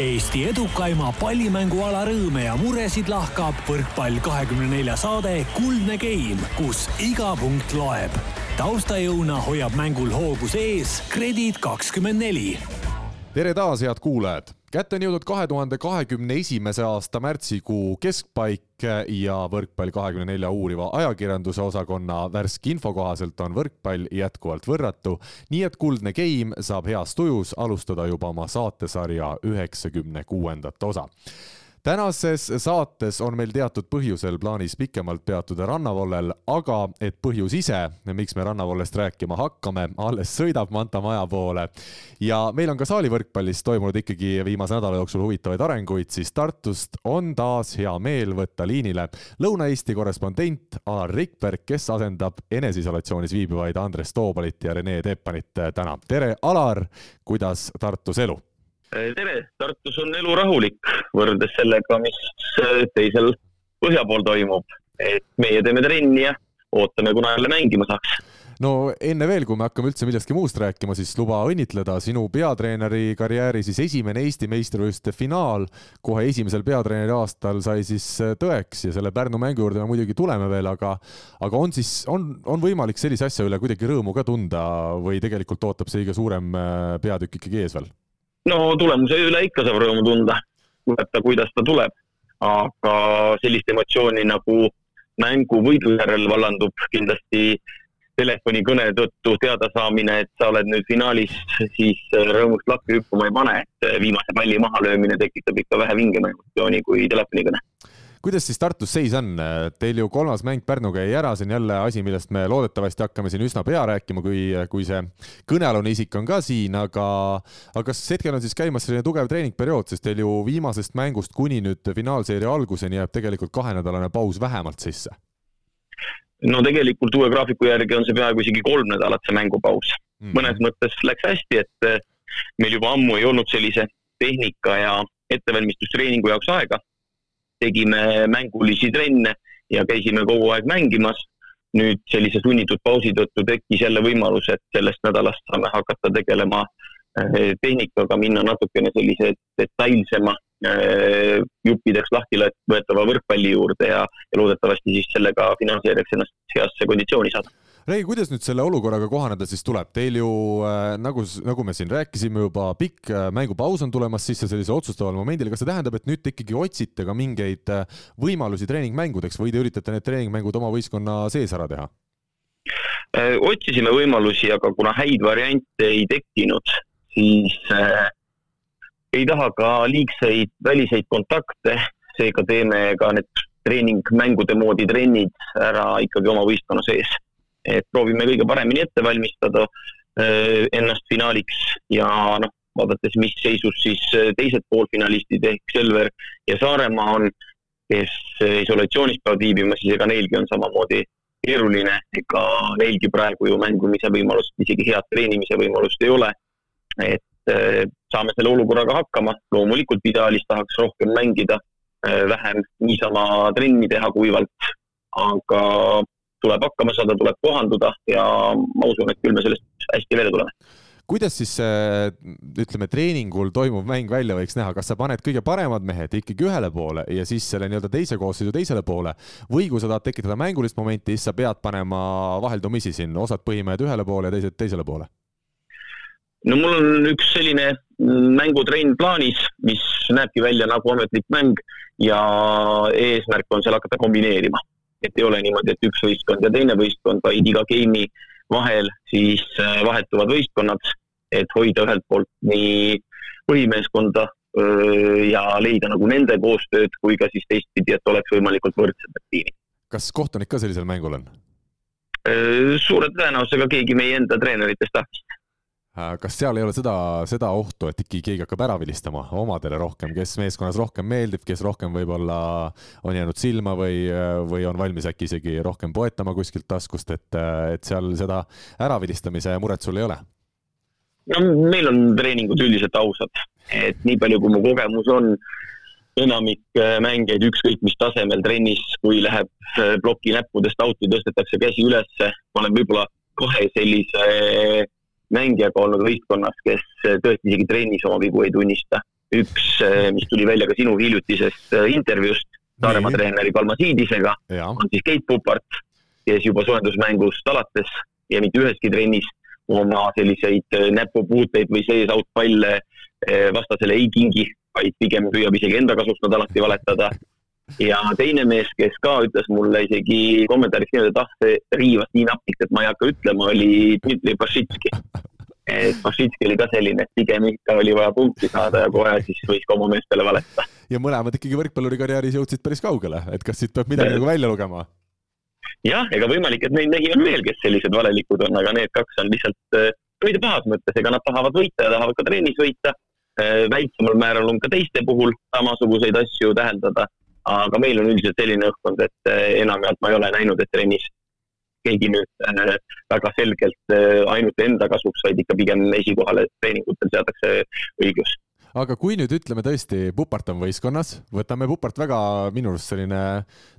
Eesti edukaima pallimänguala rõõme ja muresid lahkab võrkpall kahekümne nelja saade Kuldne Game, kus iga punkt loeb. taustajõuna hoiab mängul hoogus ees Kredit kakskümmend neli. tere taas, head kuulajad kätte on jõudnud kahe tuhande kahekümne esimese aasta märtsikuu keskpaik ja Võrkpall kahekümne nelja uuriva ajakirjanduse osakonna värske info kohaselt on võrkpall jätkuvalt võrratu, nii et Kuldne Game saab heas tujus alustada juba oma saatesarja üheksakümne kuuendat osa tänases saates on meil teatud põhjusel plaanis pikemalt peatuda rannavollel, aga et põhjus ise, miks me rannavollest rääkima hakkame, alles sõidab Manta maja poole ja meil on ka saalivõrkpallis toimunud ikkagi viimase nädala jooksul huvitavaid arenguid, siis Tartust on taas hea meel võtta liinile Lõuna-Eesti korrespondent Alar Rikberg, kes asendab eneseisolatsioonis viibivaid Andres Toobalit ja Rene Teppanit täna. tere, Alar, kuidas Tartus elu? Tere, Tartus on elu rahulik võrreldes sellega, mis äh, teisel põhja pool toimub. et meie teeme trenni ja ootame, kuna jälle mängima saaks no enne veel, kui me hakkame üldse millestki muust rääkima, siis luba õnnitleda sinu peatreeneri karjääri siis esimene Eesti meistrivõistluste finaal kohe esimesel peatreeneri aastal sai siis äh, tõeks ja selle Pärnu mängu juurde me muidugi tuleme veel, aga aga on siis, on, on võimalik sellise asja üle kuidagi rõõmu ka tunda või tegelikult ootab see kõige suurem äh, peatükk ikkagi ees veel? No tulemuse üle ikka saab rõõmu tunda, tuleb ta, kuidas ta tuleb. aga sellist emotsiooni nagu mängu võidu järel vallandub kindlasti telefonikõne tõttu teadasaamine, et sa oled nüüd finaalis, siis rõõmust lakki hüppama ei pane, et viimase palli mahalöömine tekitab ikka vähe vingema emotsiooni kui telefonikõne kuidas siis Tartus seis on? Teil ju kolmas mäng Pärnuga jäi ära, see on jälle asi, millest me loodetavasti hakkame siin üsna pea rääkima, kui, kui see kõnealune isik on ka siin, aga, aga kas hetkel on siis käimas selline tugev treeningperiood, sest teil ju viimasest mängust kuni nüüd finaalseeria alguseni jääb tegelikult kahenädalane paus vähemalt sisse? no tegelikult uue graafiku järgi on see peaaegu isegi kolm nädalat, see mängupaus mm. mõnes mõttes läks hästi, et meil juba ammu ei olnud sellise tehnika ja ettevalmistustreeningu jaoks aega tegime mängulisi trenne ja käisime kogu aeg mängimas. nüüd sellise sunnitud pausi tõttu tekkis jälle võimalus, et sellest nädalast saame hakata tegelema eh, tehnikaga, minna natukene sellise detailsema eh, juppideks lahti võetava võrkpalli juurde ja, ja loodetavasti siis sellega finaalseeriaks ennast heasse konditsiooni saada Rei, kuidas nüüd selle olukorraga kohaneda siis tuleb? Teil ju äh, nagu, nagu me siin rääkisime juba, pikk äh, mängupaus on tulemas sisse sellisel otsustaval momendil. kas see tähendab, et nüüd te ikkagi otsite ka mingeid äh, võimalusi treeningmängudeks või te üritate need treeningmängud oma võistkonna sees ära teha? otsisime võimalusi, aga kuna häid variante ei tekkinud, siis äh, ei taha ka liigseid väliseid kontakte, seega teeme ka need treeningmängude moodi trennid ära ikkagi oma võistkonna sees et proovime kõige paremini ette valmistada äh, ennast finaaliks. Ja noh, vaadates, mis seisus siis äh, teised poolfinalistid ehk Selver ja Saaremaa on, kes äh, isolatsioonis peavad viibima, siis ega neilgi on samamoodi keeruline, ega neilgi praegu ju mängimise võimalust, isegi head treenimise võimalust ei ole. et saame selle olukorraga hakkama, loomulikult ideaalis tahaks rohkem mängida, vähem niisama trenni teha kuivalt, aga tuleb hakkama saada, tuleb kohanduda ja ma usun, et küll me sellest hästi välja tuleme. Kuidas siis ütleme, treeningul toimuv mäng välja võiks näha, kas sa paned kõige paremad mehed ikkagi ühele poole ja siis selle nii-öelda teise koosseisu teisele poole? Või kui sa tahad tekitada mängulist momenti, siis sa pead panema vaheldumisi siin osad põhimehed ühele poole ja teised teisele poole? no mul on üks selline mängutrenn plaanis, mis näebki välja nagu ametlik mäng ja eesmärk on seal hakata kombineerima et ei ole niimoodi, et üks võistkond ja teine võistkond, vaid iga game'i vahel siis äh, vahetuvad võistkonnad, et hoida ühelt poolt nii põhimeeskonda ja leida nagu nende koostööd, kui ka siis teistpidi, et oleks võimalikult võrdsed need tiimid. kas kohtunik ka sellisel mängul on? suure tõenäosusega keegi meie enda treeneritest tahtis kas seal ei ole seda, seda ohtu, et ikkagi keegi hakkab ära vilistama omadele rohkem, kes meeskonnas rohkem meeldib, kes rohkem võib-olla on jäänud silma või, või on valmis äkki isegi rohkem poetama kuskilt taskust, et, et seal seda äravilistamise muret sul ei ole? no meil on treeningud üldiselt ausad, et nii palju, kui mu kogemus on, enamik äh, mängijaid ükskõik mis tasemel trennis, kui läheb äh, ploki näppudest out'i, tõstetakse käsi ülesse, ma olen võib-olla kahe sellise mängijaga olnud võistkonnas, kes tõesti isegi trennis oma vigu ei tunnista. üks, mis tuli välja ka sinu hiljutisest intervjuust Saaremaa treeneri Kalma Siidisega, on siis Keit Pupart, kes juba soojendusmängust alates ja mitte üheski trennis oma selliseid näpupuuteid või sees outpalle vastasele ei kingi, vaid pigem püüab isegi enda kasuks nad alati valetada ja teine mees, kes ka ütles mulle isegi kommentaaris niimoodi, et ah, see riivas nii napilt, et ma ei hakka ütlema, oli Dmitri Bašitski. et Bašitski oli ka selline, et pigem ikka oli vaja punkti saada ja kohe siis võis ka oma meestele valetada. ja mõlemad ikkagi võrkpalluri karjääris jõudsid päris kaugele, et kas siit peab midagi nagu välja lugema? jah, ega võimalik, et neid mehi on veel, kes sellised valelikud on, aga need kaks on lihtsalt mitte äh, pahas mõttes, ega nad tahavad võita ja tahavad ka trennis võita. Äh, väiksemal määral on ka teiste puhul samasuguseid asju täheldada aga meil on üldiselt selline õhkkond, et eh, enamjaolt ma ei ole näinud, et trennis keegi nüüd äh, väga selgelt äh, ainult enda kasuks, vaid ikka pigem esikohale treeningutel seatakse õiglus aga kui nüüd ütleme tõesti, Pupart on võistkonnas, võtame Pupart väga minu arust selline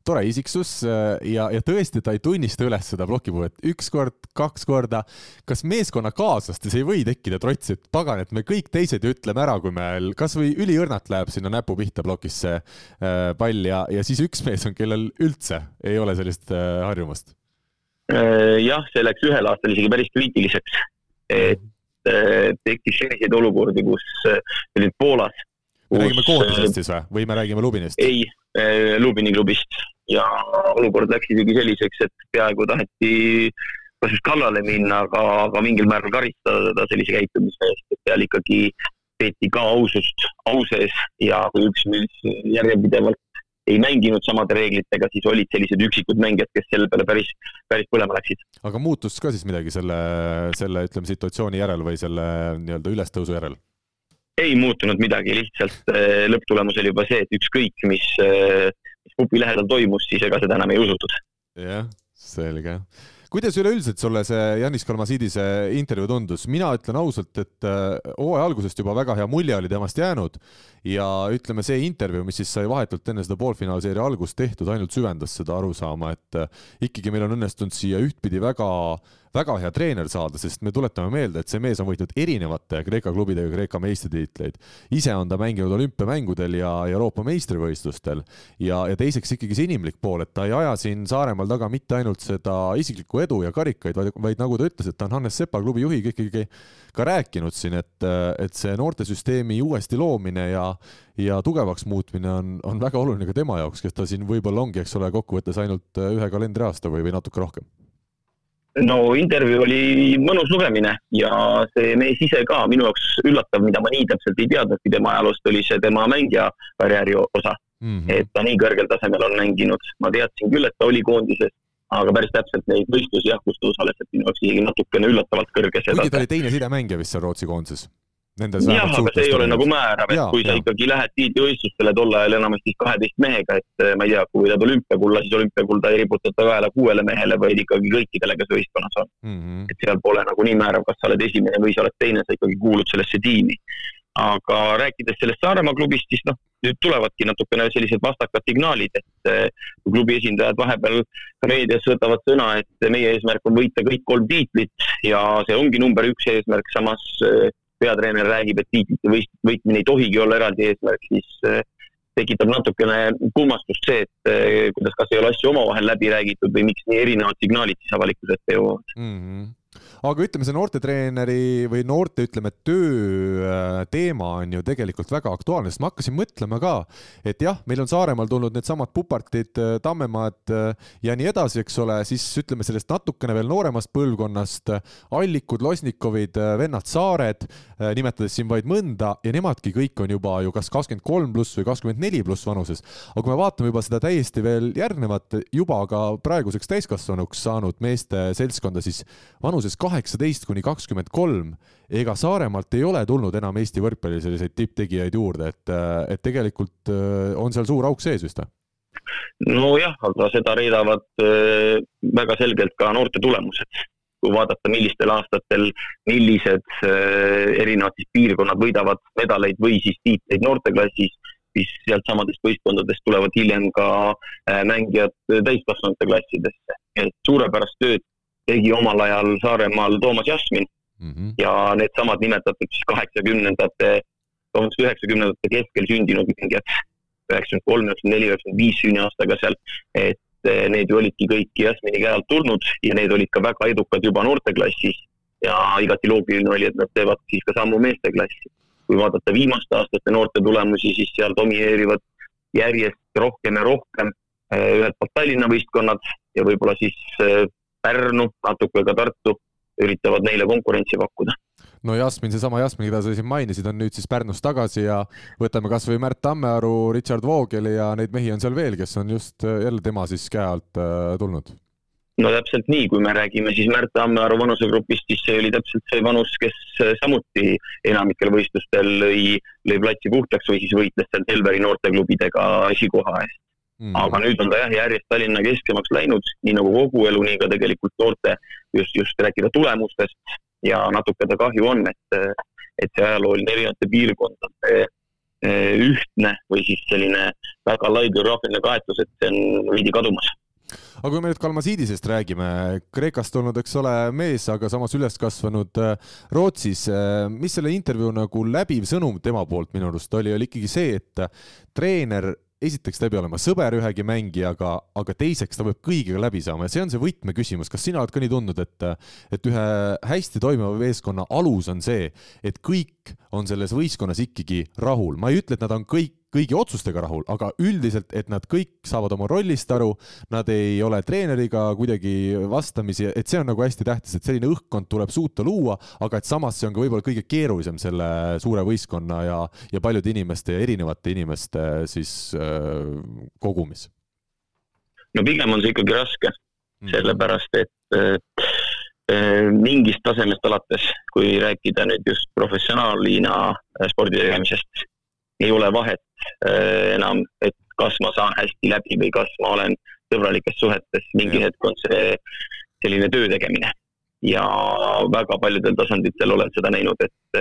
tore isiksus äh, ja, ja tõesti, ta ei tunnista üles seda plokipuuet üks kord, kaks korda. kas meeskonnakaaslastes ei või tekkida trots, et pagan, et me kõik teised ju ütleme ära, kui meil kasvõi üliõrnalt läheb sinna näpu pihta plokisse äh, pall ja, ja siis üks mees on, kellel üldse ei ole sellist äh, harjumust? jah, see läks ühel aastal isegi päris kriitiliseks, et tekkis selliseid olukordi, kus äh, olid Poolas. me räägime koondisest siis või, või me räägime Lubinist? ei, äh, Lubini klubist ja olukord läks isegi selliseks, et peaaegu taheti kas just kallale minna, aga, aga mingil määral karistada teda sellise käitumise eest, et seal ikkagi peeti ka ausust au sees ja kui üks mees järjepidevalt ei mänginud samade reeglitega, siis olid sellised üksikud mängijad, kes selle peale päris, päris põlema läksid. aga muutus ka siis midagi selle, selle ütleme situatsiooni järel või selle nii-öelda ülestõusu järel? ei muutunud midagi, lihtsalt eh, lõpptulemus oli juba see, et ükskõik, mis, eh, mis pupi lähedal toimus, siis ega seda enam ei usutud. jah, selge kuidas üleüldiselt sulle see Janis Kalmasiidise intervjuu tundus? mina ütlen ausalt, et äh, hooaja algusest juba väga hea mulje oli temast jäänud ja ütleme, see intervjuu, mis siis sai vahetult enne seda poolfinaalseeria algust tehtud, ainult süvendas seda arusaama, et äh, ikkagi meil on õnnestunud siia ühtpidi väga väga hea treener saada, sest me tuletame meelde, et see mees on võitnud erinevate Kreeka klubidega Kreeka meistritiitleid. ise on ta mänginud olümpiamängudel ja Euroopa meistrivõistlustel ja, ja teiseks ikkagi see inimlik pool, et ta ei aja siin Saaremaal taga mitte ainult seda isiklikku edu ja karikaid, vaid, vaid nagu ta ütles, et ta on Hannes Sepa klubi juhiga ikkagi ka rääkinud siin, et, et see noortesüsteemi uuesti loomine ja ja tugevaks muutmine on, on väga oluline ka tema jaoks, kes ta siin võib-olla ongi, eks ole, kokkuvõttes ainult ühe kalendriaasta või, või natuke rohkem no intervjuu oli mõnus lugemine ja see mees ise ka minu jaoks üllatav, mida ma nii täpselt ei teadnudki tema ajaloost, oli see tema mängija karjääri osa mm. -hmm. et ta nii kõrgel tasemel on mänginud, ma teadsin küll, et ta oli koondises, aga päris täpselt neid võistlusi jah, kus ta osales, et minu jaoks isegi natukene üllatavalt kõrge. kuigi ta oli teine sidemängija vist seal Rootsi koondises jah, aga see ei ole nagu määrav, et ja, kui sa ja. ikkagi lähed tiitlivõistlustele tol ajal enamasti kaheteist mehega, et eh, ma ei tea, kui võidad olümpiakulla, siis olümpiakulda ei riputata kaela kuuele mehele, vaid ikkagi kõikidele, kes võistkonnas on mm. -hmm. et seal pole nagu nii määrav, kas sa oled esimene või sa oled teine, sa ikkagi kuulud sellesse tiimi. aga rääkides sellest Saaremaa klubist, siis noh, nüüd tulevadki natukene sellised vastakad signaalid, et eh, klubi esindajad vahepeal ka meedias võtavad sõna, et meie eesmärk on võita kõik kolm tiitlit ja see ongi number üks eesmärk, samas eh, peatreener räägib, et tiitlite võitmine ei tohigi olla eraldi eesmärk, siis äh, tekitab natukene kummastust see, et äh, kuidas kas ei ole asju omavahel läbi räägitud või miks nii erinevad signaalid siis avalikkuse ette jõuavad mm. -hmm aga ütleme, see noortetreeneri või noorte, ütleme, töö äh, teema on ju tegelikult väga aktuaalne, sest ma hakkasin mõtlema ka, et jah, meil on Saaremaal tulnud needsamad Pupartid, äh, Tammemaad äh, ja nii edasi, eks ole, siis ütleme sellest natukene veel nooremast põlvkonnast, Allikud, Losnikovid, vennad Saared, nimetades siin vaid mõnda ja nemadki kõik on juba ju kas kakskümmend kolm pluss või kakskümmend neli pluss vanuses. aga kui me vaatame juba seda täiesti veel järgnevat, juba ka praeguseks täiskasvanuks saanud meeste seltskonda, siis vanuses kaheksa kaheksateist kuni kakskümmend kolm, ega Saaremaalt ei ole tulnud enam Eesti võrkpalli selliseid tipptegijaid juurde, et, et tegelikult äh, on seal suur auk sees vist või? nojah, aga seda reedavad äh, väga selgelt ka noorte tulemused. kui vaadata, millistel aastatel, millised äh, erinevad siis piirkonnad võidavad medaleid või siis tiitleid noorteklassis, siis sealtsamadest võistkondadest tulevad hiljem ka mängijad täiskasvanute klassidesse. et suurepärast tööd tegi omal ajal Saaremaal Toomas Jasmin mm -hmm. ja needsamad nimetatud siis kaheksakümnendate vabandust, üheksakümnendate keskel sündinud mängijad, üheksakümmend kolm, üheksakümmend neli, üheksakümmend viis sünniaastaga seal, et eh, need ju olidki kõik Jasmini käe alt tulnud ja need olid ka väga edukad juba noorteklassis ja igati loogiline oli, et nad teevad siis ka sammu meesteklassi. kui vaadata viimaste aastate noorte tulemusi, siis seal domineerivad järjest rohkem ja rohkem eh, ühelt poolt Tallinna võistkonnad ja võib-olla siis eh, Pärnu, natuke ka Tartu üritavad neile konkurentsi pakkuda no Jasmin, seesama Jasmin, keda sa siin mainisid, on nüüd siis Pärnus tagasi ja võtame kas või Märt Tammearu, Richard Voogeli ja neid mehi on seal veel, kes on just äh, jälle tema siis käe alt äh, tulnud. no täpselt nii, kui me räägime siis Märt Tammearu vanusegrupist, siis see oli täpselt see vanus, kes äh, samuti enamikel võistlustel lõi, lõi platsi puhtaks või siis võitles seal Selveri noorteklubidega esikoha eest mm.. aga nüüd on ta jah, järjest Tallinna keskemaks läinud, nii nagu kogu elu, nii ka tegelikult noorte, just, just rääkida tulemustest. Ja natuke ta kahju on, et, et see ajalooline erinevate piirkondade eh, ühtne või siis selline väga lai geograafiline kaetus, et see on veidi kadumas. Aga kui me nüüd Kalmasiidisest räägime, Kreekast tulnud, eks ole, mees, aga samas üles kasvanud eh, Rootsis, eh, mis selle intervjuu nagu läbiv sõnum tema poolt minu arust oli, oli ikkagi see, et treener esiteks ta ei pea olema sõber ühegi mängijaga, aga teiseks ta peab kõigiga läbi saama ja see on see võtmeküsimus. kas sina oled ka nii tundnud, et, et ühe hästi toimiva meeskonna alus on see, et kõik on selles võistkonnas ikkagi rahul, ma ei ütle, et nad on kõik kõigi otsustega rahul, aga üldiselt, et nad kõik saavad oma rollist aru, nad ei ole treeneriga kuidagi vastamisi, et see on nagu hästi tähtis, et selline õhkkond tuleb suuta luua, aga et samas see on ka võib-olla kõige keerulisem selle suure võistkonna ja, ja paljude inimeste ja erinevate inimeste siis äh, kogumis. no pigem on see ikkagi raske mm., sellepärast et äh, äh, mingist tasemest alates, kui rääkida nüüd just professionaalina äh, spordi tegemisest, ei ole vahet äh, enam, et kas ma saan hästi läbi või kas ma olen sõbralikes suhetes, mingi hetk on see selline töö tegemine. ja väga paljudel tasanditel olen seda näinud, et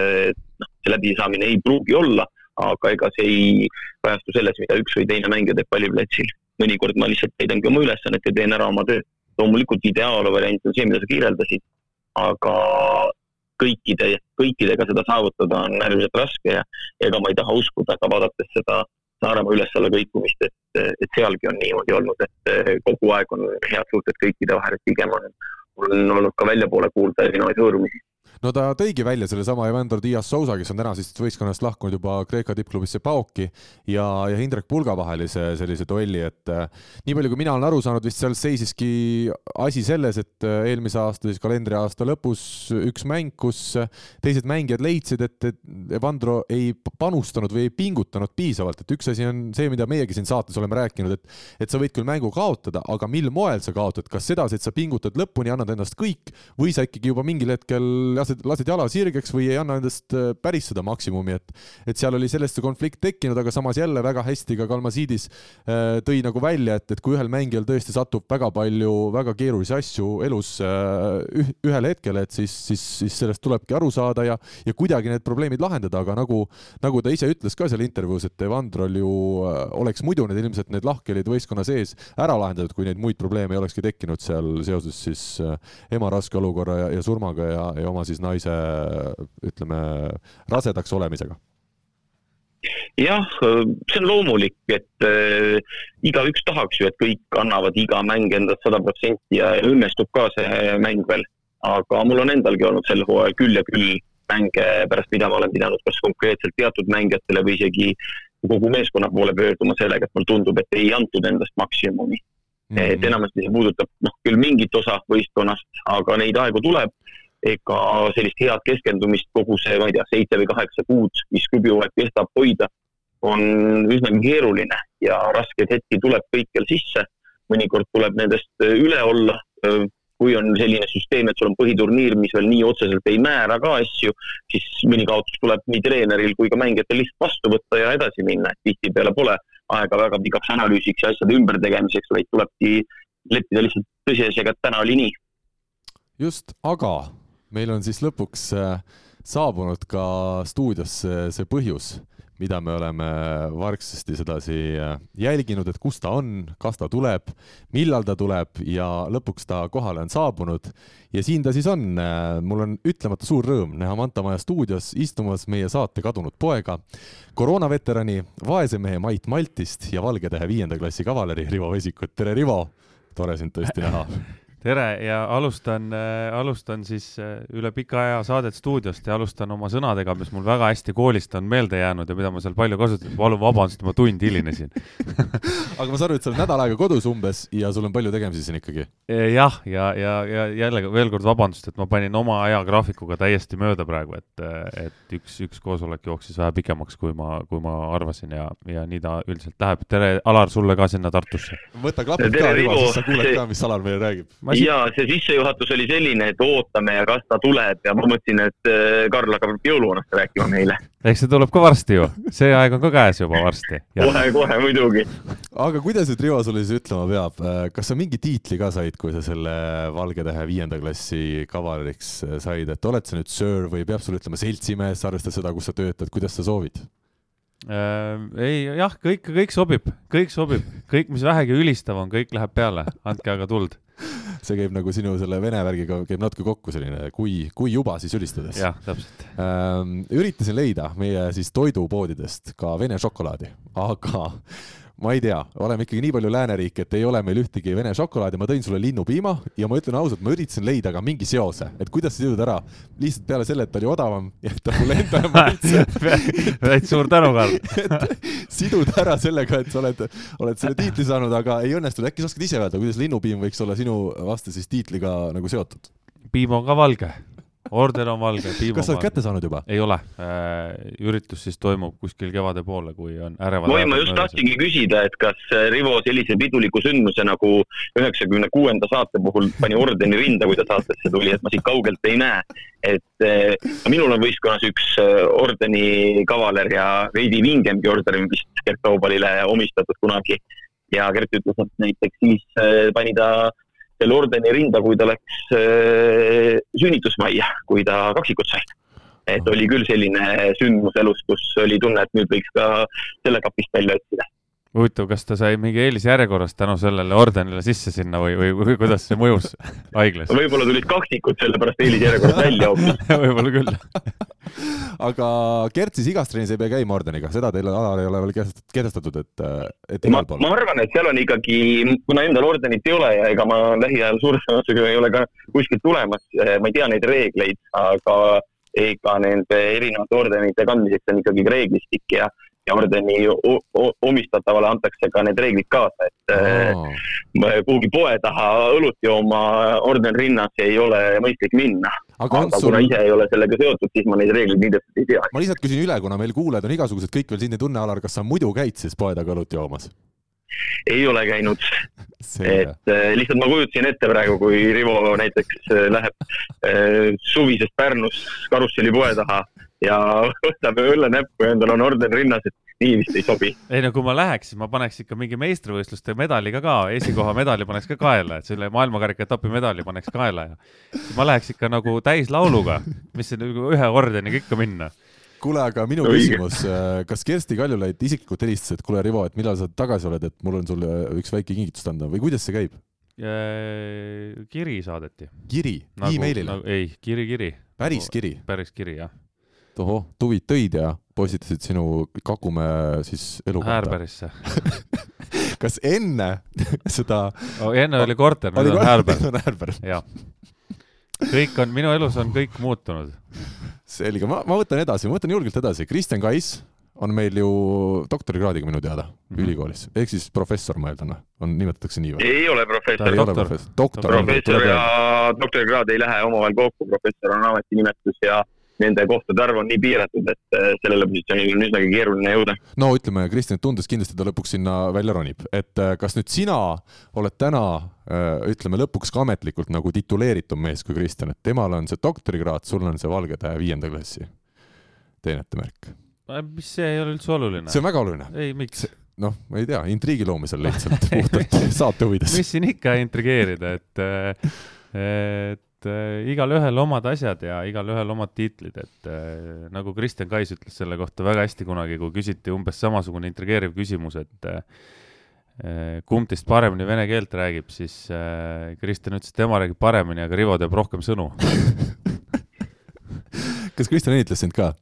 noh, see läbisaamine ei pruugi olla, aga ega see ei kajastu selles, mida üks või teine mängija teeb palliplatsil. mõnikord ma lihtsalt täidangi oma ülesannet ja teen ära oma töö. Loomulikult ideaalvariant on see, mida sa kirjeldasid, aga kõikide, kõikidega seda saavutada on äärmiselt raske ja ega ma ei taha uskuda, aga vaadates seda Saaremaa üles-alla kõikumist, et, et sealgi on niimoodi olnud, et kogu aeg on head suhted kõikide vahel, et pigem on, on olnud ka väljapoole kuulda erinevaid hõõrumisi no ta tõigi välja sellesama Evander Diaz Sousa, kes on täna siis võistkonnast lahkunud juba Kreeka tippklubisse Paoki ja, ja Indrek Pulga vahelise sellise duelli, et äh, nii palju, kui mina olen aru saanud, vist seal seisiski asi selles, et äh, eelmise aasta siis kalendriaasta lõpus üks mäng, kus teised mängijad leidsid, et Evandro ei panustanud või ei pingutanud piisavalt, et üks asi on see, mida meiegi siin saates oleme rääkinud, et et sa võid küll mängu kaotada, aga mil moel sa kaotad, kas sedasi, et sa pingutad lõpuni, annad endast kõik või sa ikkagi juba mingil hetkel lased lased, jala sirgeks või ei anna endast äh, päris seda maksimumi, et et seal oli sellest see konflikt tekkinud, aga samas jälle väga hästi ka Kalmasiidis äh, tõi nagu välja, et, et kui ühel mängijal tõesti satub väga palju väga keerulisi asju elus äh, ühel hetkel, et siis, siis, siis sellest tulebki aru saada ja, ja kuidagi need probleemid lahendada, aga nagu, nagu ta ise ütles ka seal intervjuus, et Evandrol ju oleks muidu need ilmselt need lahkhelid võistkonna sees ära lahendatud, kui neid muid probleeme ei olekski tekkinud seal seoses siis ema raske olukorra ja, ja surmaga ja, ja oma siis naise ütleme rasedaks olemisega? jah, see on loomulik, et äh, igaüks tahaks ju, et kõik annavad iga mäng endast sada protsenti ja õnnestub ka see mäng veel. aga mul on endalgi olnud sel hooajal küll ja küll mänge, pärast mida ma olen pidanud kas konkreetselt teatud mängijatele või isegi kogu meeskonna poole pöörduma sellega, et mulle tundub, et ei antud endast maksimumi mm. -hmm. et enamasti see puudutab noh, küll mingit osa võistkonnast, aga neid aegu tuleb ega sellist head keskendumist kogu see, ma ei tea, seitse või kaheksa kuud, mis klubi hooaeg kestab, hoida, on üsnagi keeruline ja raskeid hetki tuleb kõikjal sisse. mõnikord tuleb nendest üle olla, kui on selline süsteem, et sul on põhiturniir, mis veel nii otseselt ei määra ka asju, siis mõni kaotus tuleb nii treeneril kui ka mängijatel lihtsalt vastu võtta ja edasi minna, et tihtipeale pole aega väga pikaks analüüsiks ja asjade ümbertegemiseks, vaid tulebki leppida lihtsalt tõsiasjaga, et täna oli nii. just, aga meil on siis lõpuks äh, saabunud ka stuudiosse see põhjus, mida me oleme vargsasti sedasi äh, jälginud, et kus ta on, kas ta tuleb, millal ta tuleb ja lõpuks ta kohale on saabunud. ja siin ta siis on. Äh, mul on ütlemata suur rõõm näha Manta Maja stuudios istumas meie saate kadunud poega, koroonaveterani, vaese mehe Mait Maltist ja Valge Tähe viienda klassi kavaleri Rivo Vesikut. tere, Rivo! tore sind tõesti näha tere ja alustan äh,, alustan siis äh, üle pika aja saadet stuudiost ja alustan oma sõnadega, mis mul väga hästi koolist on meelde jäänud ja mida ma seal palju kasutasin. palun vabandust, ma tund hilinesin aga ma saan aru, et sa oled nädal aega kodus umbes ja sul on palju tegemisi siin ikkagi? E, jah, ja, ja, ja, ja jälle veel kord vabandust, et ma panin oma ajagraafikuga täiesti mööda praegu, et, et üks, üks koosolek jooksis vähe pikemaks, kui ma, kui ma arvasin ja, ja nii ta üldiselt läheb. tere, Alar, sulle ka sinna Tartusse. võta klapid ka, Rivo, siis sa kuuled ka, mis Alar meile räägib asi... ja see sissejuhatus oli selline, et ootame ja kas ta tuleb ja ma mõtlesin, et äh, Karl hakkab jõuluvanast rääkima meile. eks see tuleb ka varsti ju, see aeg on ka käes juba varsti. kohe-kohe muidugi. aga kuidas nüüd Rivo sulle siis ütlema peab, äh, kas sa mingi tiitli ka said, kui sa selle Valge Tähe viienda klassi kavaleriks äh, said, et oled sa nüüd Sir või peab sulle ütlema seltsimees, arvestades seda, kus sa töötad, kuidas sa soovid? Äh, ei, jah, kõik, kõik sobib, kõik sobib, kõik, mis vähegi ülistav on, kõik läheb peale, andke aga tuld see käib nagu sinu selle vene värgiga käib natuke kokku selline, kui, kui juba, siis ülistades. jah, täpselt ähm,. üritasin leida meie siis toidupoodidest ka vene šokolaadi, aga ma ei tea, oleme ikkagi nii palju lääneriik, et ei ole meil ühtegi vene šokolaadi, ma tõin sulle linnupiima ja ma ütlen ausalt, ma üritasin leida ka mingi seose, et kuidas sa sidud ära? Lihtsalt peale selle, et ta oli odavam ja et ta mulle endale täitsa suur tänu, Karl. Sidud ära sellega, et sa oled, oled selle tiitli saanud, aga ei õnnestunud, äkki sa oskad ise öelda, kuidas linnupiim võiks olla sinu vastu siis tiitliga nagu seotud? piim on ka valge order on valge, piim kas sa oled kätte saanud juba? ei ole äh,. üritus siis toimub kuskil kevade poole, kui on ärevad. oi, ma just tahtsingi küsida, et kas äh, Rivo sellise piduliku sündmuse nagu üheksakümne kuuenda saate puhul pani ordeni rinda, kui ta saatesse tuli, et ma siit kaugelt ei näe. et äh, minul on võistkonnas üks ordeni kavaler ja veidi vingemgi order vist Gert Toobalile omistatud kunagi ja Gert ütles, et näiteks siis pani ta selle ordeni rinda, kui ta läks äh, sünnitusmajja, kui ta kaksikut sai. et oli küll selline sündmus elus, kus oli tunne, et nüüd võiks ka selle kapist välja otsida huvitav, kas ta sai mingi eelisjärjekorras tänu sellele ordenile sisse sinna või, või, või kuidas see mõjus haiglas? võib-olla tulid kaksikud sellepärast eelisjärjekorras välja hoopis võib-olla küll aga Gert siis igas trennis ei pea käima ordeniga, seda teil alal ei ole veel kehtestatud, et, et igal pool? ma arvan, et seal on ikkagi, kuna endal ordenit ei ole ja ega ma lähiajal suure tõenäosusega ei ole ka kuskilt tulemas, ma ei tea neid reegleid, aga ega nende erinevate ordenite kandmiseks on ikkagi reeglistik ja ja ordeni omistatavale antakse ka need reeglid kaasa, et oh. kuhugi poe taha õlut jooma orden rinnas ei ole mõistlik minna. aga, aga sul... kuna ise ei ole sellega seotud, siis ma neid reegleid nii täpselt ei tea. ma lihtsalt küsin üle, kuna meil kuulajad on igasugused, kõik veel sind ei tunne, Alar, kas sa muidu käid siis poe taga õlut joomas? ei ole käinud. et äh, lihtsalt ma kujutasin ette praegu, kui Rivo näiteks äh, läheb äh, suvisest Pärnust karussellipoe taha ja võtab õlle näppu ja endal on orden rinnas, et nii vist ei sobi. ei no kui ma läheks, siis ma paneks ikka mingi meistrivõistluste medaliga ka, esikoha medali paneks ka kaela, et selle maailmakarika etapi medali paneks kaela ja ma läheks ikka nagu täislauluga, mis see nagu ühe ordeniga ikka minna kuule, aga minu no, küsimus, äh, kas Kersti Kaljulaid isiklikult helistas, et kuule, Rivo, et millal sa tagasi oled, et mul on sulle üks väike kingitust anda või kuidas see käib? kiri saadeti. kiri nagu,, emailile nagu,? ei, kiri, kiri. päris kiri? päris kiri, jah tohoh, tuvid tõid ja postitasid sinu Kakumäe siis elukohta. Häärberisse kas enne seda oh,? enne oli korter, nüüd on Häärber. nüüd on Häärber. jah. kõik on, minu elus on kõik muutunud. selge, ma, ma võtan edasi, ma võtan julgelt edasi. Kristjan Kais on meil ju doktorikraadiga minu teada mm -hmm. ülikoolis, ehk siis professor, ma eeldan, on, nimetatakse nii või? ei ole professor. ei ole professor, doktor. professor ja doktorikraad ei lähe omavahel kokku, professor on ametinimetus ja nende kohtade arv on nii piiratud, et äh, sellele positsioonile on üsnagi keeruline jõuda. no ütleme, Kristjan Tundes kindlasti ta lõpuks sinna välja ronib, et äh, kas nüüd sina oled täna äh, ütleme lõpuks ka ametlikult nagu tituleeritum mees kui Kristjan, et temal on see doktorikraad, sul on see Valge Tähe viienda klassi teenetemärk? mis see ei ole üldse oluline. see on väga oluline. ei, miks? noh, ma ei tea, intriigi loomisel lihtsalt puhtalt saate huvides. mis siin ikka intrigeerida, et, et et äh, igalühel omad asjad ja igalühel omad tiitlid, et äh, nagu Kristjan Kais ütles selle kohta väga hästi kunagi, kui küsiti umbes samasugune intrigeeriv küsimus, et äh, kumb teist paremini vene keelt räägib, siis äh, Kristjan ütles, et tema räägib paremini, aga Rivo teab rohkem sõnu kas Kristjan õnnitles sind ka?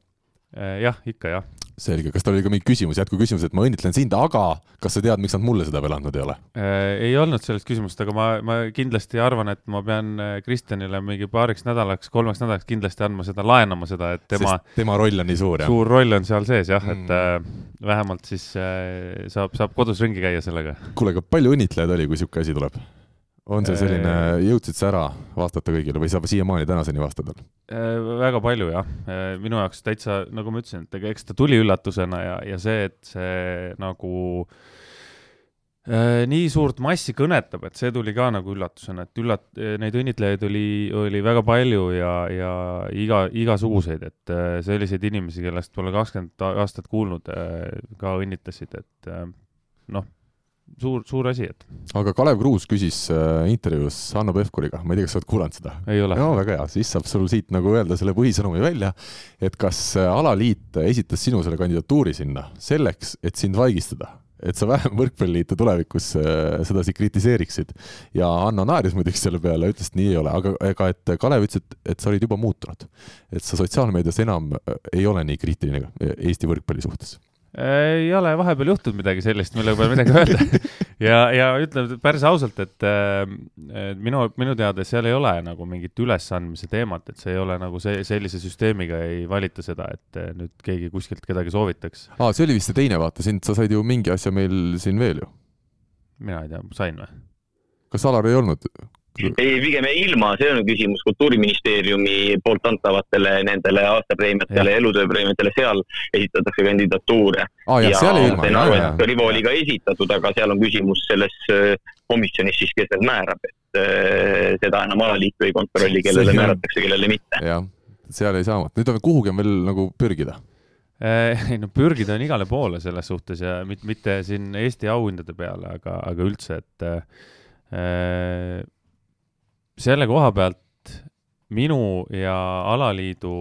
äh,. jah, ikka jah selge, kas tal oli ka mingi küsimus, jätkuküsimus, et ma õnnitlen sind, aga kas sa tead, miks nad mulle seda veel andnud ei ole äh,? ei olnud sellist küsimust, aga ma, ma kindlasti arvan, et ma pean äh, Kristjanile mingi paariks nädalaks, kolmeks nädalaks kindlasti andma seda, laenama seda, et tema, tema roll on nii suur, jah? suur roll on seal sees jah mm., et äh, vähemalt siis äh, saab, saab kodus ringi käia sellega. kuule, aga palju õnnitlejaid oli, kui niisugune asi tuleb? On see selline, jõudsid sa ära vastata kõigile või sa siiamaani tänaseni vastad veel? väga palju jah, minu jaoks täitsa, nagu ma ütlesin, et ega eks ta tuli üllatusena ja, ja see, et see nagu äh, nii suurt massi kõnetab, et see tuli ka nagu üllatusena, et üllat-, neid õnnitlejaid oli, oli väga palju ja, ja iga, igasuguseid, et äh, selliseid inimesi, kellest pole kakskümmend aastat kuulnud, äh, ka õnnitlesid, et noh suur, suur asi, et. aga Kalev Kruus küsis äh, intervjuus Hanno Pevkuriga, ma ei tea, kas sa oled kuulanud seda? no väga hea, siis saab sul siit nagu öelda selle põhisõnumi välja, et kas äh, alaliit esitas sinu selle kandidatuuri sinna selleks, et sind vaigistada et sa vähem võrkpalliliitu tulevikus äh, sedasi kritiseeriksid. ja Hanno naeris muidugi selle peale, ütles, et nii ei ole, aga ega et Kalev ütles, et, et sa olid juba muutunud. et sa sotsiaalmeedias enam ei ole nii kriitiline Eesti võrkpalli suhtes ei ole vahepeal juhtunud midagi sellist, mille peale midagi öelda ja, ja ütlen päris ausalt, et äh, minu, minu teada seal ei ole nagu mingit ülesandmise teemat, et see ei ole nagu see, sellise süsteemiga ei valita seda, et äh, nüüd keegi kuskilt kedagi soovitaks. aa, see oli vist see teine, vaata, sind, sa said ju mingi asja meil siin veel ju. mina ei tea, sain või? kas Alar ei olnud? Ei, pigem ilma, see on küsimus Kultuuriministeeriumi poolt antavatele nendele aastapreemiatele ja elutööpreemiatele, seal esitatakse kandidatuure ah,. ja seal ilma, jah, jah. Rivo oli ka esitatud, aga seal on küsimus selles äh, komisjonis siis, kes need määrab, et äh, seda enam alaliit ei kontrolli, kellele määratakse, kellele mitte. jah, seal ei saa, nüüd on kuhugi on veel nagu pürgida äh, ei no pürgida on igale poole selles suhtes ja mitte, mitte siin Eesti auhindade peale, aga, aga üldse, et äh, selle koha pealt minu ja alaliidu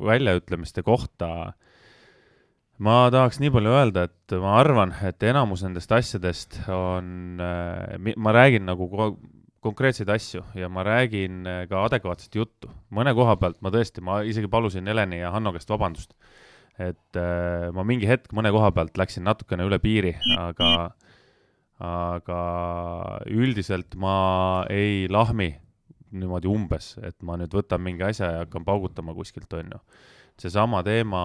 väljaütlemiste kohta ma tahaks nii palju öelda, et ma arvan, et enamus nendest asjadest on, äh, ma räägin nagu konkreetseid asju ja ma räägin äh, ka adekvaatset juttu. mõne koha pealt ma tõesti, ma isegi palusin Heleni ja Hanno käest vabandust. et äh, ma mingi hetk mõne koha pealt läksin natukene üle piiri, aga aga üldiselt ma ei lahmi niimoodi umbes, et ma nüüd võtan mingi asja ja hakkan paugutama kuskilt, on ju. seesama teema,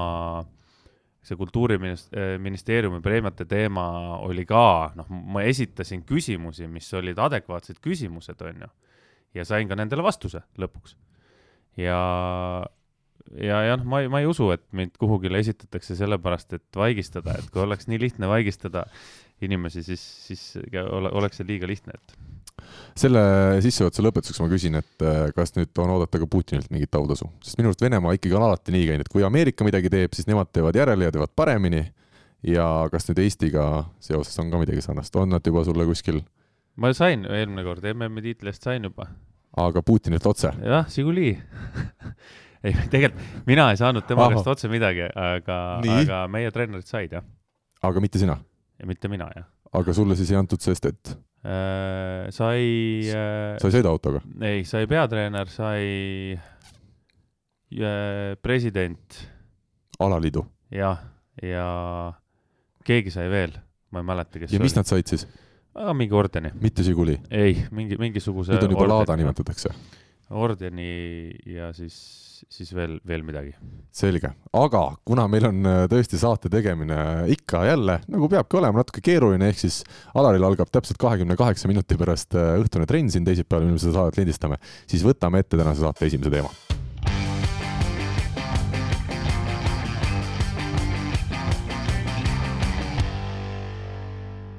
see Kultuuriministeeriumi preemiate teema oli ka, noh, ma esitasin küsimusi, mis olid adekvaatsed küsimused, on ju. ja sain ka nendele vastuse lõpuks. ja, ja, ja noh, ma ei, ma ei usu, et mind kuhugile esitatakse sellepärast, et vaigistada, et kui oleks nii lihtne vaigistada inimesi, siis, siis oleks see liiga lihtne, et. selle sissejuhatuse lõpetuseks ma küsin, et äh, kas nüüd on oodata ka Putinilt mingit autasu, sest minu arust Venemaa ikkagi on alati nii käinud, et kui Ameerika midagi teeb, siis nemad teevad järele ja teevad paremini. ja kas nüüd Eestiga seoses on ka midagi sarnast, on nad juba sulle kuskil? ma sain eelmine kord MM-i tiitli eest sain juba. aga Putinilt otse? jah, Žiguli ei, tegelikult mina ei saanud tema käest otse midagi, aga, aga meie treenerid said, jah. aga mitte sina? ja mitte mina, jah. aga sulle siis ei antud, sest et äh,? sai äh,. sa ei sõida autoga? ei, sai peatreener, sai äh, president. alaliidu? jah, ja keegi sai veel, ma ei mäleta, kes. ja mis oli. nad said siis? mingi ordeni. mitte Žiguli? ei, mingi, mingisuguse. nüüd on juba ordeni, Laada nimetatakse. Ordeni ja siis siis veel, veel midagi. selge, aga kuna meil on äh, tõesti saate tegemine ikka jälle, nagu peabki olema, natuke keeruline, ehk siis Alaril algab täpselt kahekümne kaheksa minuti pärast äh, õhtune trenn siin teisipäeval, mil me seda saadet lindistame, siis võtame ette tänase saate esimese teema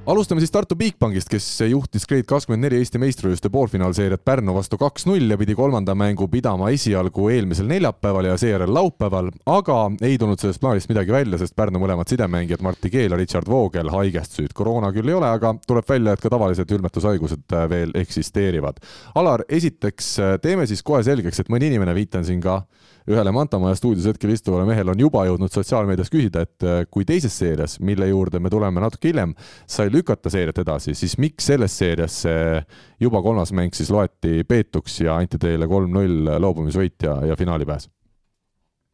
alustame siis Tartu Bigbankist, kes juhtis Grade24 Eesti meistrivõistluste poolfinaalseeriat Pärnu vastu kaks-null ja pidi kolmanda mängu pidama esialgu eelmisel neljapäeval ja seejärel laupäeval, aga ei tulnud sellest plaanist midagi välja, sest Pärnu mõlemad sidemängijad Martti Keel ja Richard Voogel haigestusid. koroona küll ei ole, aga tuleb välja, et ka tavalised ülmetushaigused äh, veel eksisteerivad. Alar, esiteks äh, teeme siis kohe selgeks, et mõni inimene, viitan siin ka ühele Mantamaja stuudios hetkel istuvale mehele on juba jõudnud sotsiaalmeedias küsida, et kui teises seerias, mille juurde me tuleme natuke hiljem, sai lükata seeriat edasi, siis miks selles seerias see juba kolmas mäng siis loeti peetuks ja anti teile kolm-null loobumisvõit ja, ja finaalipääs?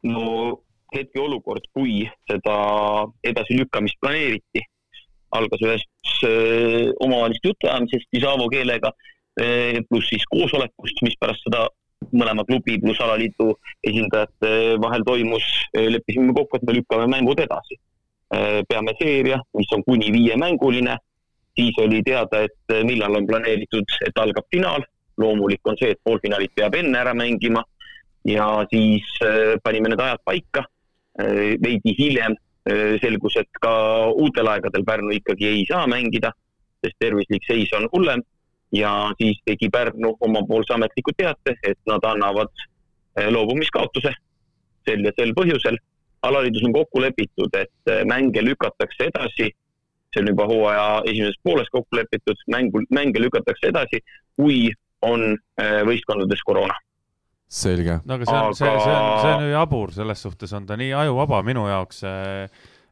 no hetkeolukord, kui seda edasilükkamist planeeriti, algas ühest äh, omavahelisest jutuajamisest Isavo keelega äh,, pluss siis koosolekust, mis pärast seda mõlema klubi pluss alaliidu esindajate vahel toimus, äh, leppisime kokku, et me lükkame mängud edasi. Äh, peame seeria, mis on kuni viiemänguline, siis oli teada, et millal on planeeritud, et algab finaal, loomulik on see, et poolfinaalid peab enne ära mängima. Ja siis panime need ajad paika. veidi hiljem selgus, et ka uutel aegadel Pärnu ikkagi ei saa mängida, sest tervislik seis on hullem ja siis tegi Pärnu omapoolse ametliku teate, et nad annavad loobumiskaotuse sel ja sel põhjusel alaliidus on kokku lepitud, et äh, mänge lükatakse edasi, see on juba hooaja esimeses pooles kokku lepitud, mängu, mänge lükatakse edasi, kui on äh, võistkondades koroona. selge. no aga see on aga..., see, see on, see on ju jabur, selles suhtes on ta nii ajuvaba minu jaoks,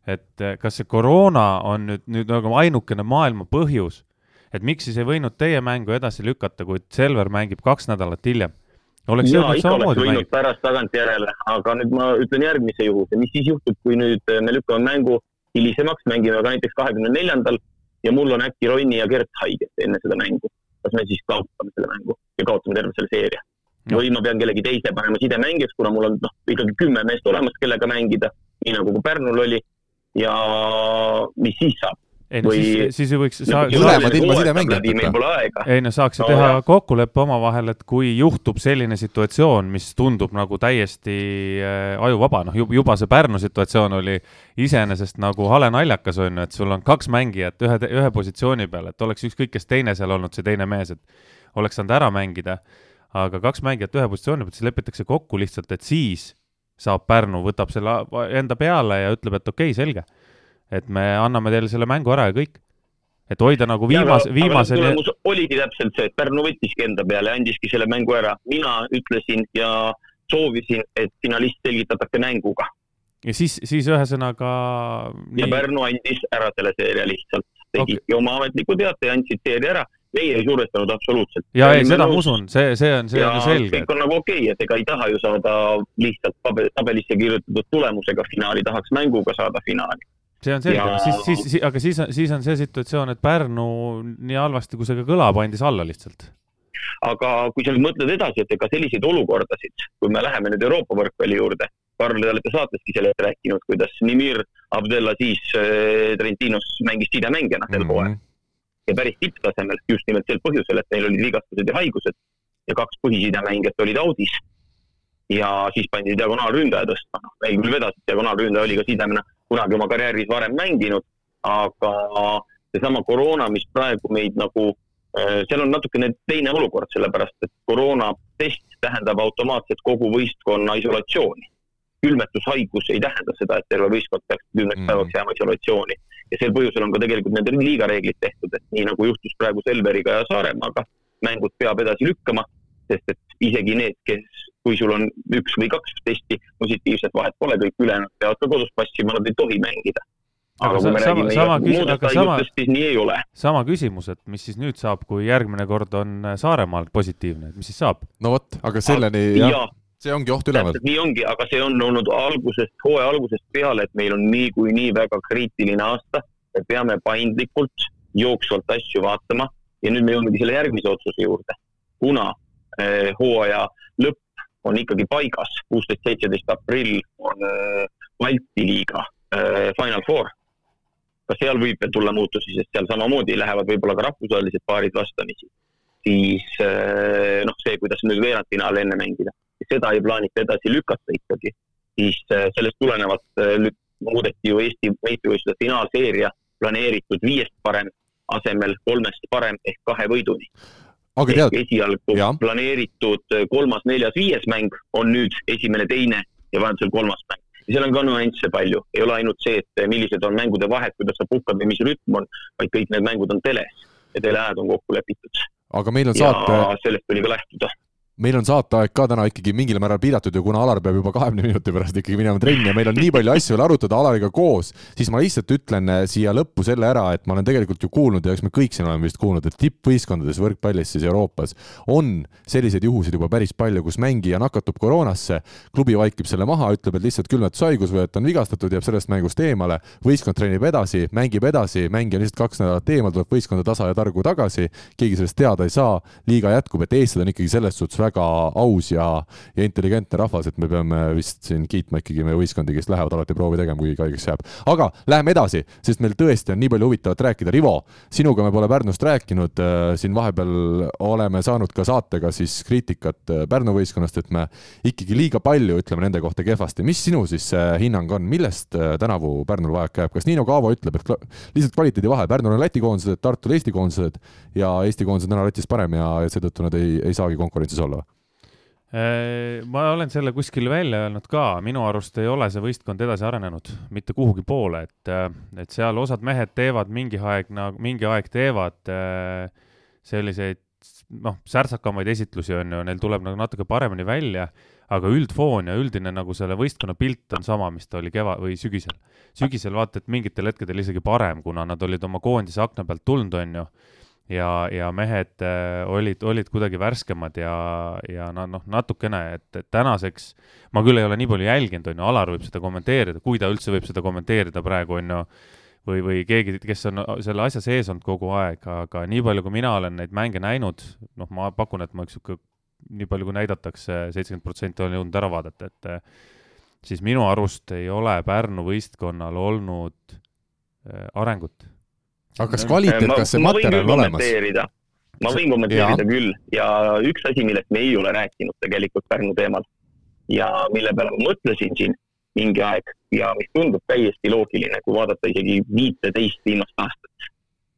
et kas see koroona on nüüd, nüüd nagu ainukene maailma põhjus, et miks siis ei võinud teie mängu edasi lükata, kui Selver mängib kaks nädalat hiljem oleks jaa, ikka oleks võinud mängib. pärast tagantjärele, aga nüüd ma ütlen järgmise juhuse, mis siis juhtub, kui nüüd äh, me lükkame mängu hilisemaks, mängime ka näiteks kahekümne neljandal ja mul on äkki Ronni ja Gert haiged enne seda mängu. kas me siis kaotame selle mängu ja kaotame terve selle seeria? või ma pean kellegi teise panema sidemängijaks, kuna mul on noh, ikkagi kümme meest olemas, kellega mängida, nii nagu ka Pärnul oli. ja mis siis saab? Ei no või... siis, siis ju võiks saa, mõlemad ilma sidemängijateta. ei no saaks ju no, teha kokkuleppe omavahel, et kui juhtub selline situatsioon, mis tundub nagu täiesti äh, ajuvaba, noh juba see Pärnu situatsioon oli iseenesest nagu hale naljakas, on ju, et sul on kaks mängijat ühe, ühe positsiooni peal, et oleks ükskõik, kes teine seal olnud, see teine mees, et oleks saanud ära mängida, aga kaks mängijat ühe positsiooni pealt, siis lepitakse kokku lihtsalt, et siis saab Pärnu, võtab selle enda peale ja ütleb, et okei okay,, selge et me anname teile selle mängu ära ja kõik. et hoida nagu viimase, viimase. tulemus oligi täpselt see, et Pärnu võttiski enda peale, andiski selle mängu ära. mina ütlesin ja soovisin, et finalist selgitatakse mänguga. ja siis, siis ühesõnaga ja Pärnu andis ära selle seeria lihtsalt, tegidki okay. oma ametliku teate ja andsid seeria ära meie ei survestanud absoluutselt. ja ei, seda ma usun, see, see on, see on selge. kõik on nagu okei okay,, et ega ei taha ju saada lihtsalt tabelisse kirjutatud tulemusega finaali, tahaks mänguga saada finaali see on selge. Ja..., siis, siis, siis, aga siis, siis on see situatsioon, et Pärnu nii halvasti, kui see ka kõlab, andis alla lihtsalt. aga kui sa nüüd mõtled edasi, et ega selliseid olukordasid, kui me läheme nüüd Euroopa võrkpalli juurde, Karl, te olete saateski sellest rääkinud, kuidas Nimir Abdelaziz äh, Trentinos mängis sidemängijana sel mm -hmm. hooajal ja päris tipptasemel just nimelt sel põhjusel, et neil olid vigastused ja haigused. Ja kaks põhisidemängijat olid audis. Ja siis pandi diagonaalründaja tõstma, noh, meil küll vedas, diagonaalründaja oli ka sidemena kunagi oma karjääris varem mänginud, aga seesama koroona, mis praegu meid nagu, äh, seal on natukene teine olukord, sellepärast et koroonatest tähendab automaatselt kogu võistkonna isolatsiooni. külmetushaigus ei tähenda seda, et terve võistkond peaks kümneks mm. päevaks jääma isolatsiooni ja sel põhjusel on ka tegelikult need liiga reeglid tehtud, et nii nagu juhtus praegu Selveriga ja Saaremaaga, mängud peab edasi lükkama, sest et isegi need, kes kui sul on üks või kaks testi positiivset, vahet pole, kõik ülejäänud peavad ka kodus passima, nad ei tohi mängida. aga kui me sama, räägime sama muudest haigustest, siis nii ei ole. sama küsimus, et mis siis nüüd saab, kui järgmine kord on Saaremaal positiivne, et mis siis saab? no vot, aga selleni jah ja, see ongi oht üleval. nii ongi, aga see on olnud algusest, hooaja algusest peale, et meil on niikuinii väga kriitiline aasta. me peame paindlikult, jooksvalt asju vaatama ja nüüd me jõuamegi selle järgmise otsuse juurde. kuna hooaja lõpp on ikkagi paigas, kuusteist, seitseteist aprill on äh, Balti liiga äh, Final Four. ka seal võib veel tulla muutusi, sest seal samamoodi lähevad võib-olla ka rahvusvahelised paarid vastamisi. siis noh, see, kuidas nüüd veerandfinaali enne mängida, seda ei plaanita edasi lükata ikkagi, siis sellest tulenevalt muudeti ju Eesti meistrivõistluste finaalseeria planeeritud viiest parem asemel kolmest parem ehk kahe võiduni. Aga tead, esialgu ja. planeeritud kolmas, neljas, viies mäng on nüüd esimene, teine ja vajadusel kolmas mäng. ja seal on ka nüansse palju, ei ole ainult see, et millised on mängude vahed, kuidas sa puhkad või mis rütm on, vaid kõik need mängud on teles ja teleajad on kokku lepitud. aga meil on saate. sellest tuli ka lähtuda meil on saateaeg ka täna ikkagi mingil määral piiratud ja kuna Alar peab juba kahekümne minuti pärast ikkagi minema trenni ja meil on nii palju asju veel arutada Alariga koos, siis ma lihtsalt ütlen eh, siia lõppu selle ära, et ma olen tegelikult ju kuulnud ja eks me kõik siin oleme vist kuulnud, et tippvõistkondades võrkpallis siis Euroopas on selliseid juhuseid juba päris palju, kus mängija nakatub koroonasse, klubi vaikib selle maha, ütleb, et lihtsalt külmetushaigus või et on vigastatud, jääb sellest mängust eemale, võistkond treenib edasi, mängib edasi, mängija on lihtsalt kaks nädalat eemal, tuleb võistkonda tasa ja targu tagasi, keegi sellest teada ei saa, liiga jätkub, et eestlased on ikkagi selles suhtes väga aus ja, ja intelligentne rahvas, et me peame vist siin kiitma ikkagi meie võistkondi, kes lähevad alati proovi tegema, kuigi haigeks jääb. aga läheme edasi, sest meil tõesti on nii palju huvitavat rääkida. Rivo, sinuga me pole Pärnust rääkinud, äh, siin vahepeal oleme saanud ka saatega siis kriitikat äh, Pärnu võistkonnast, et me ikkagi liiga palju ütleme nende kohta kehvasti. mis sinu siis hinnang on, millest äh, tänavu Pärnul vajaka jääb, kas Niino Kaavo ütleb, et lihtsalt kvaliteedi vahe, Pärnul on Läti koondised, Tartul Eesti koondised ja Eesti koondised on täna Lätis parem ja, seetõttu nad ei, ei saagi konkurentsis olla? Äh, ma olen selle kuskil välja öelnud ka, minu arust ei ole see võistkond edasi arenenud mitte kuhugi poole, et, äh, et seal osad mehed teevad mingi aeg nagu, mingi aeg teevad äh, selliseid noh, särtsakamaid esitlusi on ju, neil tuleb nagu natuke paremini välja, aga üldfoon ja üldine nagu selle võistkonna pilt on sama, mis ta oli keva- või sügisel. sügisel vaata, et mingitel hetkedel isegi parem, kuna nad olid oma koondise akna pealt tulnud, on ju ja, ja mehed äh, olid, olid kuidagi värskemad ja, ja noh, natukene, et, et tänaseks ma küll ei ole nii palju jälginud, on ju, Alar võib seda kommenteerida, kui ta üldse võib seda kommenteerida praegu, on ju, või, või keegi, kes on selle asja sees olnud kogu aeg, aga nii palju, kui mina olen neid mänge näinud, noh, ma pakun, et ma üks niisugune, nii palju, kui näidatakse, seitsekümmend protsenti olen jõudnud ära vaadata, et siis minu arust ei ole Pärnu võistkonnal olnud äh, arengut aga kas kvaliteet, kas see materjal on olemas? ma võin kommenteerida ja. küll ja üks asi, millest me ei ole rääkinud tegelikult Pärnu teemal ja mille peale ma mõtlesin siin mingi aeg ja mis tundub täiesti loogiline, kui vaadata isegi viiteist viimast aastat.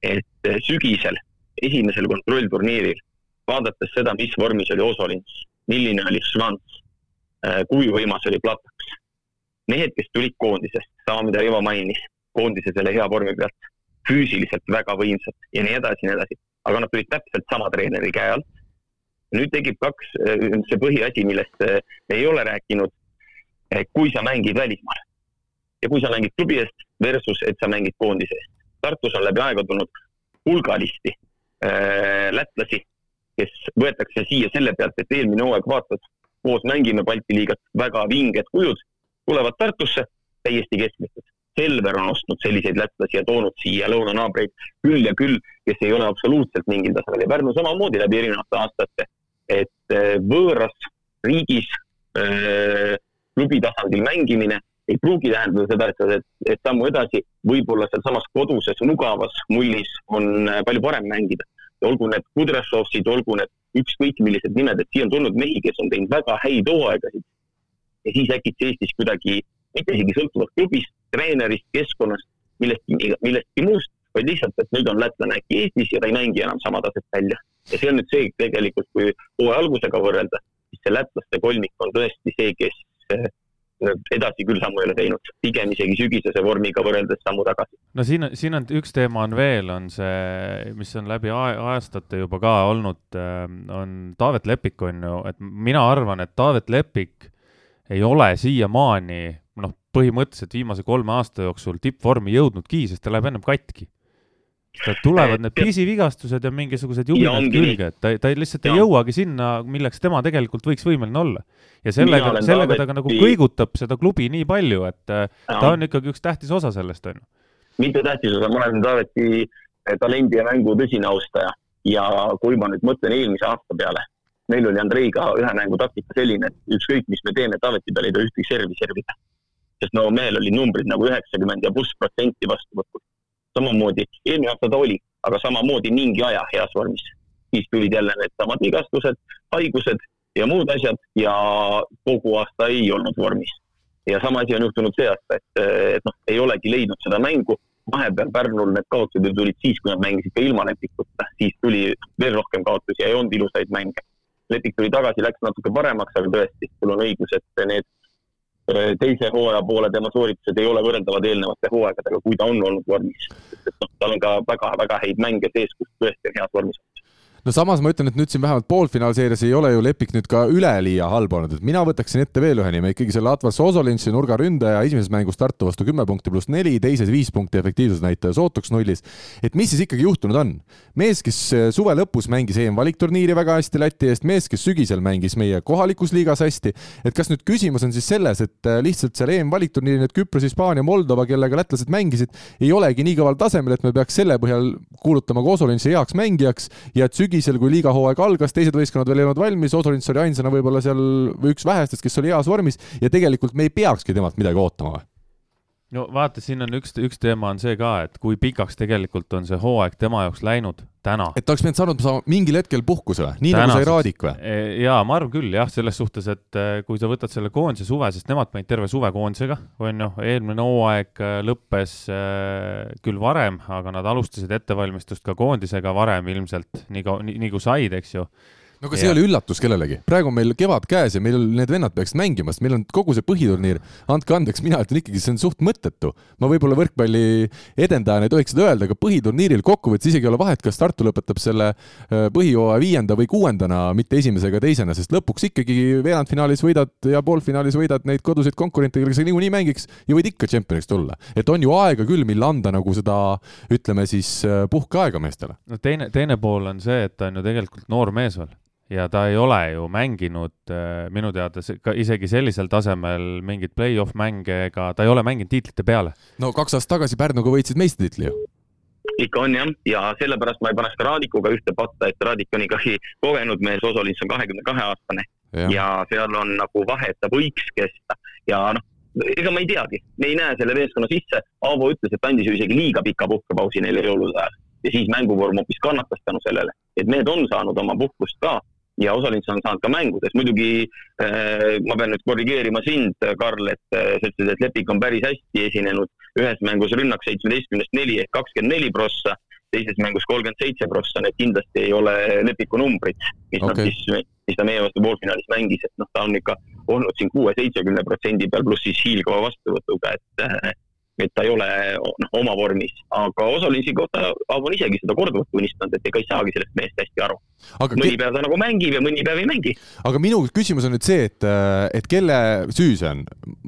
et sügisel, esimesel kontrollturniiril, vaadates seda, mis vormis oli Osolins, milline oli Švants, äh, kui võimas oli Plataks, mehed, kes tulid koondisest, sama mida Rivo mainis, koondise selle hea vormi pealt füüsiliselt väga võimsad ja nii edasi ja nii edasi. aga nad tulid täpselt sama treeneri käe alt. nüüd tekib kaks, äh, see põhiasi, millest äh, ei ole rääkinud. kui sa mängid välismaal ja kui sa mängid klubi eest versus, et sa mängid koondise eest. Tartus on läbi aega tulnud hulgalisti äh, lätlasi, kes võetakse siia selle pealt, et eelmine hooaeg vaatad, koos mängime Balti liigat, väga vinged kujud, tulevad Tartusse täiesti keskmised Selver on ostnud selliseid lätlasi ja toonud siia lõunanaabreid küll ja küll, kes ei ole absoluutselt mingil tasemel ja Pärnu samamoodi läbi erinevate aastate. et äh, võõras riigis äh, klubi tasandil mängimine ei pruugi tähendada seda, et, et, et sammu edasi, võib-olla sealsamas koduses mugavas mullis on äh, palju parem mängida. olgu need Kudrešovsid, olgu need ükskõik millised nimed, et siia on tulnud mehi, kes on teinud väga häid hooaegasid. ja siis äkitse Eestis kuidagi mitte isegi sõltuvalt klubist, treenerist, keskkonnast, millestki, millestki muust, vaid lihtsalt, et nüüd on lätlane äkki Eestis ja ta ei mängi enam sama taset välja. ja see on nüüd see tegelikult, kui hooaja algusega võrrelda, siis see lätlaste kolmik on tõesti see, kes eh, edasi küll sammu ei ole teinud, pigem isegi sügisese vormiga võrreldes sammu tagasi. no siin, siin on üks teema on veel, on see, mis on läbi aastate juba ka olnud, eh, on Taavet Lepik on ju, et mina arvan, et Taavet Lepik ei ole siiamaani noh, põhimõtteliselt viimase kolme aasta jooksul tippvormi jõudnudki, sest ta läheb ennem katki. tulevad need pisivigastused ja mingisugused jubinad külge, et ta, ta lihtsalt ja. ei jõuagi sinna, milleks tema tegelikult võiks võimeline olla. ja sellega, sellega ta ka nagu kõigutab seda klubi nii palju, et äh, ja. ta on ikkagi üks tähtis osa sellest, on ju. mitte tähtis osa, ma olen Taaveti äh, talendi ja mängu tõsine austaja ja kui ma nüüd mõtlen eelmise aasta peale, meil oli Andreiga ühe mängu taktika selline, et ükskõik, mis me teeme, Taaveti peal ei tohi ühtegi servi servida sest no mehel olid numbrid nagu üheksakümmend ja pluss protsenti vastuvõtul. samamoodi, eelmine aasta ta oli, aga samamoodi mingi aja heas vormis. siis tulid jälle needsamad vigastused, haigused ja muud asjad ja kogu aasta ei olnud vormis. ja sama asi on juhtunud see aasta, et, et noh, ei olegi leidnud seda mängu, vahepeal Pärnul need kaotused ju tulid siis, kui nad mängisid ka ilma Lepikuta, siis tuli veel rohkem kaotusi ja ei olnud ilusaid mänge. Lepik tuli tagasi, läks natuke paremaks, aga tõesti, sul on õigus, et need teise hooaja poole tema sooritused ei ole võrreldavad eelnevate hooaegadega, kui ta on olnud vormis. noh, tal on ka väga-väga häid mänge sees, kus tõesti on heas vormis no samas ma ütlen, et nüüd siin vähemalt poolfinaalseerias ei ole ju Lepik nüüd ka üleliia halb olnud, et mina võtaksin ette veel ühe nime, ikkagi selle Atlas Ozolinši nurgaründaja esimeses mängus Tartu vastu kümme punkti pluss neli, teises viis punkti efektiivsusnäitaja sootuks nullis. et mis siis ikkagi juhtunud on? mees, kes äh, suve lõpus mängis EM-valikturniiri väga hästi Läti eest, mees, kes sügisel mängis meie kohalikus liigas hästi, et kas nüüd küsimus on siis selles, et äh, lihtsalt seal EM-valikturniiril need Küpros, Hispaania, Moldova, kellega lätlased mängisid, ei olegi nii kõval tasemel, et me peaks selle põhjal kuulutama ka Ozolinši heaks mängijaks ja et sügisel, kui liigahooaeg algas, teised võistkonnad veel ei olnud valmis, Osolints oli ainsana võib-olla seal või üks vähestest, kes oli heas vormis ja tegelikult me ei peakski temalt midagi ootama või? No vaata, siin on üks, üks teema on see ka, et kui pikaks tegelikult on see hooaeg tema jaoks läinud täna. et oleks pidanud saanud saama mingil hetkel puhkuse või, nii Tänaseks. nagu sai Raadik või? E, jaa, ma arvan küll jah, selles suhtes, et e, kui sa võtad selle koondise suve, sest nemad panid terve suve koondisega, on ju, eelmine hooaeg e, lõppes küll varem, aga nad alustasid ettevalmistust ka koondisega varem ilmselt, nii nii, nii kui said, eks ju no aga see ei ole üllatus kellelegi, praegu on meil kevad käes ja meil need vennad peaksid mängima, sest meil on kogu see põhiturniir, andke andeks, mina ütlen ikkagi, see on suht mõttetu. ma võib-olla võrkpalli edendajana ei tohiks seda öelda, aga põhiturniiril kokkuvõttes isegi ei ole vahet, kas Tartu lõpetab selle äh, põhijooaja viienda või kuuendana, mitte esimese ega teisena, sest lõpuks ikkagi veerandfinaalis võidad ja poolfinaalis võidad neid koduseid konkurente, kellega sa niikuinii mängiks ja võid ikka tšempioniks tulla. et on ju aega küll, mille anda nagu seda, ütleme siis äh, puhkeaega meestele. no teine, teine pool on see, et ta on ju tegelikult noor mees veel ja ta ei ole ju mänginud äh, minu teada ka isegi sellisel tasemel mingeid play-off mänge ega ta ei ole mänginud tiitlite peale. no kaks aastat tagasi Pärnuga võitsid meistritiitli ju. ikka on jah, ja sellepärast ma ei paneks ka Raadikuga ühte patta, et Raadik on ikkagi kogenud mees, Osolins on kahekümne kahe aastane. Ja. ja seal on nagu vahe, et ta võiks kesta. Ja noh, ega ma ei teagi, me ei näe selle meeskonna sisse, Aavo ütles, et andis ju isegi liiga pika puhkepausi neile jõulude ajal. Ja siis mänguvorm hoopis kannatas tänu sellele, et mehed on saanud oma puhkust ka ja osalised on saanud ka mängudes. muidugi äh, ma pean nüüd korrigeerima sind, Karl, et äh, sa ütlesid, et Lepik on päris hästi esinenud. ühes mängus rünnak seitsmeteistkümnest neli ehk kakskümmend neli prossa, teises mängus kolmkümmend seitse prossa, need kindlasti ei ole Lepiku numbrid, mis okay. nad siis, mis ta meie vastu poolfinaalis mängis, et noh, ta on ikka olnud siin kuue-seitsmekümne protsendi peal, pluss siis hiilgava vastuvõtuga, et äh, et ta ei ole noh, oma vormis, aga Osolinsi kohta Aavo on isegi seda korduvalt tunnistanud, et ega ei saagi sellest mehest hästi aru. Mõni päev ta nagu mängib ja mõni päev ei mängi. aga minu küsimus on nüüd see, et, et kelle süü see on?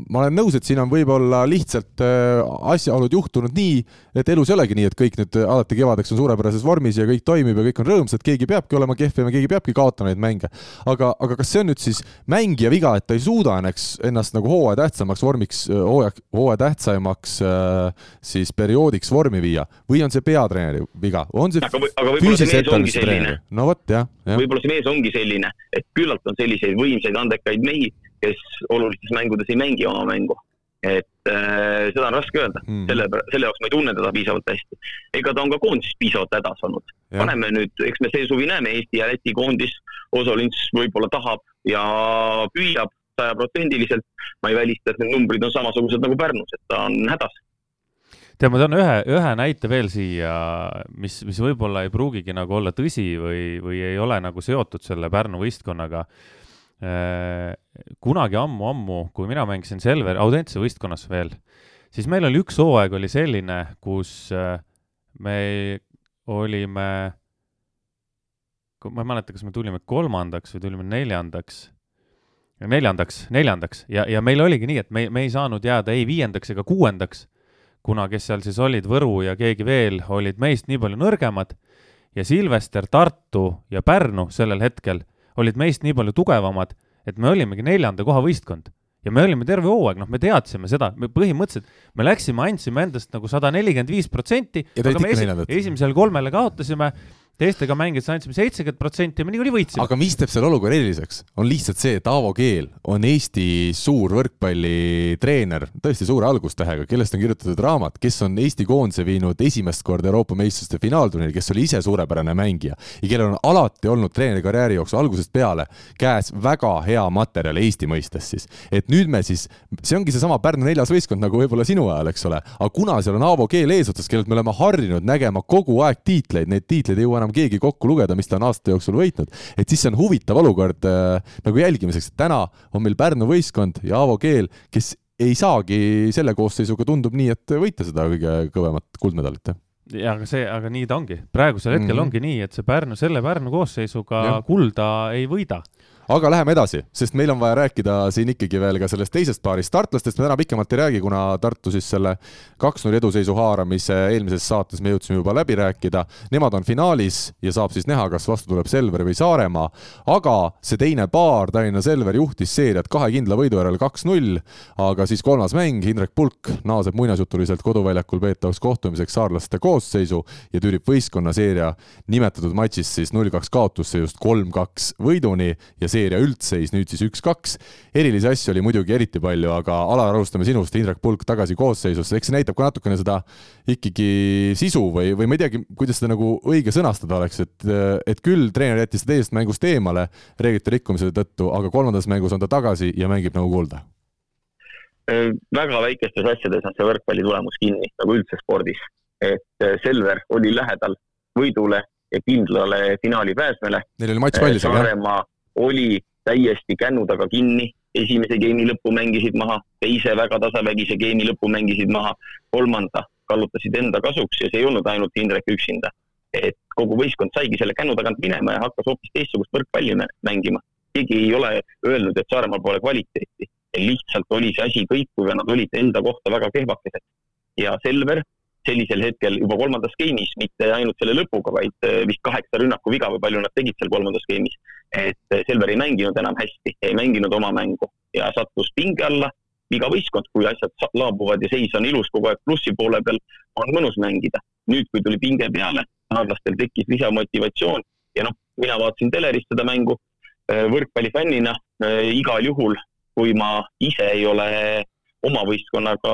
ma olen nõus, et siin on võib-olla lihtsalt äh, asjaolud juhtunud nii, et elus ei olegi nii, et kõik nüüd alati kevadeks on suurepärases vormis ja kõik toimib ja kõik on rõõmsad, keegi peabki olema kehvem ja keegi peabki kaotama neid mänge. aga, aga kas see on nüüd siis mängija viga, et ta ei suuda ennast, ennast nagu hooaja tähtsamaks vormiks, hooaja, hooaja tähtsaimaks Äh, siis perioodiks vormi viia või on see peatreeneri viga, on see aga, aga füüsilise ettevalmistuse treener? no vot, jah ja.. võib-olla see mees ongi selline, et küllalt on selliseid võimsaid andekaid mehi, kes olulistes mängudes ei mängi oma mängu. et äh, seda on raske öelda mm., selle, selle jaoks ma ei tunne teda piisavalt hästi. ega ta on ka koondises piisavalt hädas olnud. paneme nüüd, eks me see suvi näeme, Eesti ja Läti koondis, Osolins võib-olla tahab ja püüab sajaprotsendiliselt. ma ei välista, et need numbrid on samasugused nagu Pärnus, et ta on hädas tead, ma toon ühe, ühe näite veel siia, mis, mis võib-olla ei pruugigi nagu olla tõsi või, või ei ole nagu seotud selle Pärnu võistkonnaga. Äh, kunagi ammu-ammu, kui mina mängisin Selver, Audentse võistkonnas veel, siis meil oli üks hooaeg oli selline, kus äh, me olime, ma ei mäleta, kas me tulime kolmandaks või tulime neljandaks neljandaks, neljandaks. Ja, ja meil oligi nii, et me, me ei saanud jääda ei viiendaks ega kuuendaks, kuna kes seal siis olid, Võru ja keegi veel, olid meist nii palju nõrgemad. Ja Silvester, Tartu ja Pärnu sellel hetkel olid meist nii palju tugevamad, et me olimegi neljanda koha võistkond. Ja me olime terve hooaeg, noh, me teadsime seda, me põhimõtteliselt, me läksime, andsime endast nagu sada nelikümmend viis protsenti, aga me esi esimesele kolmele kaotasime teistega mängides andsime seitsekümmend protsenti me niikuinii võitsime. aga mis teeb selle olukorra eriliseks, on lihtsalt see, et Aavo Keel on Eesti suur võrkpallitreener, tõesti suure algustähega, kellest on kirjutatud raamat, kes on Eesti koondise viinud esimest korda Euroopa meistrite finaalturniiri, kes oli ise suurepärane mängija ja kellel on alati olnud treenerikarjääri jooksul algusest peale käes väga hea materjal Eesti mõistes siis. et nüüd me siis, see ongi seesama Pärnu neljas võistkond nagu võib-olla sinu ajal, eks ole, aga kuna seal on Aavo Keel eesotsas, kellelt me oleme harjunud nägema kogu aeg tiitleid, neid tiitleid ei jõua enam keegi kokku lugeda, mis ta on aastate jooksul võitnud, et siis see on huvitav olukord äh, nagu jälgimiseks, et täna on meil Pärnu võistkond ja Aavo Keel, kes ei saagi selle koosseisuga, tundub nii, et võita seda kõige kõvemat kuldmedalit ja aga see, aga nii ta ongi, praegusel hetkel mm -hmm. ongi nii, et see Pärnu, selle Pärnu koosseisuga ja. kulda ei võida aga läheme edasi, sest meil on vaja rääkida siin ikkagi veel ka sellest teisest paarist tartlastest, me täna pikemalt ei räägi, kuna Tartu siis selle kaks-null eduseisu haaramise eelmises saates me jõudsime juba läbi rääkida. Nemad on finaalis ja saab siis näha, kas vastu tuleb Selver või Saaremaa, aga see teine paar, Tallinna Selver juhtis seeriat kahe kindla võidu järel kaks-null, aga siis kolmas mäng, Indrek Pulk naaseb muinasjutuliselt koduväljakul peetavaks kohtumiseks saarlaste koosseisu ja tüürib võistkonna seeria nimetatud matšis siis null-kaks kaotusse just kolm-kaks võiduni. Ja see seeria üldseis nüüd siis üks-kaks. erilisi asju oli muidugi eriti palju, aga Alar, alustame sinust, Indrek Pulk tagasi koosseisusse, eks see näitab ka natukene seda ikkagi sisu või, või ma ei teagi, kuidas seda nagu õige sõnastada oleks, et, et küll treener jättis ta teisest mängust eemale reeglite rikkumise tõttu, aga kolmandas mängus on ta tagasi ja mängib nagu kuulda väga väikestes asjades on see võrkpalli tulemus kinni, nagu üldse spordis. et äh, Selver oli lähedal võidule ja kindlale finaali pääsmele. Neil oli matš valmis, aga Saaremaa oli täiesti kännu taga kinni, esimese geimi lõppu mängisid maha, teise väga tasavägise geimi lõppu mängisid maha, kolmanda kallutasid enda kasuks ja see ei olnud ainult Indrek üksinda. et kogu võistkond saigi selle kännu tagant minema ja hakkas hoopis teistsugust võrkpalli mängima. keegi ei ole öelnud, et Saaremaal pole kvaliteeti. lihtsalt oli see asi kõikuv ja nad olid enda kohta väga kehvakesed. ja Selver sellisel hetkel juba kolmandas skeemis, mitte ainult selle lõpuga, vaid eh, vist kaheksa rünnakuviga või palju nad tegid seal kolmandas skeemis. et eh, Selver ei mänginud enam hästi, ei mänginud oma mängu ja sattus pinge alla. iga võistkond, kui asjad laabuvad ja seis on ilus kogu aeg plussi poole peal, on mõnus mängida. nüüd, kui tuli pinge peale, saarlastel tekkis lisamotivatsioon ja noh, mina vaatasin telerist seda mängu eh, võrkpallifännina igal juhul, kui ma ise ei ole oma võistkonnaga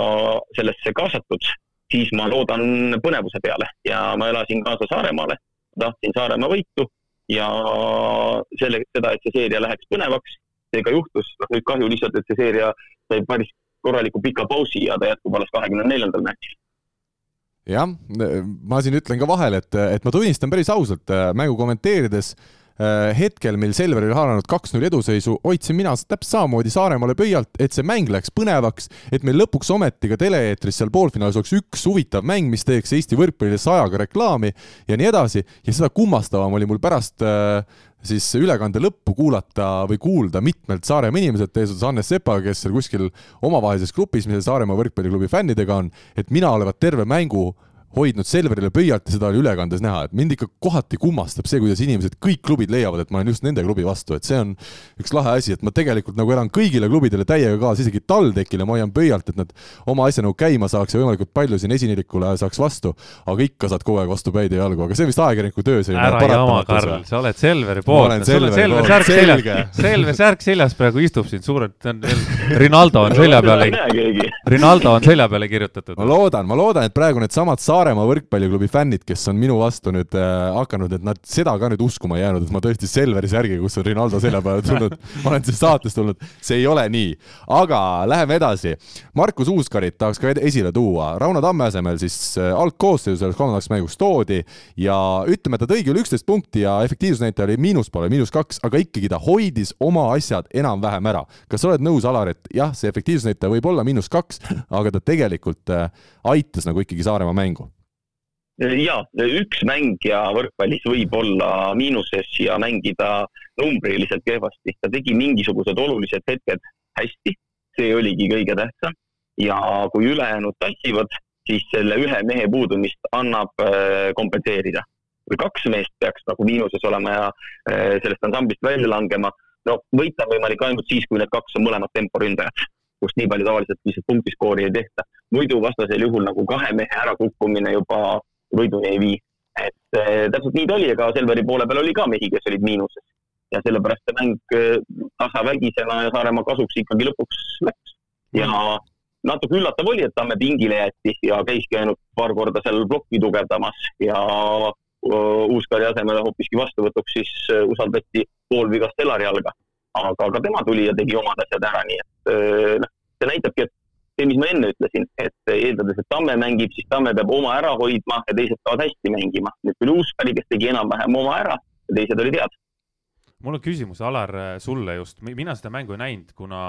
sellesse kaasatud siis ma loodan põnevuse peale ja ma elasin kaasa Saaremaale, tahtsin Saaremaa võitu ja selle, seda, et see seeria läheks põnevaks, see ka juhtus, noh nüüd kahju lihtsalt, et see seeria sai päris korraliku pika pausi ja ta jätkub alles kahekümne neljandal märtsil. Jah, ma siin ütlen ka vahele, et, et ma tunnistan päris ausalt mängu kommenteerides äh, Äh, hetkel, mil Selver oli haaranud kaks-null eduseisu, hoidsin mina täpselt samamoodi Saaremaale pöialt, et see mäng läks põnevaks, et meil lõpuks ometi ka tele-eetris seal poolfinaalis oleks üks huvitav mäng, mis teeks Eesti võrkpallile sajaga reklaami ja nii edasi. Ja seda kummastavam oli mul pärast äh, siis ülekande lõppu kuulata või kuulda mitmelt Saaremaa inimeselt, eesotsas Hannes Sepaga, kes seal kuskil omavahelises grupis, mis Saaremaa võrkpalliklubi fännidega on, et mina olevat terve mängu hoidnud Selverile pöialt ja seda oli ülekandes näha, et mind ikka kohati kummastab see, kuidas inimesed, kõik klubid leiavad, et ma olen just nende klubi vastu, et see on üks lahe asi, et ma tegelikult nagu elan kõigile klubidele täiega kaasa, isegi TalTechile ma hoian pöialt, et nad oma asja nagu käima saaks ja võimalikult palju siin esinelikule saaks vastu, aga ikka saad kogu aeg vastu päid ja jalgu, aga see on vist ajakirjaniku töö selline ära jama, Karl, sa oled Selveri poolt, sul on Selver särk seljas, Selver särk seljas praegu istub siin suurelt, Rinaldo on selja peale, Rinaldo on selja peale kirjutatud. ma loodan, ma loodan, et praegu needsamad Saaremaa võrkpalliklubi fännid, kes on minu vastu nüüd äh, hakanud, et nad seda ka nüüd uskuma ei jäänud, et ma tõesti Selveri särgi, kus on Rinaldo selja peale tulnud, ma olen siia saates tulnud, see ei ole nii. aga läheme edasi. Markus Uuskarit tahaks ka esile tuua, Rauno Tamme asemel siis äh, algkoosseisu selles kolmandaks mängus toodi ja ütleme, ta tõi küll üksteist punkti ja efektiivsusnäitaja oli miinuspoole, miinus kaks, aga ikkagi ta hoidis oma asjad enam-vähem ära. kas sa oled nõus, Alar, et jah, see efektiivsusnäitaja võib olla miinus kaks, aga ta tegelikult äh, aitas nagu ikkagi Saaremaa mängu? ja üks mängija võrkpallis võib olla miinuses ja mängida numbriliselt kehvasti. ta tegi mingisugused olulised hetked hästi, see oligi kõige tähtsam. ja kui ülejäänud tassivad, siis selle ühe mehe puudumist annab äh, kompenseerida. kui kaks meest peaks nagu miinuses olema ja äh, sellest ansamblist välja langema, no võita on võimalik ainult siis, kui need kaks on mõlemad temporündajad kust nii palju tavaliselt lihtsalt punktiskoori ei tehta. Muidu vastasel juhul nagu kahe mehe ärakukkumine juba võiduni ei vii. et äh, täpselt nii ta oli, aga Selveri poole peal oli ka mehi, kes olid miinuses. ja sellepärast see mäng tasavägisena ja Saaremaa kasuks ikkagi lõpuks läks. ja natuke üllatav oli, et Tamme pingile jäeti ja käiski ainult paar korda seal plokki tugevdamas ja Uuskari asemele hoopiski vastuvõtuks siis usaldati poolvigast Elari jalga. aga ka tema tuli ja tegi omad asjad ära, nii et noh, see näitabki, et see, mis ma enne ütlesin, et eeldades, et Tamme mängib, siis Tamme peab oma ära hoidma ja teised peavad hästi mängima. nüüd tuli Uuskari, kes tegi enam-vähem oma ära ja teised olid head. mul on küsimus, Alar, sulle just, mina seda mängu ei näinud, kuna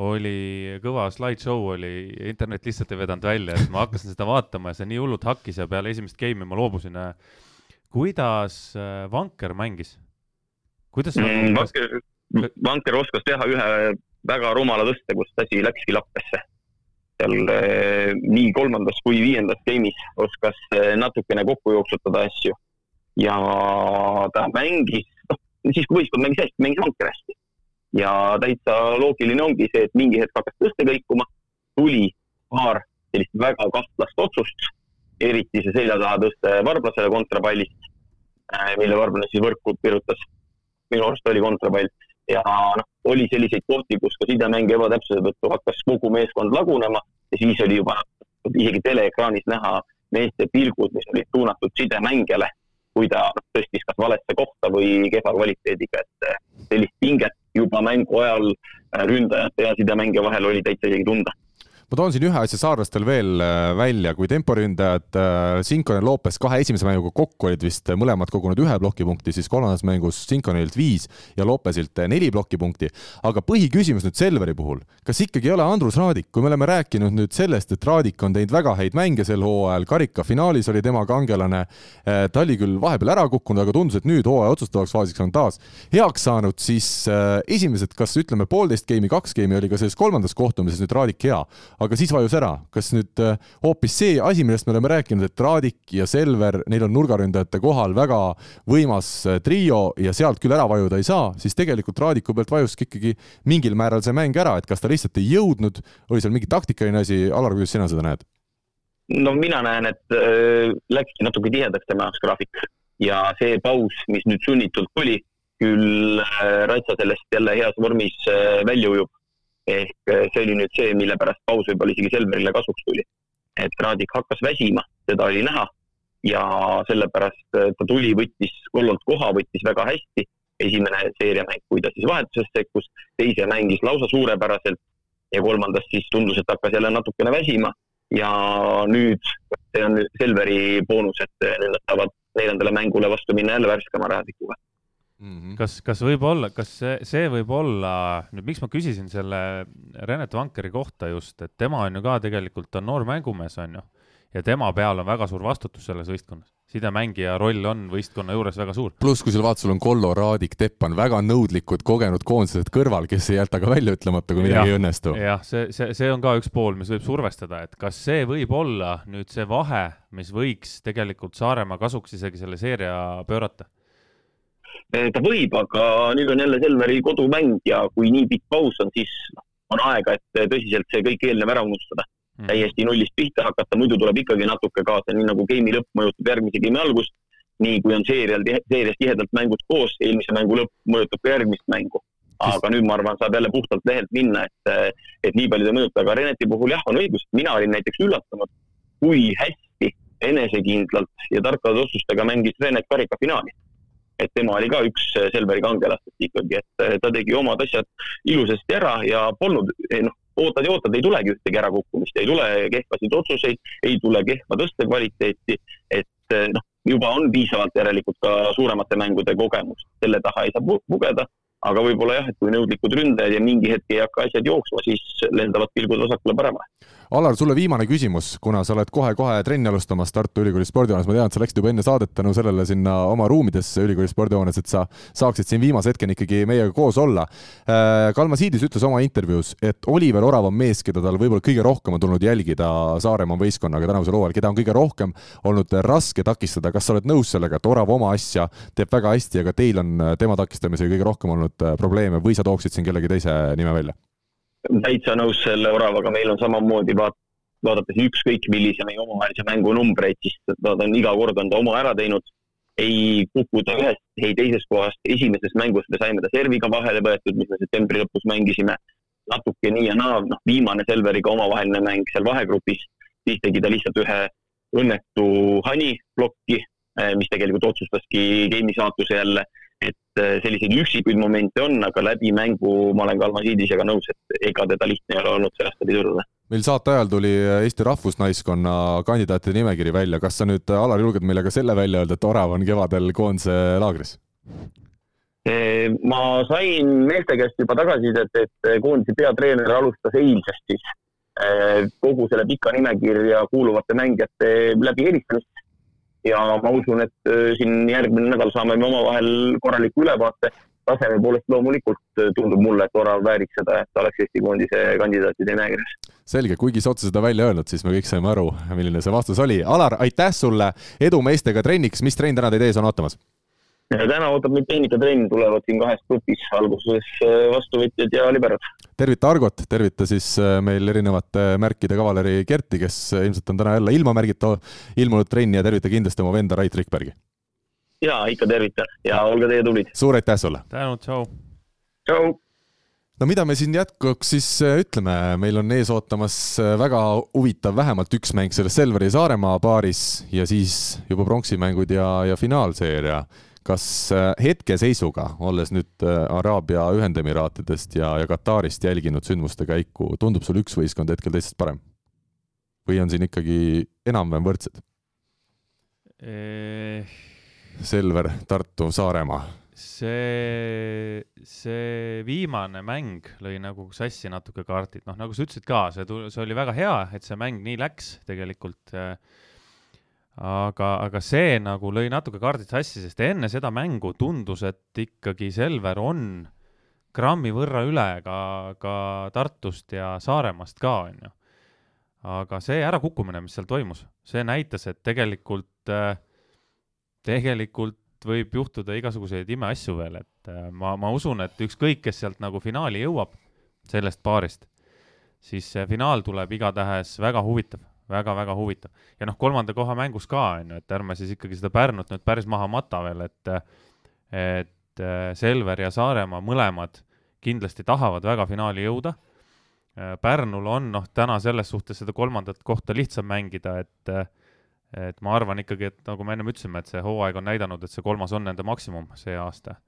oli kõva slideshow oli, internet lihtsalt ei vedanud välja, et ma hakkasin seda vaatama ja see nii hullult hakkis ja peale esimest game'i ma loobusin. kuidas äh, Vanker mängis? kuidas mm,? Vanker, Vanker oskas teha ühe väga rumala tõste, kus asi läkski lappesse. Seal eh, nii kolmandas kui viiendas game'is oskas eh, natukene kokku jooksutada asju ja ta mängis, noh, siis kui võistkond mängis hästi, mängis vanker hästi. ja täitsa loogiline ongi see, et mingi hetk hakkas tõste kõikuma, tuli paar sellist väga kahtlast otsust, eriti see selja taha tõste Varblasele kontrapallist, eh, mille Varblane siis võrku pirutas. minu arust oli kontrapall ja noh, oli selliseid kohti, kus ka sidemängi ebatäpsuse tõttu hakkas kogu meeskond lagunema ja siis oli juba isegi teleekraanis näha meeste pilgud, mis olid suunatud sidemängijale, kui ta tõstis kas valesse kohta või kehva kvaliteediga, et eh, sellist pinget juba mängu ajal eh, ründajate ja sidemängija vahel oli täitsa isegi tunda ma toon siin ühe asja saarlastel veel äh, välja, kui temporündajad äh, Sinkonen ja Lopes kahe esimese mänguga kokku olid vist mõlemad kogunud ühe plokipunkti, siis kolmandas mängus Sinkonilt viis ja Lopesilt neli plokipunkti. aga põhiküsimus nüüd Selveri puhul, kas ikkagi ei ole Andrus Raadik, kui me oleme rääkinud nüüd sellest, et Raadik on teinud väga häid mänge sel hooajal, karikafinaalis oli tema kangelane, äh, ta oli küll vahepeal ära kukkunud, aga tundus, et nüüd hooaja otsustavaks faasiks on taas heaks saanud, siis esimesed, kas ütleme poolteist geimi, kaks geimi oli ka selles kolmandas kohtumises nüüd Raadik hea aga siis vajus ära. kas nüüd äh, hoopis see asi, millest me oleme rääkinud, et Raadik ja Selver, neil on nurgaründajate kohal väga võimas äh, trio ja sealt küll ära vajuda ei saa, siis tegelikult Raadiku pealt vajuski ikkagi mingil määral see mäng ära, et kas ta lihtsalt ei jõudnud, oli seal mingi taktikaline asi, Alar, kuidas sina seda näed? no mina näen, et äh, läkski natuke tihedaks tema jaoks graafik ja see paus, mis nüüd sunnitult tuli, küll Ratsa sellest jälle heas vormis välja ujub ehk eh, see oli nüüd see, mille pärast paus võib-olla isegi Selverile kasuks tuli. et Raadik hakkas väsima, seda oli näha ja sellepärast eh, ta tuli, võttis Kollolt koha, võttis väga hästi. esimene seeriamäng, kui ta siis vahetuses sekkus, teise mängis lausa suurepäraselt ja kolmandas siis tundus, et hakkas jälle natukene väsima ja nüüd see on Selveri boonus, et eh, nad saavad neljandale mängule vastu minna jälle värskema Raadikuga mm. -hmm. kas, kas võib olla, kas see, see võib olla, nüüd miks ma küsisin selle Renet Vankeri kohta just, et tema on ju ka tegelikult on noor mängumees, on ju, ja tema peal on väga suur vastutus selles võistkonnas. sidemängija roll on võistkonna juures väga suur. pluss, kui sul vaata, sul on Kollo, Raadik, Teppan, väga nõudlikud, kogenud koondised kõrval, kes ei jäta ka välja ütlemata, kui midagi ei õnnestu. jah, see, see, see on ka üks pool, mis võib survestada, et kas see võib olla nüüd see vahe, mis võiks tegelikult Saaremaa kasuks isegi selle seeria pöörata ta võib, aga nüüd on jälle Selveri kodumäng ja kui nii pikk paus on, siis on aega, et tõsiselt see kõik eelnev ära unustada. Mm.. täiesti nullist pihta hakata, muidu tuleb ikkagi natuke kaasa, nii nagu game'i lõpp mõjutab järgmise game'i algust. nii kui on seerial, seerias tihedalt mängud koos, eelmise mängu lõpp mõjutab ka järgmist mängu. aga nüüd ma arvan, saab jälle puhtalt lehelt minna, et, et nii palju ta mõjutab, aga Reneti puhul jah, on õigus, mina olin näiteks üllatunud, kui hästi enesekindlalt ja tarkade otsustega mängis Renet karikafinaali et tema oli ka üks äh, Selveri kangelastest ikkagi, et äh, ta tegi omad asjad ilusasti ära ja polnud, eh, noh, ootad ja ootad, ei tulegi ühtegi ärakukkumist, ei tule kehvasid otsuseid, ei tule kehva tõstekvaliteeti, et noh, juba on piisavalt järelikult ka suuremate mängude kogemust, selle taha ei saa pugeda aga võib-olla jah, et kui nõudlikud ründajad ja mingi hetk ei hakka asjad jooksma, siis lendavad pilgud vasakule-paremale. Alar, sulle viimane küsimus, kuna sa oled kohe-kohe trenni alustamas Tartu Ülikooli spordihoones, ma tean, et sa läksid juba enne saadet tänu sellele sinna oma ruumidesse ülikooli spordihoones, et sa saaksid siin viimase hetkeni ikkagi meiega koos olla. Äh, Kalma Siidis ütles oma intervjuus, et Oliver Orav on mees, keda tal võib-olla kõige rohkem on tulnud jälgida Saaremaa võistkonnaga tänavusel hooajal, keda on kõige rohkem olnud raske takistada. kas sa oled nõus sellega, et Orav oma asja teeb väga hästi, aga teil on tema takistamisega kõige rohkem olnud äh, probleeme või sa tooksid siin kellegi teise nime välja? Täitsa nõus selle Oravaga, meil on samamoodi, vaat vaadates ükskõik millise meie omavahelise mängu numbreid, siis nad on iga kord on ta oma ära teinud. ei kuku ta ühest, ei teisest kohast, esimeses mängus me saime ta serviga vahele võetud, mis me septembri lõpus mängisime. natuke nii ja naa, noh, viimane Selveriga omavaheline mäng seal vahegrupis, siis tegi ta lihtsalt ühe õnnetu hani plokki, eh, mis tegelikult otsustaski game'i saatuse jälle et äh, selliseid üksikuid momente on, aga läbi mängu ma olen ka Almasiidisega nõus, et ega teda lihtne ei ole olnud see aasta pidurdada. meil saate ajal tuli Eesti rahvusnaiskonna kandidaatide nimekiri välja, kas sa nüüd, Alar, julged meile ka selle välja öelda, et Orav on kevadel koondise laagris? ma sain meeste käest juba tagasisidet, et koondise peatreener alustas eilsest siis äh, kogu selle pika nimekirja kuuluvate mängijate läbi helistamist ja ma usun, et äh, siin järgmine nädal saame me omavahel korraliku ülevaate. taseme poolest loomulikult äh, tundub mulle, et Orav vääriks seda, et ta oleks Eesti koondise kandidaatide nimekirjas. selge, kuigi sa otse seda välja öelnud, siis me kõik saime aru, milline see vastus oli. Alar, aitäh sulle, edu meestega trenniks, mis trenn täna teid ees on ootamas? Täna ootab meid tehnikatrenn, tulevad siin kahes grupis, alguses äh, vastuvõtjad ja liberad. tervita Argot, tervita siis äh, meil erinevate märkide kavaleri Kerti, kes äh, ilmselt on täna jälle ilma märgita ilmunud trenni ja tervita kindlasti oma venda Rait Rikbergi. ja ikka tervitan ja olge teie tublid. suur aitäh sulle! tänud, tšau! tšau! no mida me siin jätkuks siis ütleme, meil on ees ootamas väga huvitav vähemalt üks mäng selles Selveri Saaremaa paaris ja siis juba pronksimängud ja, ja finaalseeria kas äh, hetkeseisuga, olles nüüd äh, Araabia Ühendemiraatidest ja, ja Katarist jälginud sündmuste käiku, tundub sul üks võistkond hetkel teistest parem? või on siin ikkagi enam-vähem võrdsed e...? Selver, Tartu, Saaremaa. see, see viimane mäng lõi nagu sassi natuke kaardid, noh, nagu sa ütlesid ka, see, see oli väga hea, et see mäng nii läks tegelikult äh, aga, aga see nagu lõi natuke kaardid sassi, sest enne seda mängu tundus, et ikkagi Selver on grammi võrra üle ka, ka Tartust ja Saaremaast ka, onju. aga see ärakukkumine, mis seal toimus, see näitas, et tegelikult, tegelikult võib juhtuda igasuguseid imeasju veel, et ma, ma usun, et ükskõik, kes sealt nagu finaali jõuab, sellest paarist, siis see finaal tuleb igatahes väga huvitav väga-väga huvitav. ja noh, kolmanda koha mängus ka, on ju, et ärme siis ikkagi seda Pärnut nüüd päris maha mata veel, et et äh, Selver ja Saaremaa mõlemad kindlasti tahavad väga finaali jõuda. Äh, Pärnul on noh, täna selles suhtes seda kolmandat kohta lihtsam mängida, et et ma arvan ikkagi, et nagu me ennem ütlesime, et see hooaeg on näidanud, et see kolmas on nende maksimum see aasta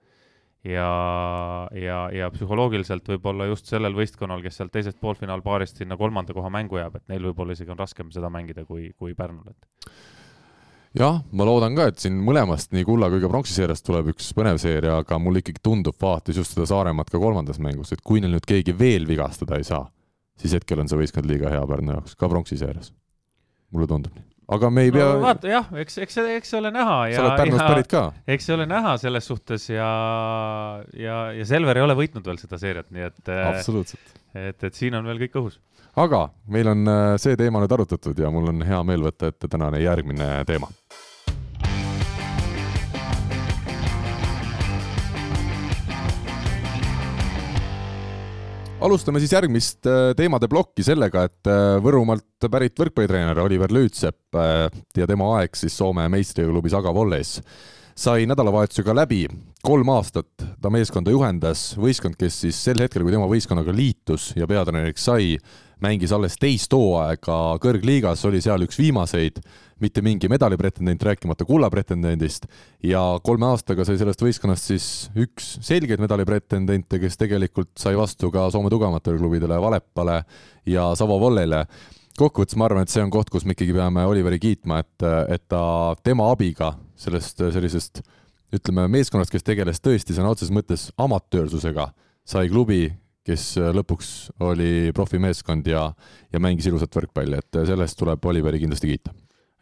ja, ja, ja psühholoogiliselt võib-olla just sellel võistkonnal, kes sealt teisest poolfinaalpaarist sinna kolmanda koha mängu jääb, et neil võib-olla isegi on raskem seda mängida kui, kui Pärnul, et jah, ma loodan ka, et siin mõlemast, nii kulla kui ka pronksi seeriast tuleb üks põnev seeria, aga mulle ikkagi tundub, vaadates just seda Saaremaad ka kolmandas mängus, et kui neil nüüd keegi veel vigastada ei saa, siis hetkel on see võistkond liiga hea Pärnu jaoks, ka pronksi seerias. mulle tundub nii aga me ei pea no,. vaata jah, eks, eks, eks see ole näha sa oled Pärnust pärit ka. eks see ole näha selles suhtes ja, ja, ja Selver ei ole võitnud veel seda seeriat, nii et. Äh, absoluutselt. et, et siin on veel kõik õhus. aga meil on äh, see teema nüüd arutatud ja mul on hea meel võtta ette tänane järgmine teema alustame siis järgmist äh, teemade plokki sellega, et äh, Võrumaalt pärit võrkpallitreener Oliver Lüütsepp äh, ja tema aeg siis Soome meistriklubis Aga Volleys sai nädalavahetusega läbi, kolm aastat ta meeskonda juhendas, võistkond, kes siis sel hetkel, kui tema võistkonnaga liitus ja peatreeneriks sai, mängis alles teist hooaega kõrgliigas, oli seal üks viimaseid, mitte mingi medalipretendent, rääkimata kullapretendendist, ja kolme aastaga sai sellest võistkonnast siis üks selgeid medalipretendente, kes tegelikult sai vastu ka Soome tugevamatele klubidele, Valepale ja Savo Vollele. Kokkuvõttes ma arvan, et see on koht, kus me ikkagi peame Oliveri kiitma, et, et ta tema abiga sellest sellisest ütleme, meeskonnast, kes tegeles tõesti sõna otseses mõttes amatöörsusega, sai klubi, kes lõpuks oli profimeeskond ja, ja mängis ilusat võrkpalli, et äh, sellest tuleb Oliveri kindlasti kiita.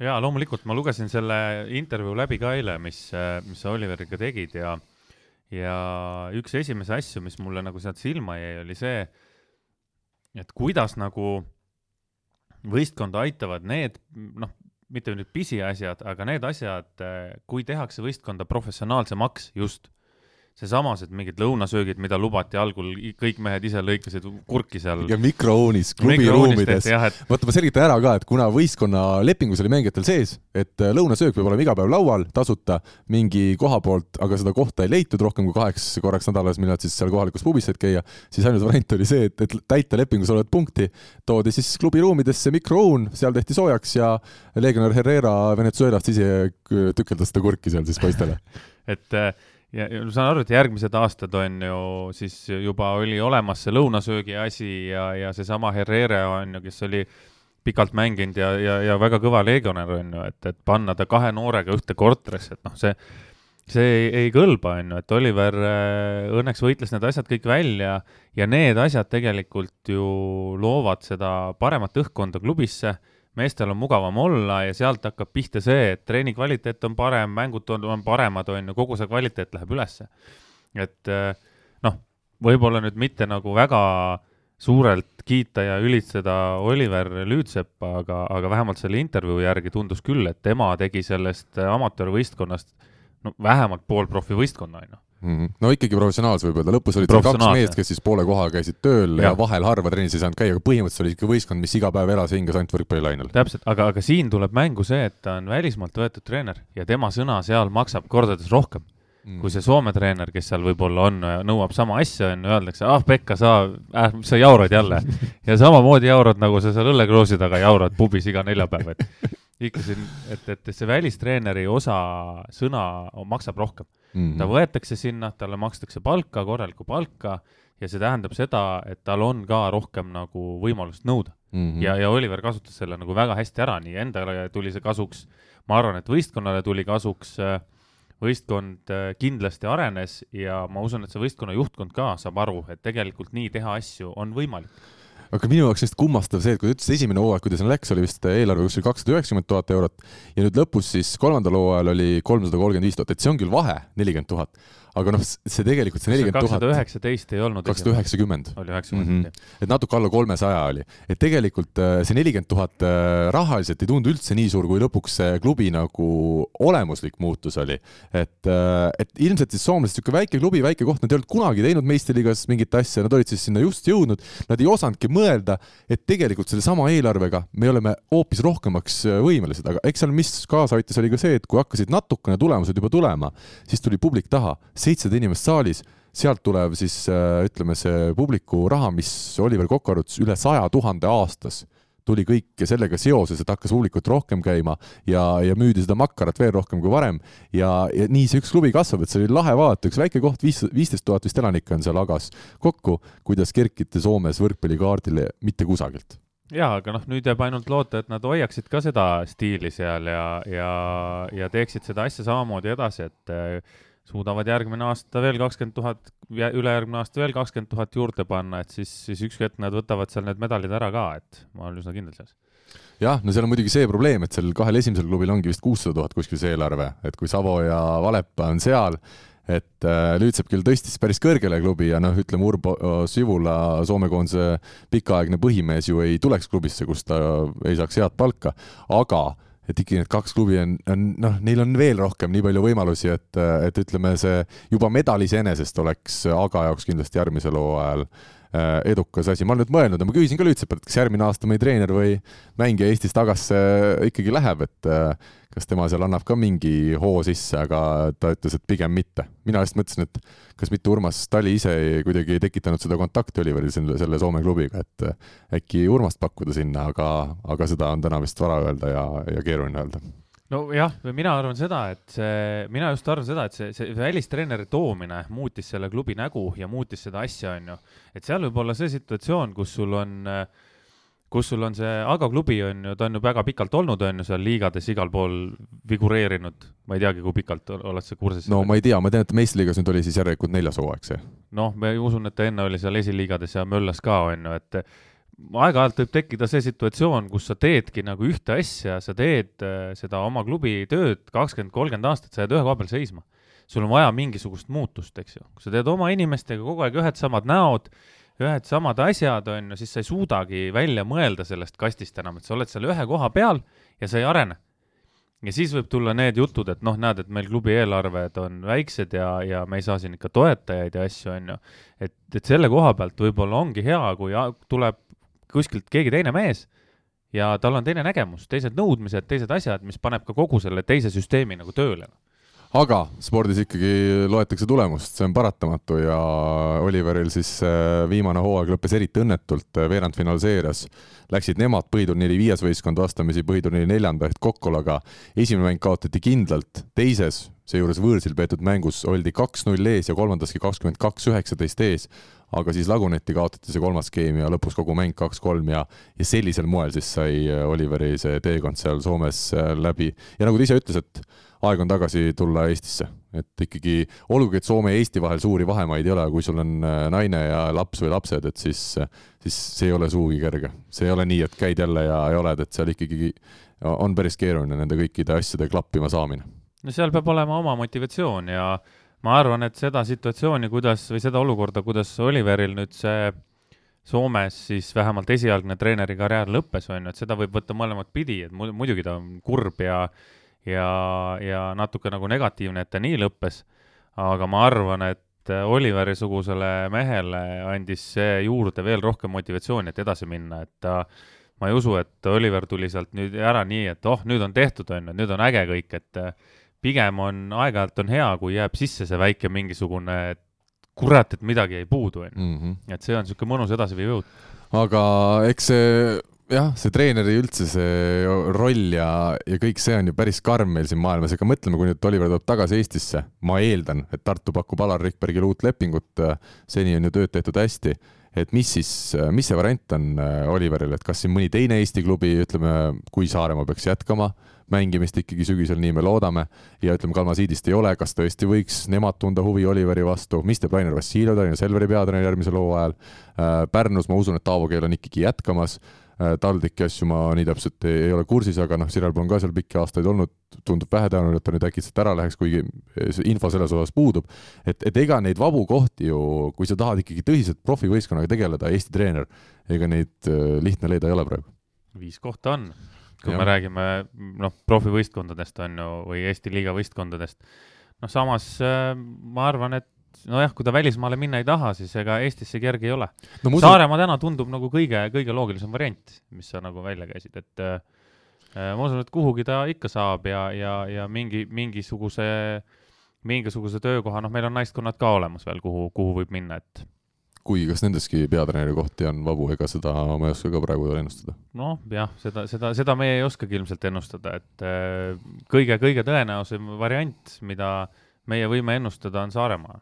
Jaa, loomulikult, ma lugesin selle intervjuu läbi ka eile, mis, mis sa Oliveriga tegid ja ja üks esimesi asju, mis mulle nagu sealt silma jäi, oli see, et kuidas nagu võistkonda aitavad need, noh, mitte nüüd pisiasjad, aga need asjad, kui tehakse võistkonda professionaalsemaks just seesamas, et mingid lõunasöögid, mida lubati algul, kõik mehed ise lõikasid kurki seal. ja mikrouunis klubiruumides. Vaata, ma selgitan ära ka, et kuna võistkonna lepingus oli mängijatel sees, et äh, lõunasöök peab olema iga päev laual, tasuta mingi koha poolt, aga seda kohta ei leitud rohkem kui kaheks korraks nädalas, millal siis seal kohalikus pubis said käia, siis ainus variant oli see, et, et täita lepingus olevat punkti, toodi siis klubiruumidesse mikrouun, seal tehti soojaks ja legionär Herrera Venezuelast ise tükeldas seda kurki seal siis poistele et äh, ja, ma saan aru, et järgmised aastad on ju siis juba oli olemas see lõunasöögi asi ja, ja seesama Herrera on ju, kes oli pikalt mänginud ja, ja, ja väga kõva legionär on ju, et, et panna ta kahe noorega ühte korterisse, et noh, see, see ei, ei kõlba, on ju, et Oliver äh, õnneks võitles need asjad kõik välja ja need asjad tegelikult ju loovad seda paremat õhkkonda klubisse meestel on mugavam olla ja sealt hakkab pihta see, et treeni kvaliteet on parem, mängud on, paremad, on ju, kogu see kvaliteet läheb ülesse. et eh, noh, võib-olla nüüd mitte nagu väga suurelt kiita ja ülitseda Oliver Lüütseppa, aga, aga vähemalt selle intervjuu järgi tundus küll, et tema tegi sellest amatöörvõistkonnast no vähemalt pool profivõistkonna, on ju mm. -hmm. no ikkagi professionaalse võib öelda, lõpus olid kaks meest, kes siis poole kohaga käisid tööl ja, ja vahel harva trennis ei saanud käia, aga põhimõtteliselt oli ikka võistkond, mis iga päev elas ja hingas ainult võrkpallilainel. täpselt, aga, aga siin tuleb mängu see, et ta on välismaalt võetud treener ja tema sõna seal maksab kordades rohkem mm. kui see Soome treener, kes seal võib-olla on, nõuab sama asja, on ju, öeldakse, ah Pekka, sa äh,, sa jaurad jälle. ja samamoodi jaurad, nagu sa seal õllekroosi taga jaurad pubis iga neljapäev, et ikka siin, et, et see välistreeneri osa sõna maksab rohkem mm. -hmm. ta võetakse sinna, talle makstakse palka, korralikku palka ja see tähendab seda, et tal on ka rohkem nagu võimalust nõuda mm. -hmm. ja, ja Oliver kasutas selle nagu väga hästi ära, nii endale tuli see kasuks, ma arvan, et võistkonnale tuli kasuks, võistkond äh, kindlasti arenes ja ma usun, et see võistkonna juhtkond ka saab aru, et tegelikult nii teha asju on võimalik aga minu jaoks lihtsalt kummastav see, et kui ta ütles esimene hooaeg, kuidas läks, oli vist eelarve kuskil kakssada üheksakümmend tuhat eurot. Ja nüüd lõpus siis kolmandal hooajal oli kolmsada kolmkümmend viis tuhat, et see on küll vahe, nelikümmend tuhat aga noh, see tegelikult see nelikümmend tuhat. kakssada üheksateist ei olnud. kakssada üheksakümmend. oli üheksakümmend, jah. et natuke alla kolmesaja oli, et tegelikult äh, see nelikümmend tuhat äh, rahaliselt ei tundu üldse nii suur, kui lõpuks see klubi nagu olemuslik muutus oli. et, äh, et ilmselt siis soomlased, niisugune väike klubi, väike koht, nad ei olnud kunagi teinud meistriliigas mingit asja, nad olid siis sinna just jõudnud, nad ei osanudki mõelda, et tegelikult sellesama eelarvega me oleme hoopis rohkemaks võimelised, aga eks seal, mis kaasa aitas, oli ka see, et kui hakkasid natukene tulemused juba tulema, siis tuli publik taha seitsesada inimest saalis, sealt tuleb siis äh, ütleme, see publiku raha, mis Oliver Kokk arvutas üle saja tuhande aastas, tuli kõik sellega seoses, et hakkas publikut rohkem käima ja, ja müüdi seda makkarat veel rohkem kui varem. Ja, ja nii see üks klubi kasvab, et see oli lahe vaadata, üks väike koht, viis, viisteist tuhat vist elanikke on seal Agas kokku, kuidas kerkiti Soomes võrkpallikaardile mitte kusagilt. Jaa, aga noh, nüüd jääb ainult loota, et nad hoiaksid ka seda stiili seal ja, ja, ja teeksid seda asja samamoodi edasi, et suudavad järgmine aasta veel kakskümmend tuhat, ülejärgmine aasta veel kakskümmend tuhat juurde panna, et siis, siis üks hetk nad võtavad seal need medalid ära ka, et ma olen üsna kindel selles. Jah, no seal on muidugi see probleem, et seal kahel esimesel klubil ongi vist kuussada tuhat kuskil see eelarve, et kui Savo ja Valepa on seal, et äh, Lüütsepp küll tõstis päris kõrgele klubi ja noh, ütleme Urbo Sivula, Soome koondise pikaaegne põhimees ju ei tuleks klubisse, kus ta ei saaks head palka, aga et ikkagi need kaks klubi on, on noh, neil on veel rohkem nii palju võimalusi, et, et ütleme, see juba medal iseenesest oleks Aga jaoks kindlasti järgmisel hooajal äh, edukas asi. ma olen nüüd mõelnud ja ma küsisin ka Lüütsepalt, et kas järgmine aasta mõni treener või mängija Eestis tagasi ikkagi läheb, et kas tema seal annab ka mingi hoo sisse, aga ta ütles, et pigem mitte. mina lihtsalt mõtlesin, et kas mitte Urmas Tali ise ei, kuidagi ei tekitanud seda kontakti Oliveril selle, selle Soome klubiga, et äkki Urmast pakkuda sinna, aga, aga seda on täna vist vara öelda ja, ja keeruline öelda nojah, mina arvan seda, et see, mina just arvan seda, et see, see välistreeneri toomine muutis selle klubi nägu ja muutis seda asja, onju. et seal võib olla see situatsioon, kus sul on äh, kus sul on see Aga klubi on ju, ta on ju väga pikalt olnud, on ju seal liigades igal pool figureerinud, ma ei teagi, kui pikalt oled sa kursis? no ma ei tea, ma tean, et meistriliigas nüüd oli siis järelikult neljas hooaeg see. noh, ma usun, et ta enne oli seal esiliigades ja möllas ka, on ju, et aeg-ajalt võib tekkida see situatsioon, kus sa teedki nagu ühte asja, sa teed äh, seda oma klubi tööd kakskümmend, kolmkümmend aastat, sa jääd ühe koha peal seisma. sul on vaja mingisugust muutust, eks ju, kui sa teed oma inimestega kogu aeg ühed samad näod, ühed samad asjad, on ju, siis sa ei suudagi välja mõelda sellest kastist enam, et sa oled seal ühe koha peal ja sa ei arene. ja siis võib tulla need jutud, et noh, näed, et meil klubi eelarved on väiksed ja, ja me ei saa siin ikka toetajaid ja asju, on ju. et, et selle koha pealt võib-olla ongi hea, kui tuleb kuskilt keegi teine mees ja tal on teine nägemus, teised nõudmised, teised asjad, mis paneb ka kogu selle teise süsteemi nagu tööle aga spordis ikkagi loetakse tulemust, see on paratamatu ja Oliveril siis äh, viimane hooaeg lõppes eriti õnnetult äh, veerandfinaalseerias. Läksid nemad põhiturniiri viies võistkond vastamisi põhiturniiri neljanda ehk Kokkolaga. esimene mäng kaotati kindlalt, teises, seejuures võõrsil peetud mängus oldi kaks-null ees ja kolmandaski kakskümmend kaks üheksateist ees aga siis laguneti, kaotati see kolmas skeem ja lõpuks kogu mäng kaks-kolm ja, ja sellisel moel siis sai äh, Oliveri see teekond seal Soomes läbi. ja nagu ta ise ütles, et aeg on tagasi tulla Eestisse, et ikkagi olgugi, et Soome ja Eesti vahel suuri vahemaid ei ole, kui sul on äh, naine ja laps või lapsed, et siis, siis see ei ole sugugi kerge. see ei ole nii, et käid jälle ja, ja oled, et seal ikkagi on päris keeruline nende kõikide asjade klappima saamine. no seal peab olema oma motivatsioon ja ma arvan, et seda situatsiooni, kuidas või seda olukorda, kuidas Oliveril nüüd see Soomes siis vähemalt esialgne treeneri karjäär lõppes, on ju, et seda võib võtta mõlemat pidi, et muidugi ta on kurb ja ja, ja natuke nagu negatiivne, et ta nii lõppes. aga ma arvan, et Oliveri-sugusele mehele andis see juurde veel rohkem motivatsiooni, et edasi minna, et ta ma ei usu, et Oliver tuli sealt nüüd ära nii, et oh, nüüd on tehtud, on ju, nüüd on äge kõik, et pigem on, aeg-ajalt on hea, kui jääb sisse see väike mingisugune kurat, et midagi jäi puudu, on ju. Mhm. et see on niisugune mõnus edasiviiv jõud. aga eks see jah, see treeneri üldse see roll ja, ja kõik see on ju päris karm meil siin maailmas, ega mõtleme, kui nüüd Oliver tuleb tagasi Eestisse, ma eeldan, et Tartu pakub Alar Rikbergile uut lepingut, seni on ju tööd tehtud hästi, et mis siis, mis see variant on äh, Oliveril, et kas siin mõni teine Eesti klubi, ütleme, kui Saaremaa peaks jätkama mängimist ikkagi sügisel, nii me loodame, ja ütleme, Kalmasiidist ei ole, kas tõesti võiks nemad tunda huvi Oliveri vastu, mis teeb Rainer Vassiljev, Tallinna Selveri peatreener järgmisel hooajal, äh, Pärnus ma usun, et Taavo Keel on ikkagi jätkamas. Äh, TalTechi asju ma nii täpselt ei, ei ole kursis, aga noh, Sirelpuu on ka seal pikki aastaid olnud, tundub vähetõenäoline, et ta nüüd äkitselt ära läheks, kuigi see info selles osas puudub. et, et ega neid vabu kohti ju, kui sa tahad ikkagi tõsiselt profivõistkonnaga tegeleda, Eesti treener, ega neid äh, lihtne leida ei ole praegu. viis kohta on, kui ja. me räägime noh, profivõistkondadest on ju, või Eesti liiga võistkondadest. noh, samas äh, ma arvan, et nojah, kui ta välismaale minna ei taha, siis ega Eestisse kerge ei ole no,. Muidu... Saaremaa täna tundub nagu kõige, kõige loogilisem variant, mis sa nagu välja käisid, et äh, ma usun, et kuhugi ta ikka saab ja, ja, ja mingi, mingisuguse, mingisuguse töökoha, noh, meil on naiskonnad ka olemas veel, kuhu, kuhu võib minna, et kuigi kas nendeski peatreeneri kohti on vabu, ega seda ma ei oska ka praegu ennustada. noh, jah, seda, seda, seda meie ei oskagi ilmselt ennustada, et äh, kõige, kõige tõenäosem variant, mida äh, meie võime ennustada, on Saaremaa.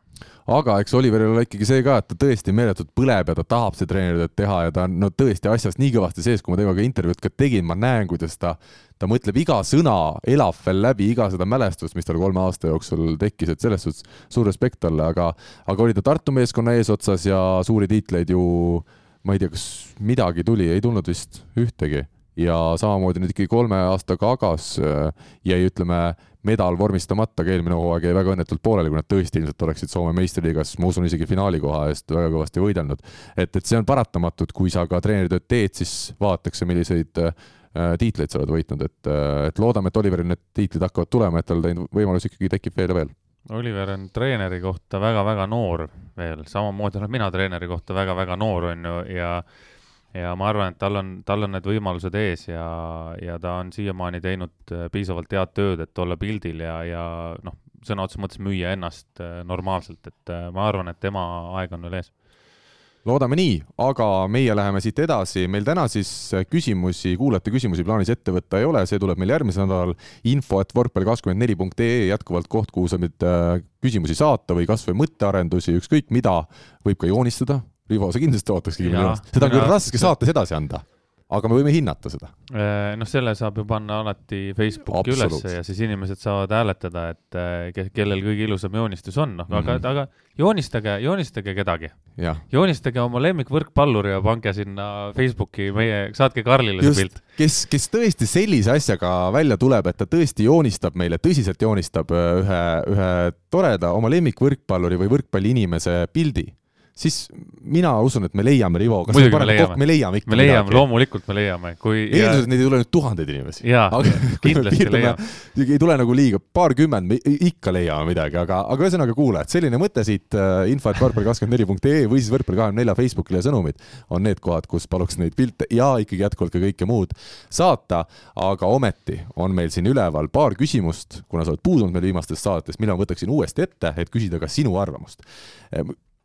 aga eks Oliveril ole ikkagi see ka, et ta tõesti meeletult põleb ja ta tahab seda treeneritööd teha ja ta on no tõesti asjast nii kõvasti sees, kui ma temaga intervjuud ka tegin, ma näen, kuidas ta, ta mõtleb iga sõna, elab veel läbi iga seda mälestust, mis tal kolme aasta jooksul tekkis, et selles suhtes suur respekt talle, aga, aga oli ta Tartu meeskonna eesotsas ja suuri tiitleid ju ma ei tea, kas midagi tuli, ei tulnud vist ühtegi ja samamoodi nüüd ikkagi kolme aastaga Agas äh, jäi, ütleme, medal vormistamata, aga eelmine hooaeg jäi väga õnnetult pooleli, kui nad tõesti ilmselt oleksid Soome meistriliigas, ma usun, isegi finaalikoha eest väga kõvasti võidelnud. et, et see on paratamatu, et kui sa ka treeneritööd teed, siis vaadatakse, milliseid äh, tiitleid sa oled võitnud, et, äh, et loodame, et Oliveril need tiitlid hakkavad tulema, et tal võimalus ikkagi tekib veel ja veel. Oliver on treeneri kohta väga-väga noor veel, samamoodi olen mina treeneri kohta väga-väga noor, on ju, ja ja ma arvan, et tal on, tal on need võimalused ees ja, ja ta on siiamaani teinud äh, piisavalt head tööd, et olla pildil ja, ja noh, sõna otseses mõttes müüa ennast äh, normaalselt, et äh, ma arvan, et tema aeg on veel ees. Loodame nii, aga meie läheme siit edasi, meil täna siis küsimusi, kuulajate küsimusi plaanis ette võtta ei ole, see tuleb meil järgmisel nädalal. info, et võrkpalli24.ee jätkuvalt koht, kuhu saab nüüd küsimusi saata või kasvõi mõttearendusi, ükskõik mida, võib ka joonistada, Rivo, sa kindlasti ootakski kümne aastat, seda on küll raske saates edasi anda, aga me võime hinnata seda. Äh, noh, selle saab ju panna alati Facebooki ülesse ja siis inimesed saavad hääletada, et äh, kellel kõige ilusam joonistus on, noh mm, -hmm. aga, aga joonistage, joonistage kedagi. joonistage oma lemmikvõrkpallur ja pange sinna Facebooki meie, saatke Karlile see pilt. kes, kes tõesti sellise asjaga välja tuleb, et ta tõesti joonistab meile, tõsiselt joonistab äh, ühe, ühe toreda oma lemmikvõrkpalluri või võrkpalliinimese pildi siis mina usun, et me leiame Rivo, kas Muidugi me leiame. kokku, me leiame ikka me leiame, loomulikult me leiame, kui eeldusel, et neid ei tule nüüd tuhandeid inimesi. Jaa, kindlasti leiame. ei tule nagu liiga, paarkümmend, me ikka leiame midagi, aga, aga ühesõnaga kuulajad, selline mõte siit äh, info, et võrkpall24.ee või siis võrkpall24 Facebookile sõnumid on need kohad, kus paluks neid pilte ja ikkagi jätkuvalt ka kõike muud saata, aga ometi on meil siin üleval paar küsimust, kuna sa oled puudunud meil viimastest saatest, mille ma võtaksin uuesti ette, et küsida ka sinu arvamust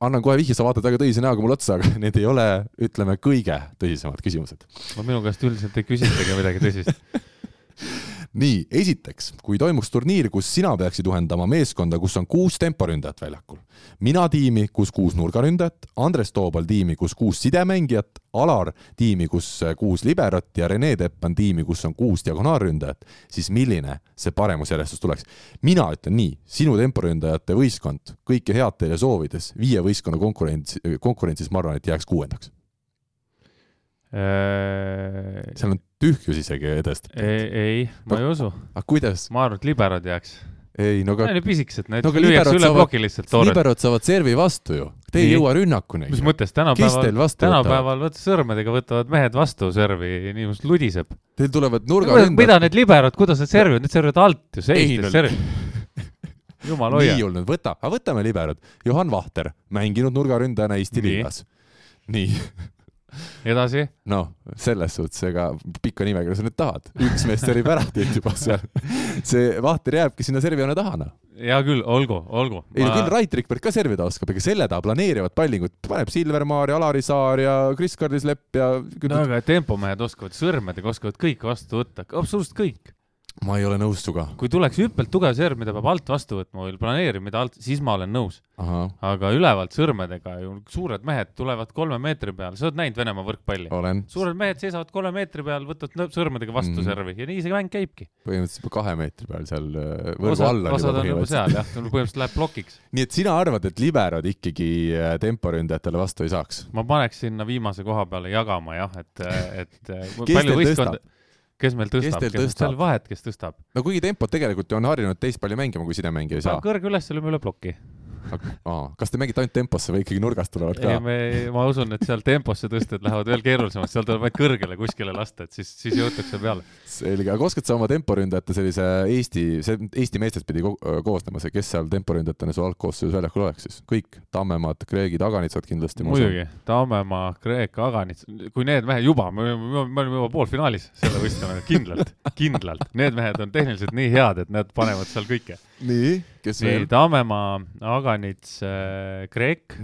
annan kohe vihje, sa vaatad väga tõsise näoga mulle otsa, aga need ei ole, ütleme, kõige tõsisemad küsimused. no minu käest üldiselt ei küsitagi midagi tõsist. nii, esiteks, kui toimuks turniir, kus sina peaksid juhendama meeskonda, kus on kuus temporündajat väljakul, mina tiimi, kus kuus nurgaründajat, Andres Toobal tiimi, kus kuus sidemängijat, Alar tiimi, kus kuus liberot ja Rene Teppan tiimi, kus on kuus diagonaalründajat, siis milline see paremusjärjestus tuleks? mina ütlen nii, sinu temporündajate võistkond, kõike head teile soovides, viie võistkonna konkurents, konkurentsis ma arvan, et jääks kuuendaks. Seal on tühjus isegi edestatud. ei, ei, ma ei usu. aga kuidas? ma arvan, et liberod jääks. ei, no aga pisikesed, need No lüüakse üle ploki lihtsalt toored. liberod saavad servi vastu ju, te ei Nii. jõua rünnakuni. mis mõttes, tänapäeval, tänapäeval võtta sõrmedega võtavad mehed vastu servi, inimesed ludiseb. Teil tulevad nurgaründajad. mida need liberod, kuidas need servivad, need servivad alt ju, Ei, no- seistes servi. jumal hoia nii. olnud, võta, aga võtame liberod. Johan Vahter, mänginud nurgaründajana Eesti Nii. liigas. nii, edasi, noh, selles suhtes, ega pikka nimekirja sa nüüd tahad, üks mees servib ära teid juba seal. see Vahter jääbki sinna servijoone taha, noh. hea küll, olgu, olgu. ei no küll Rait Rikberg ka servida oskab, ega selle taha planeerivad pallingut, paneb Silvermaar ja Alari Saar ja Kris-Kardis Lepp ja no aga tempomehed oskavad sõrmedega, oskavad kõike vastu võtta, absoluutselt kõik. Ma ei ole nõus sinuga. kui tuleks hüppelt tugev serv, mida peab alt vastu võtma või planeerima, mida alt, siis ma olen nõus. aga ülevalt sõrmedega ju suured mehed tulevad kolme meetri peale, sa oled näinud Venemaa võrkpalli? olen suured mehed seisavad kolme meetri peal, võtavad sõrmedega vastu mm. servi ja nii see mäng käibki. põhimõtteliselt juba kahe meetri peal seal äh, võrgu osad, all osad on juba seal jah, põhimõtteliselt läheb plokiks. nii et sina arvad, et liberod ikkagi äh, temporündajatele vastu ei saaks? ma paneks sinna viimase koha peale jagama jah, et, et Kes palju võistkonda, kes meil Kes tõstab, teil kes tõstab? seal vahet, kes tõstab. no kuigi tempot tegelikult ju on harjunud teist palju mängima, kui sidemängija ei saa. kõrge üles, lööme üle ploki. Kas te mängite ainult temposse või ikkagi nurgast tulevad ka ei ,？me, ma usun, et seal temposse tõsted lähevad veel keerulisemaks, seal tuleb vaid kõrgele kuskile lasta, et siis, siis jõutakse peale. selge, aga oskad sa oma temporündajate sellise Eesti, see Eesti meestest pidi ko koosnema, see, kes seal temporündajatena su algkoosseisus väljakul oleks siis? kõik, Tammemaad, Kreegid, Aganitsad kindlasti. muidugi, Tammemaa, Kreek, Aganits, kui need mehed juba, me oleme, me oleme juba poolfinaalis selle võistkonnaga, kindlalt, kindlalt. Need mehed on tehniliselt nii head, et nad panevad seal kõike. nii, kes nii veel?, Tammemaa, Aganits, Kreek,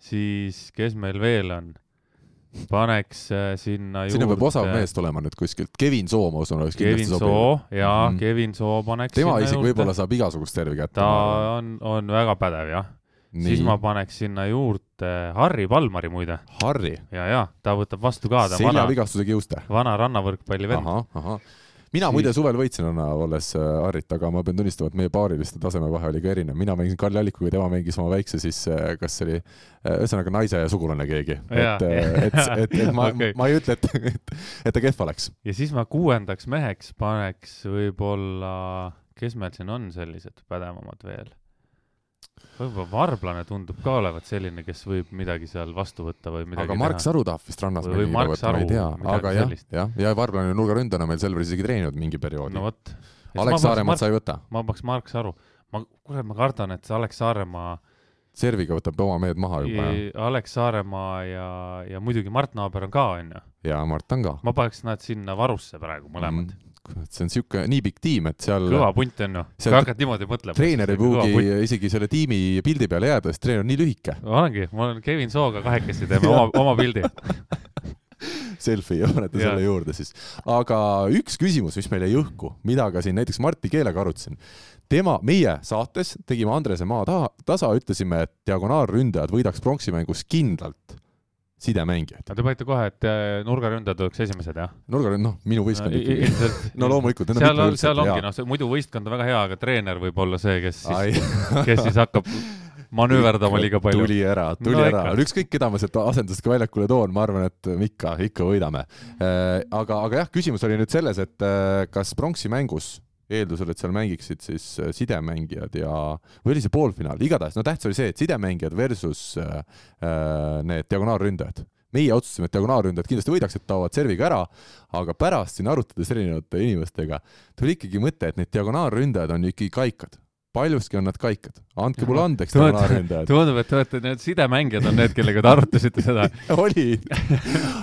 siis kes meil veel on? paneks äh, sinna sinna peab osav juurde mees tulema nüüd kuskilt, Kevin Soo, ma usun, oleks Kevin kindlasti Soo ja Mhm. mm. Kevin Soo paneks tema sinna isegi juurde. võib-olla saab igasugust servi kätte. ta on, on väga pädev jah. siis ma paneks sinna juurde Harri Palmari muide Harri, ja, ja ta võtab vastu ka, ta on vana, seljavigastusega juuste. vana rannavõrkpalli vend. ahah, ahah. Mina muide suvel võitsin Anna olles äh, Harrit, aga ma pean tunnistama, et meie paariliste taseme vahe oli ka erinev. mina mängisin Karli Allikuga, tema mängis oma väikse siis, kas see oli äh, ühesõnaga naise sugulane keegi. Et, et, et, et ma okay., ma ei ütle, et, et, et ta kehv oleks. ja siis ma kuuendaks meheks paneks võib-olla, kes meil siin on sellised pädevamad veel? Võib-olla Varblane tundub ka olevat selline, kes võib midagi seal vastu võtta või midagi aga Mark teha. Saru tahab vist rannas Või- või Mark Saru, aga jah jah, ja Varblane nurgaründajana meil Selveris isegi treeninud mingi perioodi no vot. Alex Saaremaad sa ei võta, ma paneks Mark Saru. ma, kuule, ma kardan, et see Alex Saaremaa, serviga võtab oma mehed maha juba ja, Alex Saaremaa ja, ja muidugi Mart Naaber on ka, onju. ja Mart on ka. ma paneks nad sinna varusse praegu mõlemad mm.. See on siuke nii pikk tiim, et seal kõva punt on ju, seal kui hakkad niimoodi mõtlema. treener ei pruugi isegi selle tiimi pildi peale jääda, sest treener on nii lühike. olengi, ma olen Kevin Sooga kahekesi teeme oma, oma pildi. Selfie panete selle juurde siis. aga üks küsimus, mis meil jäi õhku, mida ka siin näiteks Martti Keelega arutasin. tema, meie saates tegime Andrese maa taha, tasa, ütlesime, et diagonaalründajad võidaks pronksi-mängus kindlalt sidemängijaid. Te panite kohe, et äh, nurgaründajad oleks esimesed, jah? nurgaründ, noh, minu võistkond ikkagi. ilmselt. no loomulikult, seal on seal ongi, noh, see muidu võistkond on väga hea, aga treener võib olla see, kes siis, kes siis hakkab manööverdama liiga palju. tuli ära, tuli No no, ära ükskõik keda ma sealt asendusest ka väljakule toon, ma arvan, et ikka, ikka võidame. aga, aga jah, küsimus oli nüüd selles, et äh, kas pronksi mängus eeldusel, et seal mängiksid siis äh, sidemängijad ja, või oli see poolfinaal, igatahes, no tähtis oli see, et sidemängijad versus äh, äh need diagonaalründajad. meie otsustasime, et diagonaalründajad kindlasti võidaksid, taovad serviga ära, aga pärast siin arutades erinevate inimestega tuli ikkagi mõte, et need diagonaalründajad on ju ikkagi kaikad. Paljuski on nad kaikad, andke mulle andeks, diagonaalründajad. tundub, et te olete need sidemängijad on need, kellega te arutasite seda. Oli,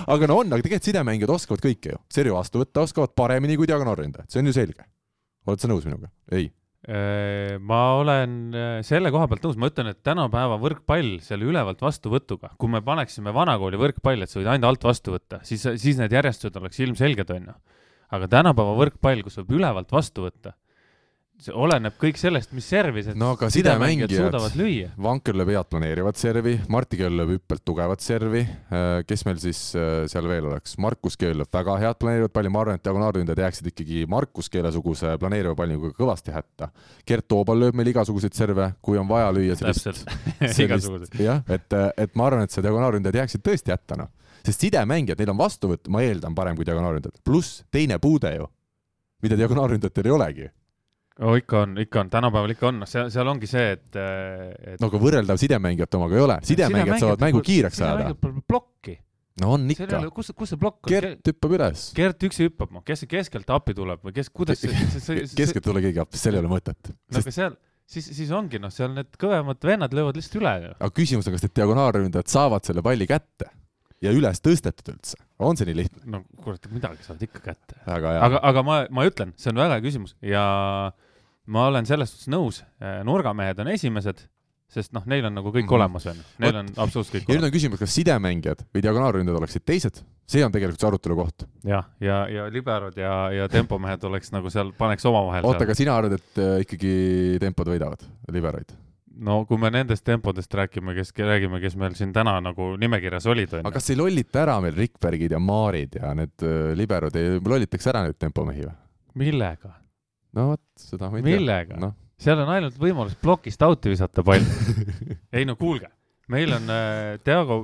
aga no on, aga tegelikult sidemängijad oskavad kõike ju, seri vastu võtta oskavad paremini kui diagonaalründajad, see on ju selge. Oled sa nõus minuga? ei? Äh, ma olen äh, selle koha pealt nõus, ma ütlen, et tänapäeva võrkpall selle ülevalt vastuvõtuga, kui me paneksime vanakooli võrkpalli, et sa võid ainult alt vastu võtta, siis, siis need järjestused oleks ilmselged, onju. aga tänapäeva võrkpall, kus võib ülevalt vastu võtta see oleneb kõik sellest, mis servis, et no aga sidemängijad suudavad lüüa. Vanker lööb head planeerivat servi, Marti Keel lööb hüppelt tugevat servi, äh, kes meil siis äh, seal veel oleks, Markus Keel lööb väga head planeerivat palli, ma arvan, et diagonaalründajad jääksid ikkagi Markus Keele-suguse planeeriva palliga kõvasti hätta. Gert Toobal lööb meil igasuguseid serve, kui on vaja lüüa sellist, sellist jah, et, et ma arvan, et see diagonaalründajad jääksid tõesti hätta, noh. sest sidemängijad, neil on vastuvõtt, ma eeldan, parem kui diagonaalründajad, pluss teine puude ju, mida diagonaalründajatel ei olegi oh, ikka on, ikka on, tänapäeval ikka on, noh, seal, seal ongi see, et, et.... no aga võrreldav sidemängijate omaga ei ole, sidemängijad saavad mängu kiireks ajada. plokki. no on ikka. kus, kus see plokk on? Gert hüppab üles. Gert üksi hüppab, noh, kes keskelt appi tuleb või kes, kuidas see, see, see, see... keskelt ei tule keegi appi, seal ei ole mõtet. no aga seal, siis, siis ongi, noh, seal need kõvemad vennad löövad lihtsalt üle ju. aga küsimus on, kas need diagonaalründajad saavad selle palli kätte ja üles tõstetud üldse, on see nii lihtne? no kurat, midagi saavad ikka kätte. aga, aga, aga ma, ma ütlen, see on väga hea küsimus ja äh, ma olen selles suhtes nõus, äh, nurgamehed on esimesed, sest noh, neil on nagu kõik mm -hmm. olemas, onju. Neil on absoluutselt kõik ja nüüd on küsimus, kas sidemängijad või diagonaalründajad oleksid teised? see on tegelikult see arutelu koht. jah, ja, ja, ja liberod ja, ja tempomehed oleks nagu seal, paneks omavahel oota, aga sina arvad, et äh, ikkagi tempod võidavad liberoid? no kui me nendest tempodest räägime, kes, räägime, kes meil siin täna nagu nimekirjas olid, onju. aga kas ei lollita ära meil Rikbergid ja Maarid ja need äh, liberod, ei lollitaks ära neid tempomehi või? millega? No vot, seda ma ei tea. millega no.? seal on ainult võimalus plokist out'i visata pall ei no kuulge, meil on äh, Diago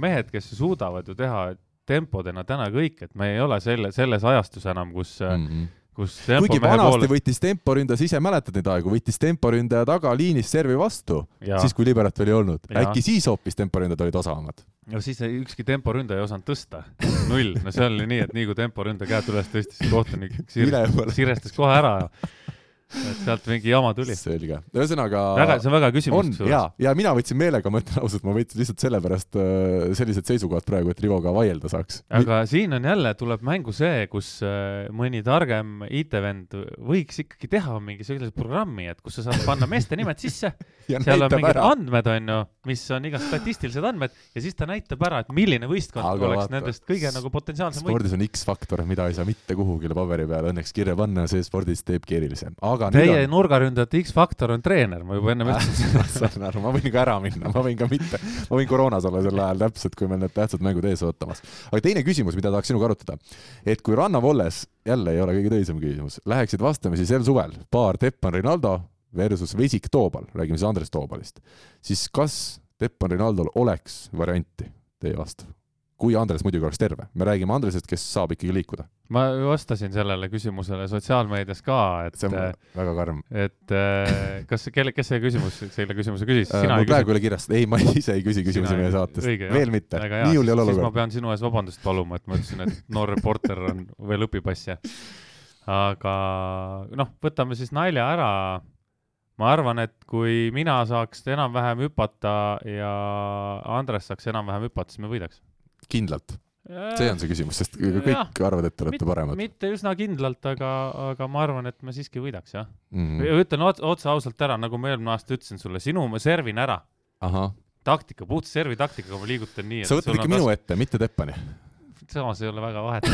mehed, kes suudavad ju teha tempodena täna kõik, et me ei ole selle, selles ajastus enam, kus mm, -hmm. Kus kuigi vanasti poole... võttis temporündaja, sa ise mäletad neid aegu, võttis temporündaja tagaliinis servi vastu, siis kui liberat veel ei olnud. äkki siis hoopis temporündajad olid osavamad? no siis ükski temporündaja ei osanud tõsta, null, no see oli nii, et nii kui temporündaja käed üles tõstis, kohtunik sirestas kohe ära et sealt mingi jama tuli. selge, ühesõnaga. väga, see on väga küsimus. on ja, ja mina võtsin meelega, ma ütlen ausalt, ma võtsin lihtsalt sellepärast äh, sellised seisukohad praegu, et Rivoga vaielda saaks. aga Mi... siin on jälle, tuleb mängu see, kus äh, mõni targem IT-vend võiks ikkagi teha mingi sellise programmi, et kus sa saad panna meeste nimed sisse seal on mingid ära. andmed, on ju, mis on igast statistilised andmed ja siis ta näitab ära, et milline võistkond aga oleks vaata, nendest kõige nagu potentsiaalsem võit. spordis on X-faktor, mida ei saa mitte kuhugile paberi peale õnneks kirja panna, see spordis teebki erilisem, aga aga Teie nurgaründajate X-faktor on treener, ma juba ennem ütlesin ma saan aru, ma võin ka ära minna, ma võin ka mitte, ma võin koroonas olla sel ajal täpselt, kui meil need tähtsad mängud ees ootamas. aga teine küsimus, mida tahaks sinuga arutada, et kui rannavolles, jälle ei ole kõige tõsisem küsimus, läheksid vastamisi sel suvel paar Teppan Rinaldo versus Vesik Toobal, räägime siis Andres Toobalist, siis kas Teppan Rinaldol oleks varianti teie vastu? Kui Andres muidugi oleks terve, me räägime Andresest, kes saab ikkagi liikuda. ma vastasin sellele küsimusele sotsiaalmeedias ka, et. see on äh, väga karm. et äh, kas, kelle, kes see küsimus, selle küsimuse küsis? Äh, mul praegu ei ole kirjas, ei, ma ise ei küsi küsimusi meie saatest, veel mitte, nii hull ei ole olukord. ma pean sinu ees vabandust paluma, et ma ütlesin, et noor reporter on, veel õpib asja. aga noh, võtame siis nalja ära ma arvan, et kui mina saaks enam-vähem hüpata ja Andres saaks enam-vähem hüpata, siis me võidaks kindlalt? see on see küsimus, sest kõik ja, arvavad, et te olete paremad. mitte üsna kindlalt, aga, aga ma arvan, et me siiski võidaks, jah mm. -hmm. ütlen otse ausalt ära, nagu ma eelmine aasta ütlesin sulle, sinu ma servin ära. taktika, puht servi taktikaga ma liigutan nii. sa võtad ikka minu kas... ette, mitte Teppani samas ei ole väga vahet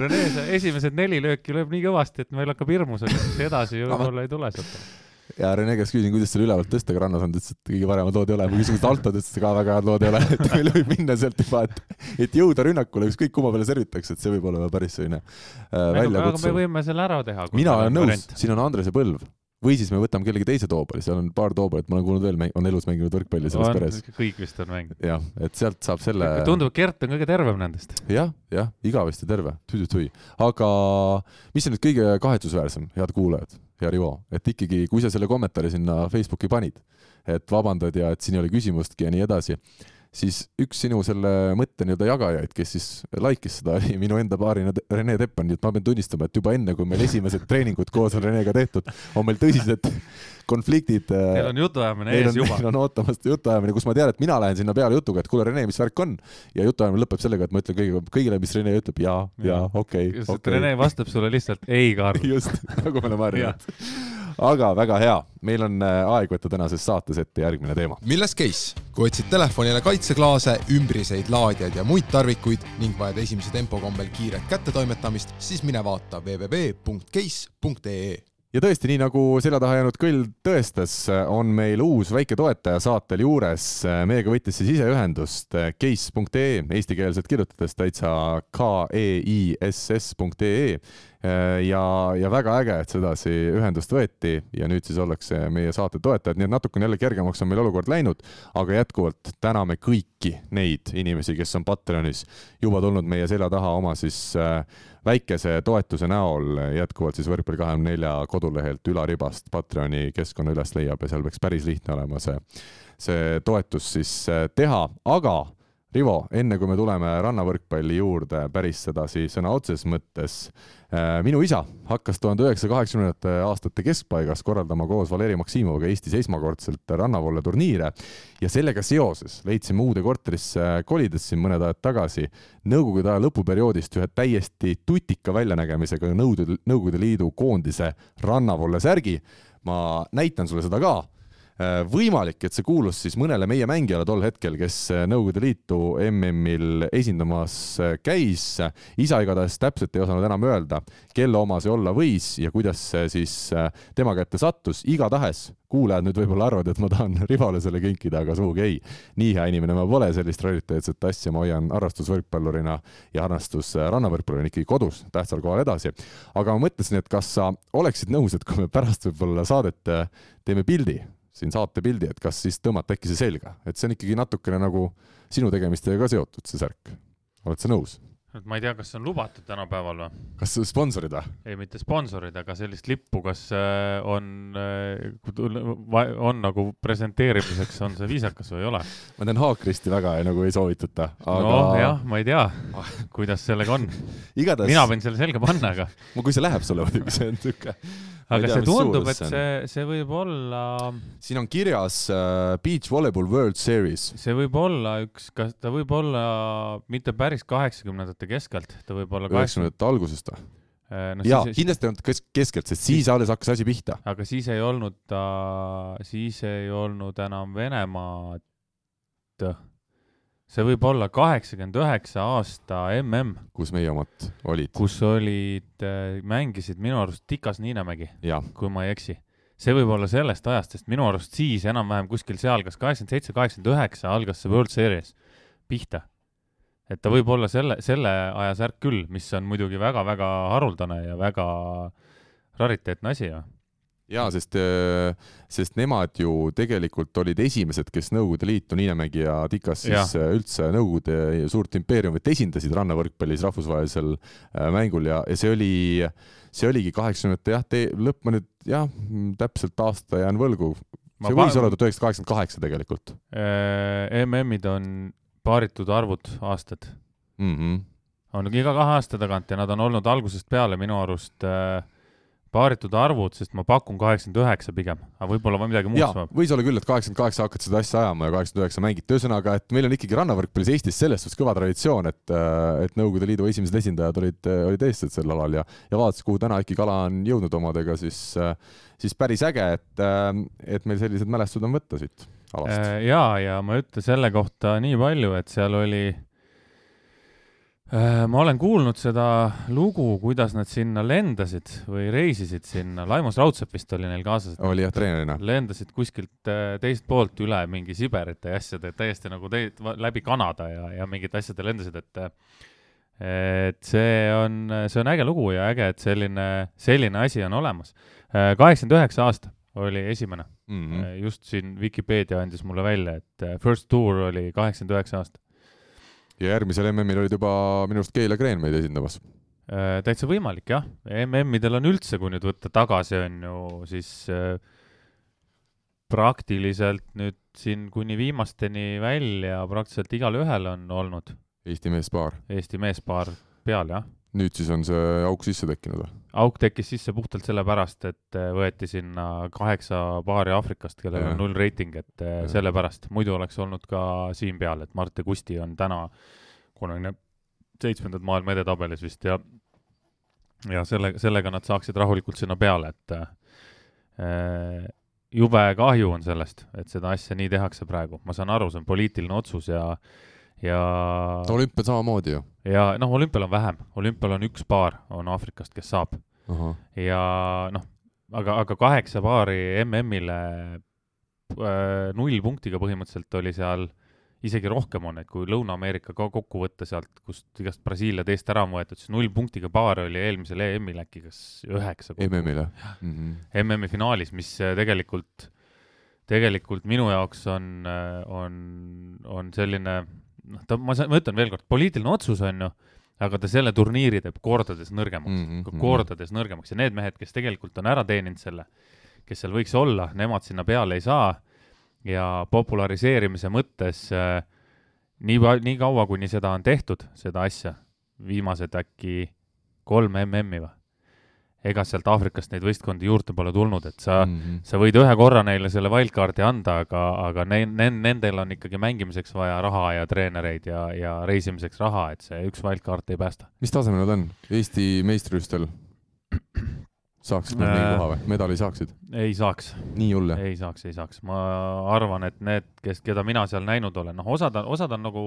Rene, esimesed neli lööki lööb nii kõvasti, et meil hakkab hirmus, et edasi võib-olla ei tule sealt ja Rene käest küsisin, kuidas selle ülevalt tõsta, aga rannas on, ta ütles, et kõige paremad lood ei ole. ma küsisin, kas ütles, et ka väga head lood ei ole, et meil võib minna sealt juba, et, et jõuda rünnakule, ükskõik kumma peale servitakse, et see võib olla päris selline äh, väljakutsuv. aga me võime selle ära teha. mina olen nõus, siin on Andrese põlv. Või siis me võtame kellegi teise toobali, seal on paar toobalit, ma olen kuulnud veel, on elus mänginud võrkpalli selles on, peres. kõik vist on mänginud. jah, et sealt saab selle. tundub, et Gert on kõige tervem nendest. jah, jah, igavesti terve, tui-tui-tui. aga mis on nüüd kõige kahetsusväärsem, head kuulajad, hea Rivo, et ikkagi, kui sa selle kommentaari sinna Facebooki panid, et vabandad ja et siin ei ole küsimustki ja nii edasi siis üks sinu selle mõtte nii-öelda jagajaid, kes siis like'is seda, oli minu enda paarina Rene Teppan, nii et ma pean tunnistama, et juba enne, kui meil esimesed treeningud koos on Renega tehtud, on meil tõsised konfliktid. Teil on jutuajamine ees juba. meil on ootamas jutuajamine, kus ma tean, et mina lähen sinna peale jutuga, et kuule, Rene, mis värk on? ja jutuajamine lõpeb sellega, et ma ütlen kõigile, kõigile, mis Rene ütleb, jaa, jaa, okei. Okay. Rene vastab sulle lihtsalt ei, Karl. just, nagu me oleme harjunud aga väga hea, meil on äh, aeg võtta tänases saates ette järgmine teema. milles case? kui otsid telefonile kaitseklaase, ümbriseid laadijaid ja muid tarvikuid ning vajad esimese tempo kombel kiiret kättetoimetamist, siis mine vaata www.case.ee ja tõesti, nii nagu selja taha jäänud kõll tõestas, on meil uus väike toetaja saatel juures. meiega võttis siis ise ühendust case.ee, eestikeelselt kirjutades täitsa k-e-i-s-s.ee Äh, ja, ja väga äge, et sedasi ühendust võeti ja nüüd siis ollakse meie saate toetajad, nii et natukene jälle kergemaks on meil olukord läinud, aga jätkuvalt täname kõiki neid inimesi, kes on Patreonis juba tulnud meie selja taha oma siis äh, väikese toetuse näol. Jätkuvalt siis Võrkpalli kahekümne nelja kodulehelt ülaribast Patreoni keskkonna üles leiab ja seal peaks päris lihtne olema see, see toetus siis äh, teha, aga Rivo, enne kui me tuleme rannavõrkpalli juurde päris sedasi sõna otseses mõttes, äh, minu isa hakkas tuhande üheksasaja kaheksakümnendate aastate keskpaigas korraldama koos Valeri Maksimoviga Eestis esmakordselt rannavolle turniire. Ja sellega seoses leidsime uude korterisse kolides siin mõned ajad tagasi Nõukogude aja lõpuperioodist ühe täiesti tutika väljanägemisega Nõukogude, Nõukogude Liidu koondise rannavolle särgi. ma näitan sulle seda ka võimalik, et see kuulus siis mõnele meie mängijale tol hetkel, kes äh, Nõukogude Liitu MM-il esindamas äh, käis. isa igatahes täpselt ei osanud enam öelda, kelle oma see olla võis ja kuidas see siis tema kätte sattus. igatahes kuulajad nüüd võib-olla arvavad, et ma tahan Rivale selle kinkida, aga sugugi ei. nii hea inimene ma pole, sellist rariteetset asja ma hoian harrastusvõrkpallurina ja harrastus rannavõrkpallurina ikkagi kodus tähtsal kohal edasi. aga ma mõtlesin, et kas sa oleksid nõus, et kui me pärast võib-olla saadet teeme pildi siin saate pildi, et kas siis tõmmata äkki see selga, et see on ikkagi natukene nagu sinu tegemistega ka seotud, see särk. oled sa nõus? et ma ei tea, kas see on lubatud tänapäeval või? kas sponsorid või? ei, mitte sponsorid, aga sellist lippu, kas äh, on, äh, on nagu presenteerimiseks, on see viisakas või ei ole? ma tean, Haakristi väga ei, nagu ei soovitata aga.... nojah, ma ei tea, kuidas sellega on Igatahes... mina võin selle selga panna, aga. no kui see läheb sulle muidugi, see on niisugune aga tea, see tundub, et see, see võib olla. siin on kirjas uh, Beach Volleyball World Series. see võib olla üks, kas ta võib olla mitte päris kaheksakümnendate keskelt, ta võib olla üheksakümnendate algusest või? Äh, no, jaa, kindlasti ei olnud kes-, keskelt, sest siis alles hakkas asi pihta. aga siis ei olnud ta, siis ei olnud enam Venemaad see võib olla kaheksakümmend üheksa aasta mm. kus meie omad olid? kus olid, äh, mängisid minu arust Tikas Niinemägi, kui ma ei eksi. see võib olla sellest ajast, sest minu arust siis enam-vähem kuskil seal, kas kaheksakümmend seitse, kaheksakümmend üheksa algas see World Series pihta. et ta võib olla selle, selle aja särk küll, mis on muidugi väga-väga haruldane ja väga rariteetne asi ju jaa, sest, äh, sest nemad ju tegelikult olid esimesed, kes Nõukogude Liitu, Niinemägi ja Tikas siis ja. Äh, üldse Nõukogude suurt impeeriumit esindasid rannavõrkpallis rahvusvahelisel äh, mängul ja, ja see oli, see oligi kaheksakümnendate jah, lõpp ma nüüd jah, täpselt aasta jään võlgu. see võis olla tuhat üheksasada kaheksakümmend kaheksa tegelikult. MM-id on paaritud arvud aastad mm. -hmm. on iga kahe aasta tagant ja nad on olnud algusest peale minu arust äh, paaritud arvud, sest ma pakun kaheksakümmend üheksa pigem, aga võib-olla või midagi muud saab. võis olla küll, et kaheksakümmend kaheksa hakkad seda asja ajama ja kaheksakümmend üheksa mängid, ühesõnaga, et meil on ikkagi rannavõrkpallis Eestis selles suhtes kõva traditsioon, et, äh, et Nõukogude Liidu esimesed esindajad olid, äh, olid eestlased sel alal ja, ja vaadates, kuhu täna ikkagi kala on jõudnud omadega, siis, äh, siis päris äge, et, et meil sellised mälestused on võtta siit alast. ja, ja ma ütlen selle kohta nii palju, et seal oli ma olen kuulnud seda lugu, kuidas nad sinna lendasid või reisisid sinna, Laimos Raudsepp vist oli neil kaasas. oli jah, treenerina. lendasid kuskilt äh, teist poolt üle mingi Siberite ja asjade, täiesti nagu te, läbi Kanada ja, ja mingite asjade lendasid, et et see on, see on äge lugu ja äge, et selline, selline asi on olemas. Äh, kaheksakümmend üheksa aasta oli esimene mm. mm. -hmm. just siin Vikipeedia andis mulle välja, et äh, First Tour oli kaheksakümmend üheksa aasta. Ja järgmisel MM-il olid juba minu arust Keila Kreen meid esindamas. Äh, täitsa võimalik jah, MM-idel on üldse, kui nüüd võtta tagasi, on ju siis äh, praktiliselt nüüd siin kuni viimasteni välja praktiliselt igalühel on olnud Eesti meespaar. Eesti meespaar peal, jah. Nüüd siis on see auk sisse tekkinud või? auk tekkis sisse puhtalt sellepärast, et äh, võeti sinna kaheksa paari Aafrikast, kellel on null reiting, et äh, Ja. sellepärast, muidu oleks olnud ka siin peal, et Mart ja Kusti on täna kolmekümne seitsmendad maailma edetabelis vist ja ja selle, sellega nad saaksid rahulikult sinna peale, et äh, jube kahju on sellest, et seda asja nii tehakse praegu, ma saan aru, see on poliitiline otsus ja ja olümpial samamoodi ju. ja noh, olümpial on vähem, olümpial on üks paar, on Aafrikast, kes saab ja noh, aga, aga kaheksa paari MM-ile äh, null punktiga põhimõtteliselt oli seal, isegi rohkem on, et kui Lõuna-Ameerika ka kokku võtta sealt, kust igast Brasiilia teist ära on võetud, siis null punktiga paar oli eelmisel EM-il äkki kas üheksa. MM-il jah mm -hmm.? MM-i finaalis, mis äh, tegelikult, tegelikult minu jaoks on, on, on selline, noh, ta, ma, ma ütlen veel kord, poliitiline otsus on ju, aga ta selle turniiri teeb kordades nõrgemaks mm, -hmm. kordades nõrgemaks. Ja need mehed, kes tegelikult on ära teeninud selle, kes seal võiks olla, nemad sinna peale ei saa. Ja populariseerimise mõttes äh, nii, nii kaua, kuni seda on tehtud, seda asja, viimased äkki kolm MM-i või, ega sealt Aafrikast neid võistkondi juurde pole tulnud, et sa mm, -hmm. sa võid ühe korra neile selle wildcard'i anda, aga, aga ne-, ne-, nendel on ikkagi mängimiseks vaja raha ja treenereid ja, ja reisimiseks raha, et see üks wildcard ei päästa. mis tasemel nad on Eesti meistrivõistlustel? saaksid nad mingi koha või, medali saaksid? ei saaks. nii hull jah? ei saaks, ei saaks, ma arvan, et need, kes, keda mina seal näinud olen, noh, osad on, osad on nagu,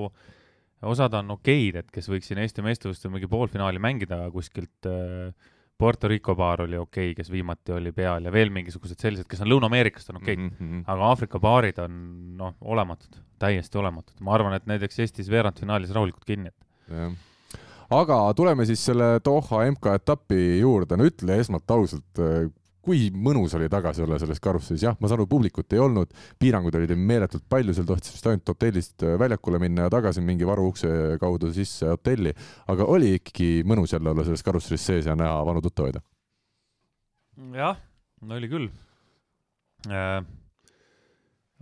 osad on okeid, et kes võiks siin Eesti meistrivõistlustel mingi poolfinaali mängida kuskilt äh, Puerto Rico paar oli okei okay,, kes viimati oli peal ja veel mingisugused sellised, kes on Lõuna-Ameerikast on okeid mm, -hmm. aga Aafrika paarid on noh, olematud, täiesti olematud. ma arvan, et näiteks Eestis veerandfinaalis rahulikult kinni, et. jah aga tuleme siis selle Doha MK-etapi juurde, no ütle esmalt ausalt, kui mõnus oli tagasi olla selles karussellis, jah, ma saan aru, publikut ei olnud, piiranguid oli teil meeletult palju, seal tohtis vist ainult hotellist väljakule minna ja tagasi mingi varuukse kaudu sisse hotelli, aga oli ikkagi mõnus jälle olla selles karussellis sees ja näha vanu tuttavaid? jah, oli küll äh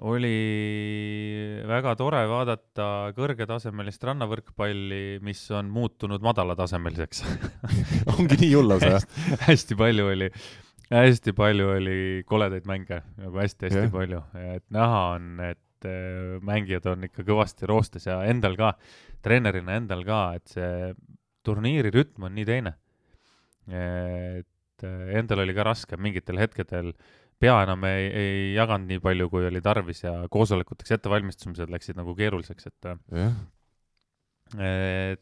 oli väga tore vaadata kõrgetasemelist rannavõrkpalli, mis on muutunud madalatasemeliseks ongi nii hull lausa, jah? hästi palju oli, hästi palju oli koledaid mänge, nagu hästi-hästi palju, et näha on, et äh, mängijad on ikka kõvasti roostes ja endal ka, treenerina endal ka, et see turniiri rütm on nii teine. et äh, endal oli ka raske mingitel hetkedel pea enam ei, ei jaganud nii palju, kui oli tarvis ja koosolekuteks ettevalmistumised läksid nagu keeruliseks, et yeah.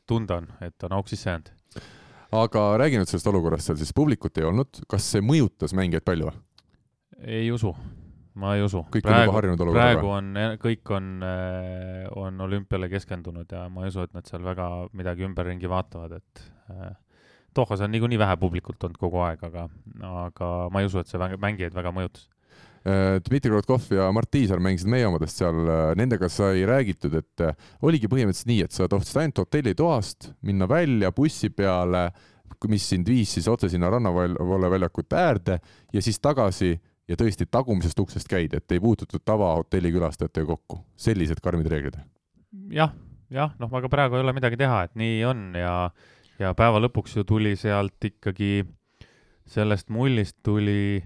tunda on, et on auk sisse jäänud. Aga räägi nüüd sellest olukorrast seal siis, publikut ei olnud, kas see mõjutas mängijaid palju ei usu, ma ei usu. kõik praegu, on juba harjunud olukorraga? praegu on, kõik on, on olümpiale keskendunud ja ma ei usu, et nad seal väga midagi ümberringi vaatavad, et Dohas on niikuinii vähe publikut olnud kogu aeg, aga, aga ma ei usu, et see mängijaid väga mõjutas. Dmitri Krotkov ja Mart Tiisar mängisid meie omadest seal, nendega sai räägitud, et oligi põhimõtteliselt nii, et sa tohtisid ainult hotellitoast minna välja bussi peale, mis sind viis siis otse sinna rannavalveväljakute äärde ja siis tagasi ja tõesti tagumisest uksest käid, et ei puututud tavahotelli külastajatega kokku. sellised karmid reeglid. jah, jah, noh, aga praegu ei ole midagi teha, et nii on ja ja päeva lõpuks ju tuli sealt ikkagi, sellest mullist tuli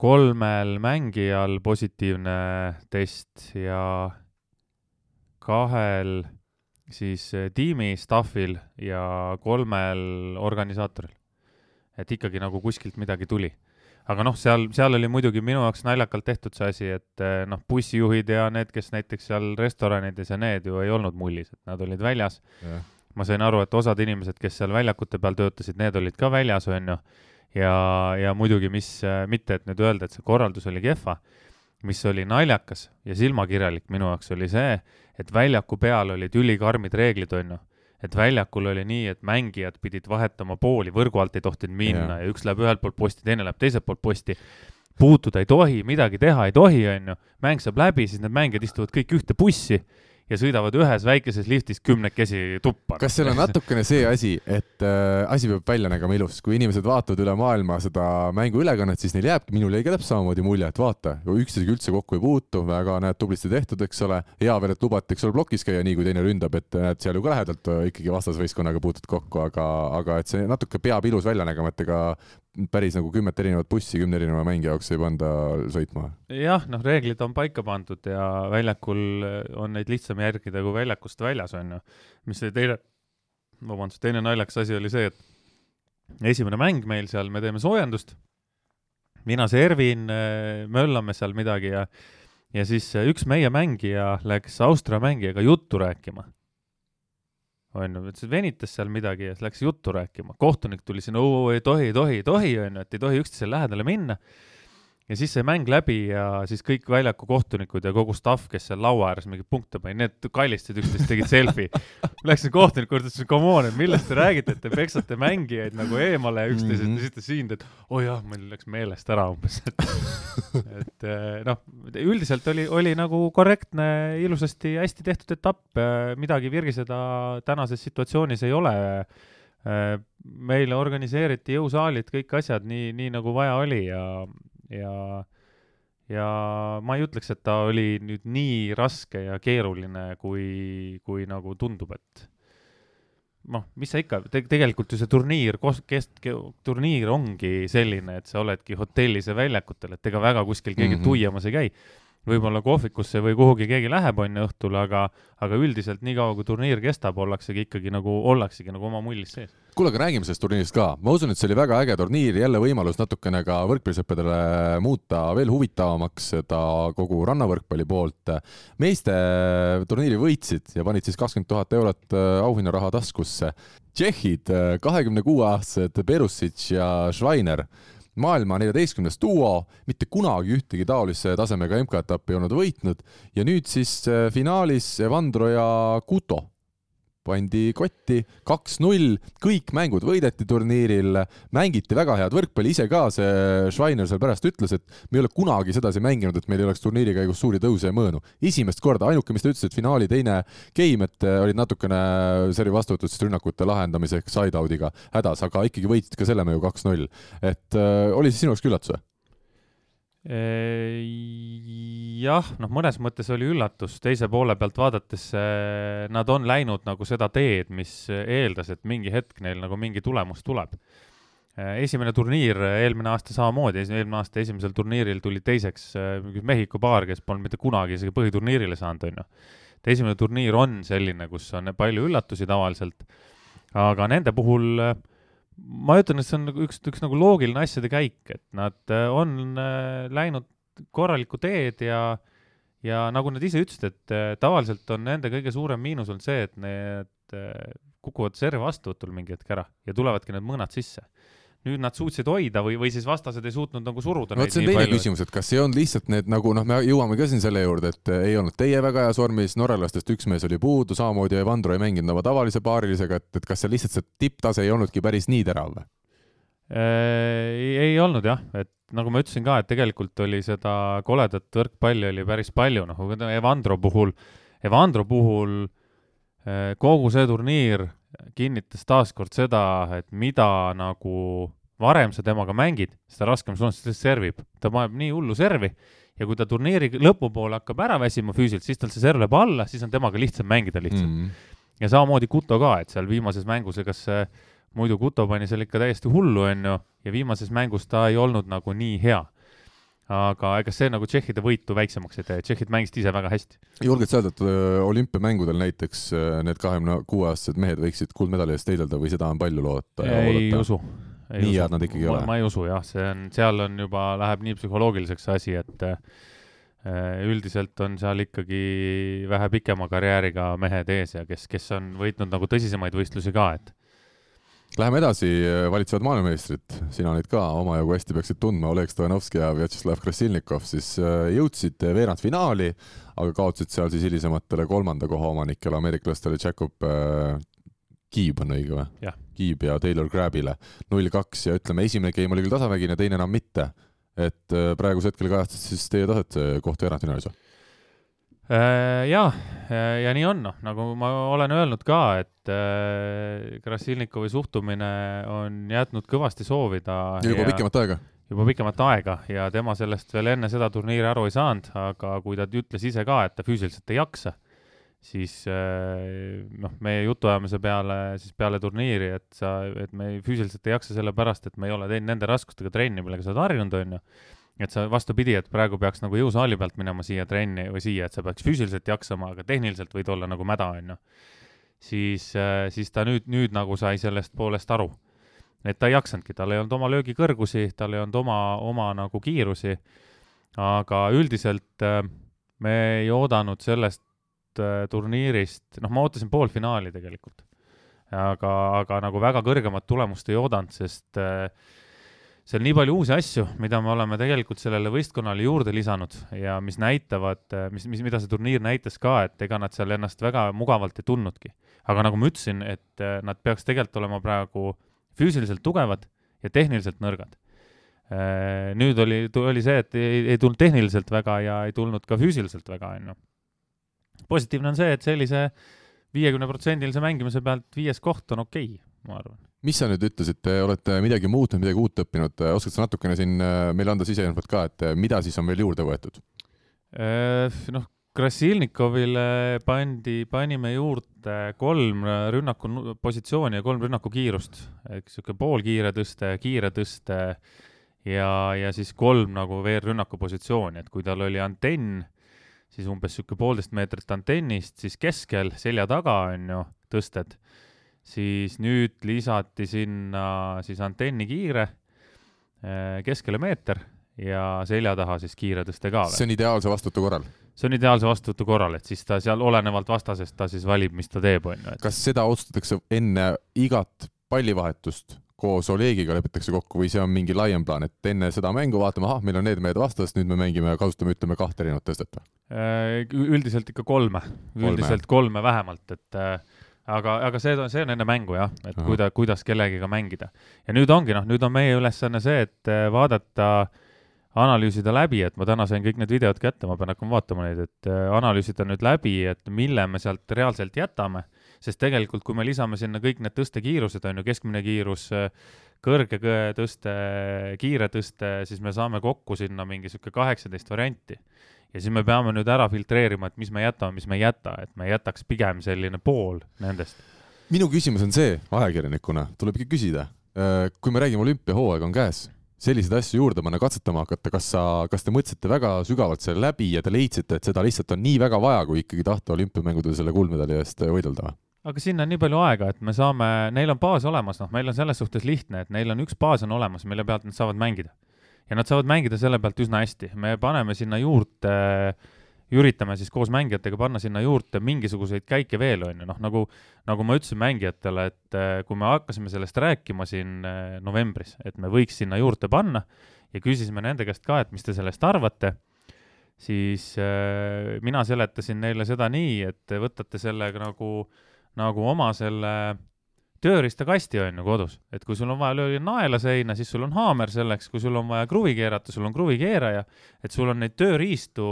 kolmel mängijal positiivne test ja kahel siis tiimi staff'il ja kolmel organisaatoril. et ikkagi nagu kuskilt midagi tuli. aga noh, seal, seal oli muidugi minu jaoks naljakalt tehtud see asi, et noh, bussijuhid ja need, kes näiteks seal restoranides ja need ju ei olnud mullis, et nad olid väljas ma sain aru, et osad inimesed, kes seal väljakute peal töötasid, need olid ka väljas, on ju, ja, ja muidugi, mis, mitte et nüüd öelda, et see korraldus oli kehva, mis oli naljakas ja silmakirjalik minu jaoks, oli see, et väljaku peal olid ülikarmid reeglid, on ju. et väljakul oli nii, et mängijad pidid vahetama pooli, võrgu alt ei tohtinud minna ja, ja üks läheb ühelt poolt posti, teine läheb teiselt poolt posti puutuda ei tohi, midagi teha ei tohi, onju. mäng saab läbi, siis need mängijad istuvad kõik ühte bussi ja sõidavad ühes väikeses liftis kümnekesi tuppa. kas seal on natukene see asi, et äh, asi peab välja nägema ilus, kui inimesed vaatavad üle maailma seda mänguülekannet, siis neil jääbki, minul jäi ka täpselt samamoodi mulje, et vaata, üksteisega üldse kokku ei puutu, väga näed tublisti tehtud, eks ole. hea veel, et lubati, eks ole, plokis käia nii, kui teine ründab, et näed seal ju ka lähedalt äh, ikkagi vastasvõistkonnaga puutud kokku, aga, aga et see natuke peab ilus välja nägema, et ega päris nagu kümmet erinevat bussi kümne erineva mängija jaoks ei panda sõitma. jah, noh, reeglid on paika pandud ja väljakul on neid lihtsam järgida kui väljakust väljas, on ju. mis see teine, vabandust, teine naljakas asi oli see, et esimene mäng meil seal, me teeme soojendust, mina servin, möllame seal midagi ja ja siis äh, üks meie mängija läks Austria mängijaga juttu rääkima. On ju, venitas seal midagi ja siis läks juttu rääkima, kohtunik tuli sinna, ei tohi, ei tohi, ei tohi, on ju, et ei tohi üksteisele lähedale minna ja siis sai mäng läbi ja siis kõik väljaku kohtunikud ja kogu staff, kes seal laua ääres mingeid punkte pani, need kallistasid üksteist, tegid selfie. Läksin kohtuniku juurde, ütlesin, come on, et millest te räägite, et te peksate mängijaid nagu eemale üksteisest Mhm. ja siis ta siin teeb, oo oh jah, meil läks meelest ära umbes, et et eh, noh, üldiselt oli, oli nagu korrektne, ilusasti, hästi tehtud etapp, midagi virgiseda tänases situatsioonis ei ole. meile organiseeriti jõusaalid, kõik asjad nii, nii nagu vaja oli ja, ja ja ma ei ütleks, et ta oli nüüd nii raske ja keeruline, kui, kui nagu tundub, et noh, mis sa ikka te,, tegelikult ju see turniir, kest-, turniir ongi selline, et sa oledki hotellis ja väljakutel, et ega väga kuskil keegi mm. -hmm. tuiamas ei käi. Võib-olla kohvikusse või kuhugi keegi läheb, on ju, õhtul, aga, aga üldiselt niikaua, kui turniir kestab, ollaksegi ikkagi nagu, ollaksegi nagu oma mullis sees. kuule, aga räägime sellest turniirist ka. ma usun, et see oli väga äge turniir, jälle võimalus natukene ka võrkpallisõppedele muuta veel huvitavamaks seda kogu rannavõrkpalli poolt. meeste turniiri võitsid ja panid siis kakskümmend tuhat eurot äh, auhinnaraha taskusse. tšehhid, kahekümne kuue aastased Berusic ja Schweiner maailma neljateistkümnes duo, mitte kunagi ühtegi taolise tasemega MK-etappi ei olnud võitnud. Ja nüüd siis äh, finaalis Evandro ja Kuto pandi kotti kaks-null, kõik mängud võideti turniiril, mängiti väga head võrkpalli, ise ka see Schweiner seal pärast ütles, et me ei ole kunagi sedasi mänginud, et meil ei oleks turniiri käigus suuri tõuse ja mõõnu. esimest korda, ainuke, mis ta ütles, et finaali teine game, et äh, olid natukene servi vastuvõtust rünnakute lahendamiseks side-out'iga hädas, aga ikkagi võitsid ka selle mängu kaks-null. et äh, oli see sinu jaoks üllatus või? jah, noh, mõnes mõttes oli üllatus, teise poole pealt vaadates eh, nad on läinud nagu seda teed, mis eeldas, et mingi hetk neil nagu mingi tulemus tuleb. esimene turniir eelmine aasta samamoodi, eelmine aasta esimesel turniiril tuli teiseks eh, Mehhiko paar, kes polnud mitte kunagi isegi põhiturniirile saanud, onju. et esimene turniir on selline, kus on palju üllatusi tavaliselt, aga nende puhul eh, ma ütlen, et see on nagu üks, üks nagu loogiline asjade käik, et nad äh, on äh, läinud korralikku teed ja ja nagu nad ise ütlesid, et äh, tavaliselt on nende kõige suurem miinus olnud see, et need kukuvad servi vastuvõtul mingi hetk ära ja tulevadki need mõõnad sisse. Nüüd nad suutsid hoida või, või siis vastased ei suutnud nagu suruda vot see on teine küsimus, et kas ei olnud lihtsalt need nagu noh, me jõuame ka siin selle juurde, et ei olnud teie väga heas vormis, norralastest üks mees oli puudu, samamoodi Evandro ei mänginud oma tavalise paarilisega, et, et kas seal lihtsalt see tipptase ei olnudki päris nii terav või? Äh, ei, ei olnud jah, et nagu ma ütlesin ka, et tegelikult oli seda koledat võrkpalli oli päris palju, noh, Evandro puhul, Evandro puhul äh, kogu see turniir kinnitas taaskord seda, et mida nagu varem sa temaga mängid, seda raskem sul on, sest ta servib, ta paneb nii hullu servi ja kui ta turniiri lõpupoole hakkab ära väsima füüsiliselt, siis tal see serv läheb alla, siis on temaga lihtsam mängida lihtsalt mm.. Mm. ja samamoodi Kuto ka, et seal viimases mängus, ega see muidu Kuto pani seal ikka täiesti hullu, onju, ja viimases mängus ta ei olnud nagu nii hea. Aga ega see nagu tšehhide võitu väiksemaks ei tee, tšehhid mängisid ise väga hästi. julged sa öelda, et öö, olümpiamängudel näiteks öö, need kahekümne kuue aastased mehed võiksid kuldmedali eest heidelda või seda on palju loota ei usu. Nii head nad ikkagi ei ole? ma ei usu jah, see on, seal on juba, läheb nii psühholoogiliseks asi, et äh, üldiselt on seal ikkagi vähe pikema karjääriga mehed ees ja kes, kes on võitnud nagu tõsisemaid võistlusi ka, et Läheme edasi, valitsevad maailmameistrid, sina neid ka omajagu hästi peaksid tundma, Oleg Stojanovski ja Vjatšeslav Krasilnikov siis öö, jõudsid veerandfinaali, aga kaotasid seal siis hilisematele kolmanda koha omanikele, ameeriklastele Jacob äh, Kiib on õige või? Kiib ja Taylor Crabile null-kaks ja ütleme, esimene game oli küll tasavägine, teine enam mitte. et äh, praegusel hetkel kajastas siis teie taset see koht veerandfinaalis või? Äh, jaa, ja nii on, noh, nagu ma olen öelnud ka, et äh, Krasilnikovi suhtumine on jätnud kõvasti soovida. juba ja... pikemat aega? juba pikemat aega ja tema sellest veel enne seda turniiri aru ei saanud, aga kui ta ütles ise ka, et ta füüsiliselt ei jaksa, siis noh, meie jutuajamise peale, siis peale turniiri, et sa, et me füüsiliselt ei jaksa sellepärast, et me ei ole teinud nende raskustega trenni, millega sa oled harjunud, on ju et sa vastupidi, et praegu peaks nagu jõusaali pealt minema siia trenni või siia, et sa peaks füüsiliselt jaksama, aga tehniliselt võid olla nagu mäda, on ju. siis, äh, siis ta nüüd, nüüd nagu sai sellest poolest aru. et ta ei jaksanudki, tal ei olnud oma löögikõrgusi, tal ei olnud oma, oma nagu kiirusi, aga üldiselt äh, me ei oodanud sellest äh, turniirist, noh, ma ootasin poolfinaali tegelikult. aga, aga nagu väga kõrgemat tulemust ei oodanud, sest äh, seal nii palju uusi asju, mida me oleme tegelikult sellele võistkonnale juurde lisanud ja mis näitavad, mis, mis, mida see turniir näitas ka, et ega nad seal ennast väga mugavalt ei tundnudki. aga nagu ma ütlesin, et eh, nad peaks tegelikult olema praegu füüsiliselt tugevad ja tehniliselt nõrgad. Eh, nüüd oli, oli see, et ei, ei tulnud tehniliselt väga ja ei tulnud ka füüsiliselt väga, on ju. positiivne on see, et sellise viiekümneprotsendilise mängimise pealt viies koht on okei okay,, ma arvan mis sa nüüd ütlesid, te olete midagi muutnud, midagi uut õppinud, oskad sa natukene siin äh, meile anda siseinfot ka, et äh, mida siis on veel juurde võetud? Äh, noh, Krasilnikovile pandi, panime juurde kolm rünnaku positsiooni ja kolm rünnaku kiirust, eks niisugune poolkiire tõste, kiire tõste ja, ja siis kolm nagu veerrünnaku positsiooni, et kui tal oli antenn, siis umbes niisugune poolteist meetrit antennist, siis keskel, selja taga on ju, tõsted siis nüüd lisati sinna siis antennikiire, eh, keskele meeter ja selja taha siis kiire tõste ka. see on ideaalse vastuvõtu korral? see on ideaalse vastuvõtu korral, et siis ta seal olenevalt vastasest ta siis valib, mis ta teeb, on ju. kas seda otsustatakse enne igat pallivahetust koos Olegiga lepitakse kokku või see on mingi laiem plaan, et enne seda mängu vaatame, ahah, meil on need mehed vastas, nüüd me mängime, kasutame, ütleme kahte erinevat tõstet? Eh, üldiselt ikka kolme, üldiselt kolme vähemalt, et äh, aga, aga see, see on enne mängu jah, et Aha. kuida-, kuidas kellegiga mängida. ja nüüd ongi noh, nüüd on meie ülesanne see, et eh, vaadata, analüüsida läbi, et ma täna sain kõik need videod kätte, ma pean hakkama vaatama neid, et eh, analüüsida nüüd läbi, et mille me sealt reaalselt jätame, sest tegelikult, kui me lisame sinna kõik need tõstekiirused, on ju, keskmine kiirus, kõrge tõste, kiire tõste, siis me saame kokku sinna mingi niisugune kaheksateist varianti ja siis me peame nüüd ära filtreerima, et mis me jätame, mis me ei jäta, et me jätaks pigem selline pool nendest. minu küsimus on see, ajakirjanikuna tuleb ikka küsida, äh, kui me räägime olümpiahooaeg on käes, selliseid asju juurde panna, katsetama hakata, kas sa, kas te mõtlesite väga sügavalt selle läbi ja te leidsite, et seda lihtsalt on nii väga vaja, kui ikkagi tahta olümpiamängudel selle kuldmedali eest võidelda või? aga sinna on nii palju aega, et me saame, neil on baas olemas, noh, meil on selles suhtes lihtne, et neil on üks baas on olemas, mille pealt nad saavad mängida ja nad saavad mängida selle pealt üsna hästi, me paneme sinna juurde üritame siis koos mängijatega panna sinna juurde mingisuguseid käike veel, on ju, noh, nagu, nagu ma ütlesin mängijatele, et eh, kui me hakkasime sellest rääkima siin eh, novembris, et me võiks sinna juurde panna ja küsisime nende käest ka, et mis te sellest arvate, siis äh, mina seletasin neile seda nii, et võtate sellega nagu, nagu oma selle tööriistakasti on ju kodus, et kui sul on vaja lüüa naela seina, siis sul on haamer selleks, kui sul on vaja kruvi keerata, sul on kruvikeeraja, et sul on neid tööriistu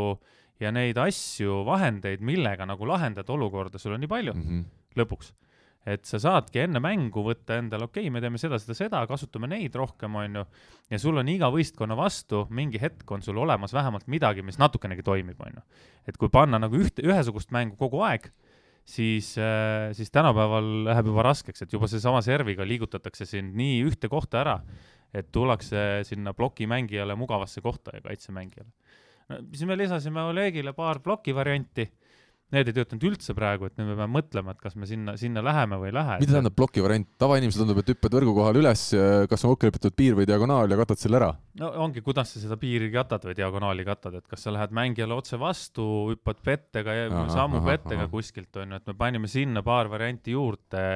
ja neid asju, vahendeid, millega nagu lahendada olukorda, sul on nii palju mm -hmm. lõpuks. et sa saadki enne mängu võtta endale, okei okay,, me teeme seda, seda, seda, kasutame neid rohkem, on ju, ja sul on iga võistkonna vastu mingi hetk on sul olemas vähemalt midagi, mis natukenegi toimib, on ju. et kui panna nagu ühte, ühesugust mängu kogu aeg siis, äh, siis tänapäeval läheb juba raskeks, et juba seesama serviga liigutatakse sind nii ühte kohta ära, et tullakse sinna plokimängijale mugavasse kohta ja kaitsemängijale. no siis me lisasime Olegile paar ploki varianti need ei töötanud üldse praegu, et nüüd me peame mõtlema, et kas me sinna, sinna läheme või ei lähe. mida tähendab ploki variant? tavainimesel tundub, et hüppad võrgu kohal üles, kas on kokku lepitud piir või diagonaal ja katad selle ära? no ongi, kuidas sa seda piiri katad või diagonaali katad, et kas sa lähed mängijale otse vastu, hüppad pettega, sammu pettega kuskilt, on ju, et me panime sinna paar varianti juurde,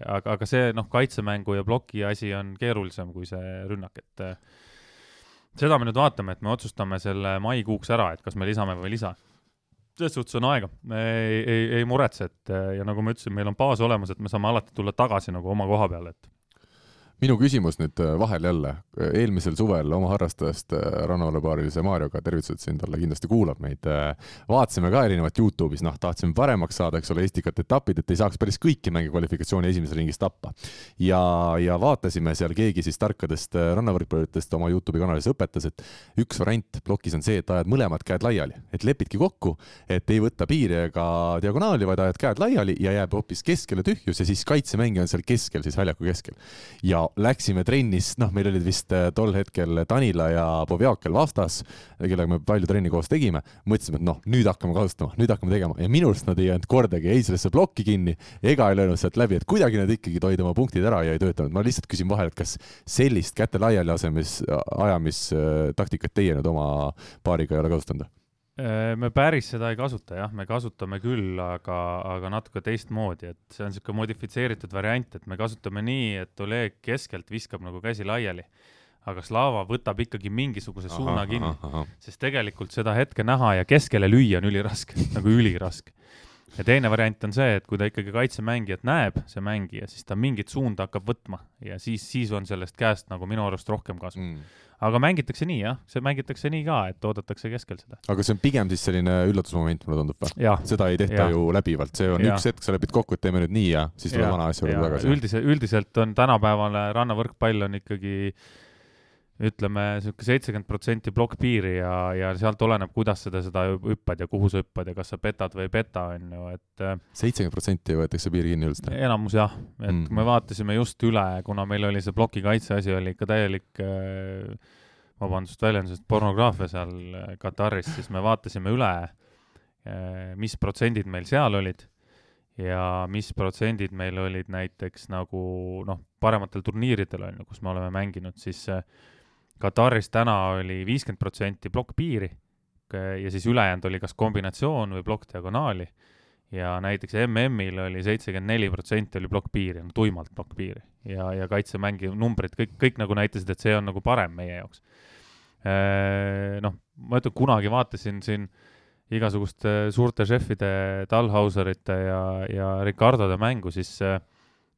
aga, aga see noh, kaitsemängu ja ploki asi on keerulisem kui see rünnak, et seda me nüüd vaatame, et me otsustame selle maikuuks ära, et kas me lisame või ei lisa selles suhtes on aega, ei, ei, ei muretse, et ja nagu ma ütlesin, meil on baas olemas, et me saame alati tulla tagasi nagu oma koha peale, et minu küsimus nüüd äh, vahel jälle, eelmisel suvel oma harrastajast äh, rannavalvepaarilise Marioga, tervitused siin talle, kindlasti kuulab meid. Äh, vaatasime ka erinevat Youtube'is, noh, tahtsime paremaks saada, eks ole, Estikat etapid, et ei saaks päris kõiki mänge kvalifikatsiooni esimeses ringis tappa. ja, ja vaatasime seal, keegi siis tarkadest rannavõrkpalluritest oma Youtube'i kanalis õpetas, et üks variant plokis on see, et ajad mõlemad käed laiali, et lepidki kokku, et ei võta piiri ega diagonaali, vaid ajad käed laiali ja jääb hoopis keskele tühjus ja siis kaitsemängija on seal keskel, siis väljaku keskel. ja läksime trennis, noh, meil olid vist äh, tol hetkel Danila ja Povjakel vastas, kellega me palju trenni koos tegime, mõtlesime, et noh, nüüd hakkame kasutama, nüüd hakkame tegema ja minu arust nad ei jäänud kordagi ei sellesse plokki kinni ega ei löönud sealt läbi, et kuidagi nad ikkagi toid oma punktid ära ja ei töötanud. ma lihtsalt küsin vahele, et kas sellist käte laiali asemis, ajamistaktikat teie nüüd oma paariga ei ole kasutanud? Äh, me päris seda ei kasuta jah, me kasutame küll, aga, aga natuke teistmoodi, et see on niisugune modifitseeritud variant, et me kasutame nii, et Oleg keskelt viskab nagu käsi laiali, aga Slava võtab ikkagi mingisuguse aha, suuna kinni, sest tegelikult seda hetke näha ja keskele lüüa on üliraske nagu üliraske. Ja teine variant on see, et kui ta ikkagi kaitsemängijat näeb, see mängija, siis ta mingit suunda hakkab võtma ja siis, siis on sellest käest nagu minu arust rohkem kasu mm aga mängitakse nii jah, see mängitakse nii ka, et oodatakse keskel seda. aga see on pigem siis selline üllatusmoment, mulle tundub või? seda ei tehta ja. ju läbivalt, see on ja. üks hetk, sa lepid kokku, et teeme nüüd nii ja siis tuleb vana asja juurde tagasi. üldiselt, üldiselt on tänapäevane rannavõrkpall on ikkagi ütleme, niisugune seitsekümmend protsenti plokkpiiri ja, ja sealt oleneb, kuidas seda, seda hüppad ja kuhu sa hüppad ja kas sa petad või ei peta, on ju, et äh, seitsekümmend protsenti võetakse piiri kinni üldiselt? enamus jah, et mm. me vaatasime just üle, kuna meil oli see plokikaitse asi oli ikka täielik äh, vabandust väljendusest, pornograafia seal äh, Kataris, siis me vaatasime üle, mis protsendid meil seal olid ja mis protsendid meil olid näiteks nagu noh, parematel turniiridel on ju, kus me oleme mänginud, siis äh, Kataris täna oli viiskümmend protsenti plokkpiiri ja siis ülejäänud oli kas kombinatsioon või plokkdiagonaali ja näiteks MM-il oli seitsekümmend neli protsenti oli plokkpiiri, no tuimalt plokkpiiri ja, ja kaitsemängi numbrid kõik, kõik nagu näitasid, et see on nagu parem meie jaoks. Äh, noh, ma ütlen, kunagi vaatasin siin igasuguste suurte šefide, Talhauserite ja, ja Ricardode mängu, siis äh,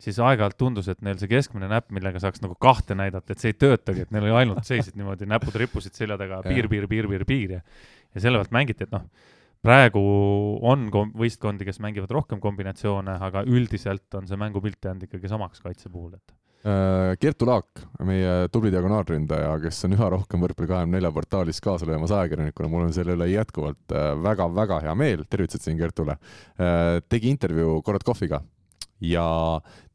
siis aeg-ajalt tundus, et neil see keskmine näpp, millega saaks nagu kahte näidata, et see ei töötagi, et neil oli ainult seisid niimoodi, näpud rippusid selja taga piir, piir, piir, piir, piir ja ja selle pealt mängiti, et noh, praegu on võistkondi, kes mängivad rohkem kombinatsioone, aga üldiselt on see mängupilt jäänud ikkagi samaks kaitse puhul, et äh, Kertu Laak, meie tubli diagonaalründaja, kes on üha rohkem võrkpalli kahekümne nelja portaalis kaasa löömas ajakirjanikuna, mul on selle üle jätkuvalt väga-väga äh, hea meel, tervitused siin Kertule, äh, tegi intervjuu Korotkoviga ja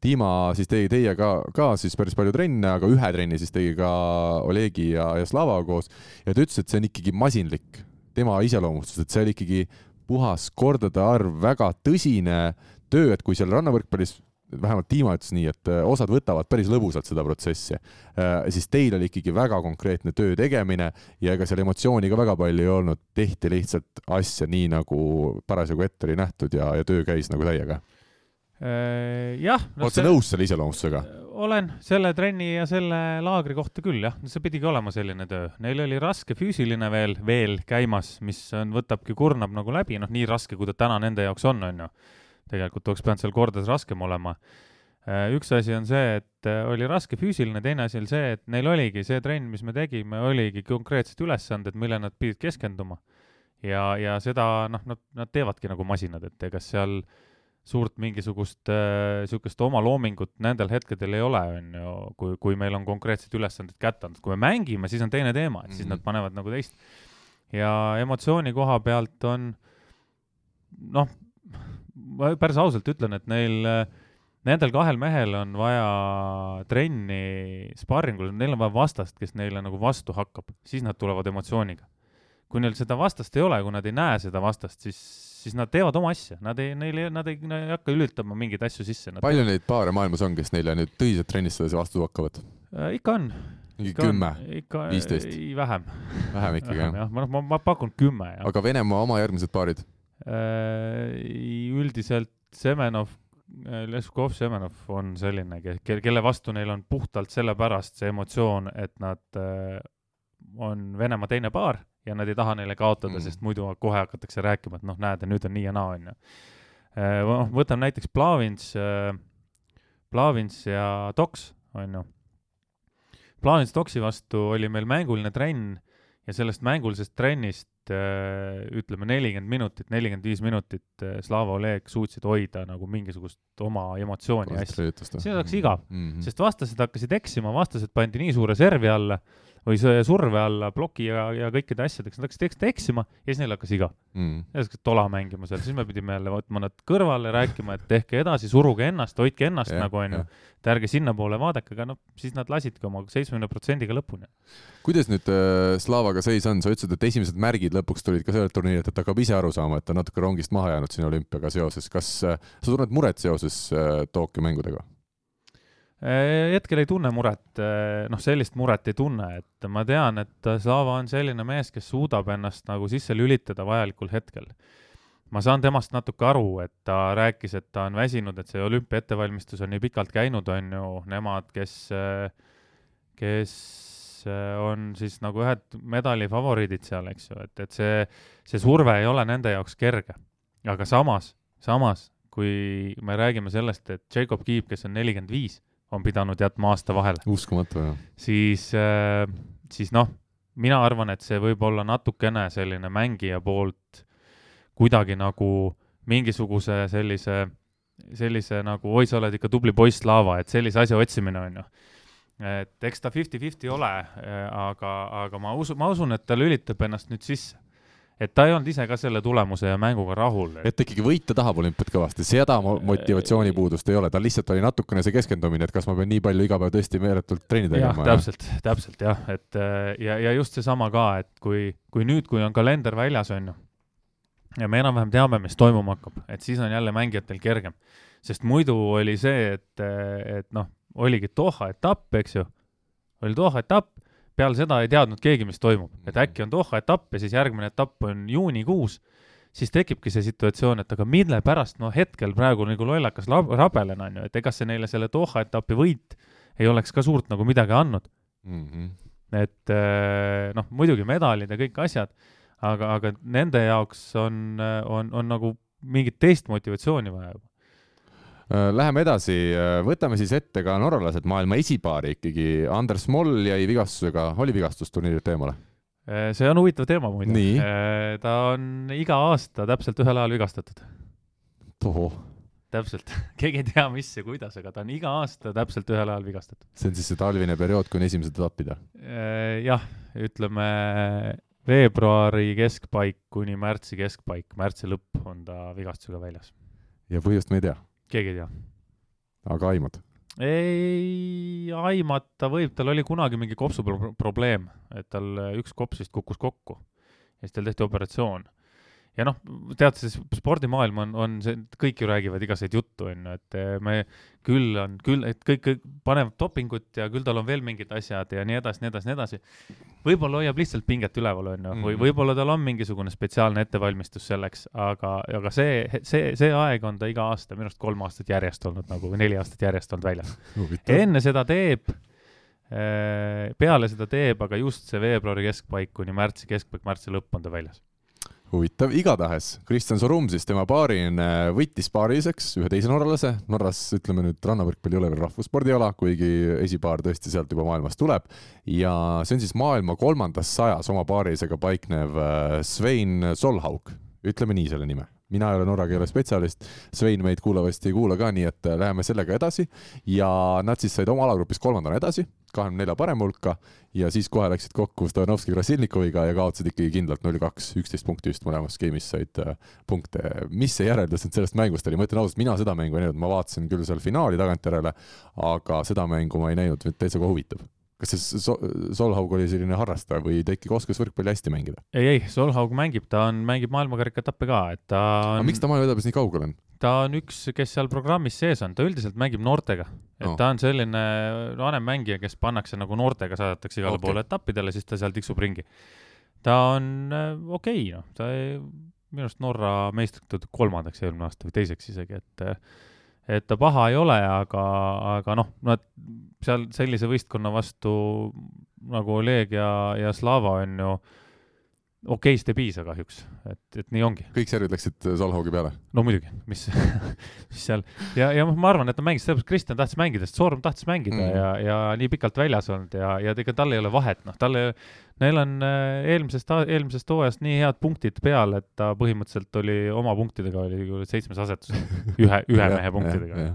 Dima siis tegi teiega ka siis päris palju trenne, aga ühe trenni siis tegi ka Olegi ja, ja Slavaga koos. Ja ta ütles, et see on ikkagi masinlik, tema iseloomustus, et see oli ikkagi puhas kordade arv, väga tõsine töö, et kui seal rannavõrkpallis vähemalt Dima ütles nii, et äh, osad võtavad päris lõbusalt seda protsessi, äh, siis teil oli ikkagi väga konkreetne töö tegemine ja ega seal emotsiooni ka väga palju ei olnud, tehti lihtsalt asja nii, nagu parasjagu ette oli nähtud ja, ja töö käis nagu täiega jah no. oled sa nõus selle iseloomustusega? olen, selle trenni ja selle laagri kohta küll, jah, see pidigi olema selline töö. Neil oli raske füüsiline veel, veel käimas, mis on, võtabki, kurnab nagu läbi, noh, nii raske, kui ta täna nende jaoks on, on ju. tegelikult oleks pidanud seal kordades raskem olema. Äh, üks asi on see, et äh, oli raske füüsiline, teine asi oli see, et neil oligi see trenn, mis me tegime, oligi konkreetsed ülesanded, mille nad pidid keskenduma. ja, ja seda, noh, nad, nad teevadki nagu masinad, et ega seal äh, suurt mingisugust niisugust äh, oma loomingut nendel hetkedel ei ole, on ju, kui, kui meil on konkreetsed ülesanded kätte antud, kui me mängime, siis on teine teema, et siis mm -hmm. nad panevad nagu teist. ja emotsiooni koha pealt on noh, ma päris ausalt ütlen, et neil, nendel kahel mehel on vaja trenni sparringul, neil on vaja vastast, kes neile nagu vastu hakkab, siis nad tulevad emotsiooniga. kui neil seda vastast ei ole, kui nad ei näe seda vastast, siis siis nad teevad oma asja, nad ei, neil ei, nad ei, ei hakka lülitama mingeid asju sisse. palju neid paare maailmas on, kes neile nüüd tõsiselt trennis sedasi vastu hakkavad äh,? ikka on. mingi kümme, viisteist? vähem. vähem ikkagi jah? jah, ma, ma, ma pakun kümme. aga Venemaa oma järgmised paarid äh,? üldiselt Semenov, äh, Leskov, Semenov on selline, kelle vastu neil on puhtalt sellepärast see emotsioon, et nad äh, on Venemaa teine paar ja nad ei taha neile kaotada mm., sest muidu kohe hakatakse rääkima, et noh, näed, nüüd on nii ja naa, on ju. Äh, noh, võtame näiteks Plavins, äh, Plavins ja Toks, on ju. Planet Stoksi vastu oli meil mänguline trenn ja sellest mängulisest trennist äh, ütleme nelikümmend minutit, nelikümmend viis minutit Slava Oleg suutsid hoida nagu mingisugust oma emotsiooni hästi. see oleks igav mm, -hmm. sest vastased hakkasid eksima, vastased pandi nii suure servi alla või surve alla ploki ja, ja kõikide asjadega, nad hakkasid eksima ja siis neil hakkas igav mm.. ja siis hakkasid tola mängima seal, siis me pidime jälle võtma nad kõrvale, rääkima, et tehke edasi, suruge ennast, hoidke ennast yeah, nagu onju, et ärge sinnapoole vaadake, aga noh, siis nad lasidki oma seitsmekümne protsendiga lõpuni. kuidas nüüd äh, Slavaga seis on, sa ütlesid, et esimesed märgid lõpuks tulid ka sellelt turniirilt, et ta hakkab ise aru saama, et ta natuke rongist maha jäänud siin olümpiaga seoses, kas äh, sa tunned muret seoses äh, Tokyo mängudega? Äh, hetkel ei tunne muret, äh, noh, sellist muret ei tunne, et ma tean, et Slava on selline mees, kes suudab ennast nagu sisse lülitada vajalikul hetkel. ma saan temast natuke aru, et ta rääkis, et ta on väsinud, et see olümpia ettevalmistus on nii pikalt käinud, on ju, nemad, kes, kes on siis nagu ühed medali favoriidid seal, eks ju, et, et see, see surve ei ole nende jaoks kerge. aga samas, samas, kui me räägime sellest, et Jacob Kiib, kes on nelikümmend viis on pidanud jätma aasta vahele. uskumatu, jah. siis, äh, siis noh, mina arvan, et see võib olla natukene selline mängija poolt kuidagi nagu mingisuguse sellise, sellise nagu oi, sa oled ikka tubli poiss, Slava, et sellise asja otsimine on ju et eks ta fifty-fifty ole, äh, aga, aga ma usun, ma usun, et ta lülitab ennast nüüd sisse et ta ei olnud ise ka selle tulemuse ja mänguga rahul. et ta ikkagi võita tahab olümpiat kõvasti, seda motivatsioonipuudust ei ole, tal lihtsalt oli natukene see keskendumine, et kas ma pean nii palju iga päev tõesti meeletult trenni tegema. täpselt, täpselt jah, et ja, ja just seesama ka, et kui, kui nüüd, kui on kalender väljas, on ju, ja me enam-vähem teame, mis toimuma hakkab, et siis on jälle mängijatel kergem. sest muidu oli see, et, et noh, oligi Doha etapp, eks ju, oli Doha etapp, peale seda ei teadnud keegi, mis toimub, et äkki on Doha etapp ja siis järgmine etapp on juunikuus, siis tekibki see situatsioon, et aga mille pärast, no hetkel praegu nagu lollakas rabelen on ju, et ega see neile selle Doha etapi võit ei oleks ka suurt nagu midagi andnud mm. -hmm. et eh, noh, muidugi medalid ja kõik asjad, aga, aga nende jaoks on, on, on nagu mingit teist motivatsiooni vaja juba Äh, läheme edasi, äh, võtame siis ette ka norralased maailma esipaari ikkagi. Anders Moll jäi vigastusega, oli vigastus turniirilt eemale? Äh, see on huvitav teema muide. ta on iga aasta täpselt ühel ajal vigastatud. täpselt, keegi ei tea, mis ja kuidas, aga ta on iga aasta täpselt ühel ajal vigastatud. see on siis see talvine periood kuni esimesed etapid? jah, ütleme veebruari keskpaik kuni märtsi keskpaik, märtsi lõpp on ta vigastusega väljas. ja põhjust me ei tea keegi ei tea. aga aimad? ei, aimata võib, tal oli kunagi mingi kopsu probleem, et tal üks kops vist kukkus kokku ja siis tal tehti operatsioon ja noh, tead, see spordimaailm on, on see, kõik ju räägivad igasuguseid juttu, on ju, et eh, me küll on, küll, et kõik, kõik panevad dopingut ja küll tal on veel mingid asjad ja nii edasi, nii edasi, nii edasi. võib-olla hoiab lihtsalt pinget üleval, on ju, või mhm. võib-olla tal on mingisugune spetsiaalne ettevalmistus selleks, aga, aga see, see, see aeg on ta iga aasta, minu arust kolm aastat järjest olnud nagu, või neli aastat järjest olnud väljas. enne seda teeb eh, peale seda teeb, aga just see veebruari keskpaik kuni märtsi keskpaik, märtsi lõpp on ta väljas huvitav, igatahes Kristjan Sorum siis tema paarine võttis paariseks ühe teise norralase, Norras ütleme nüüd rannavõrkpall ei ole veel rahvusspordiala, kuigi esipaar tõesti sealt juba maailmast tuleb. Ja see on siis maailma kolmandas sajas oma paarisega paiknev äh, Svein Solhaug, ütleme nii selle nime. Mina ei ole norra keele spetsialist, Svein meid kuulavasti ei kuula ka, nii et äh, läheme sellega edasi. Ja nad siis said oma alagrupis kolmandana edasi, kahekümne nelja parema hulka ja siis kohe läksid kokku Stojanovski Krasilnikoviga ja kaotasid ikkagi kindlalt null kaks, üksteist punkti just mõlemas game'is said äh, punkte. mis see järeldus nüüd sellest mängust oli, ma ütlen ausalt, mina seda mängu ei näinud, ma vaatasin küll seal finaali tagantjärele, aga seda mängu ma ei näinud, täitsa kohe huvitav kas see Sol Solhaug oli selline harrastaja või ta ikkagi oskas võrkpalli hästi mängida? ei, ei, Solhaug mängib, ta on, mängib maailmakarikaetappe ka, et ta on... aga miks ta maailma etapis nii kaugel on? Ta on üks, kes seal programmis sees on, ta üldiselt mängib noortega. et oh. ta on selline vanem mängija, kes pannakse nagu noortega, saadetakse igale okay. poole etappidele, siis ta seal tiksub ringi. ta on äh, okei okay,, noh, ta ei, minu arust Norra meistriks kolmandaks eelmine aasta või teiseks isegi, et äh, et ta paha ei ole, aga, aga noh, nad seal sellise võistkonna vastu nagu Oleg ja, ja Slava on ju, okeist ei piisa kahjuks, et, et nii ongi. kõik servid läksid Solhaugi peale? no muidugi, mis mis seal ja, ja ma arvan, et ta mängis, sellepärast Kristjan tahtis mängida, sest Soorm tahtis mängida mm. ja, ja nii pikalt väljas olnud ja, ja ega tal ei ole vahet, noh, tal ei, neil on äh, eelmisest, eelmisest hooajast nii head punktid peal, et ta põhimõtteliselt oli oma punktidega oli seitsmes asetus, ühe, ühe mehe punktidega.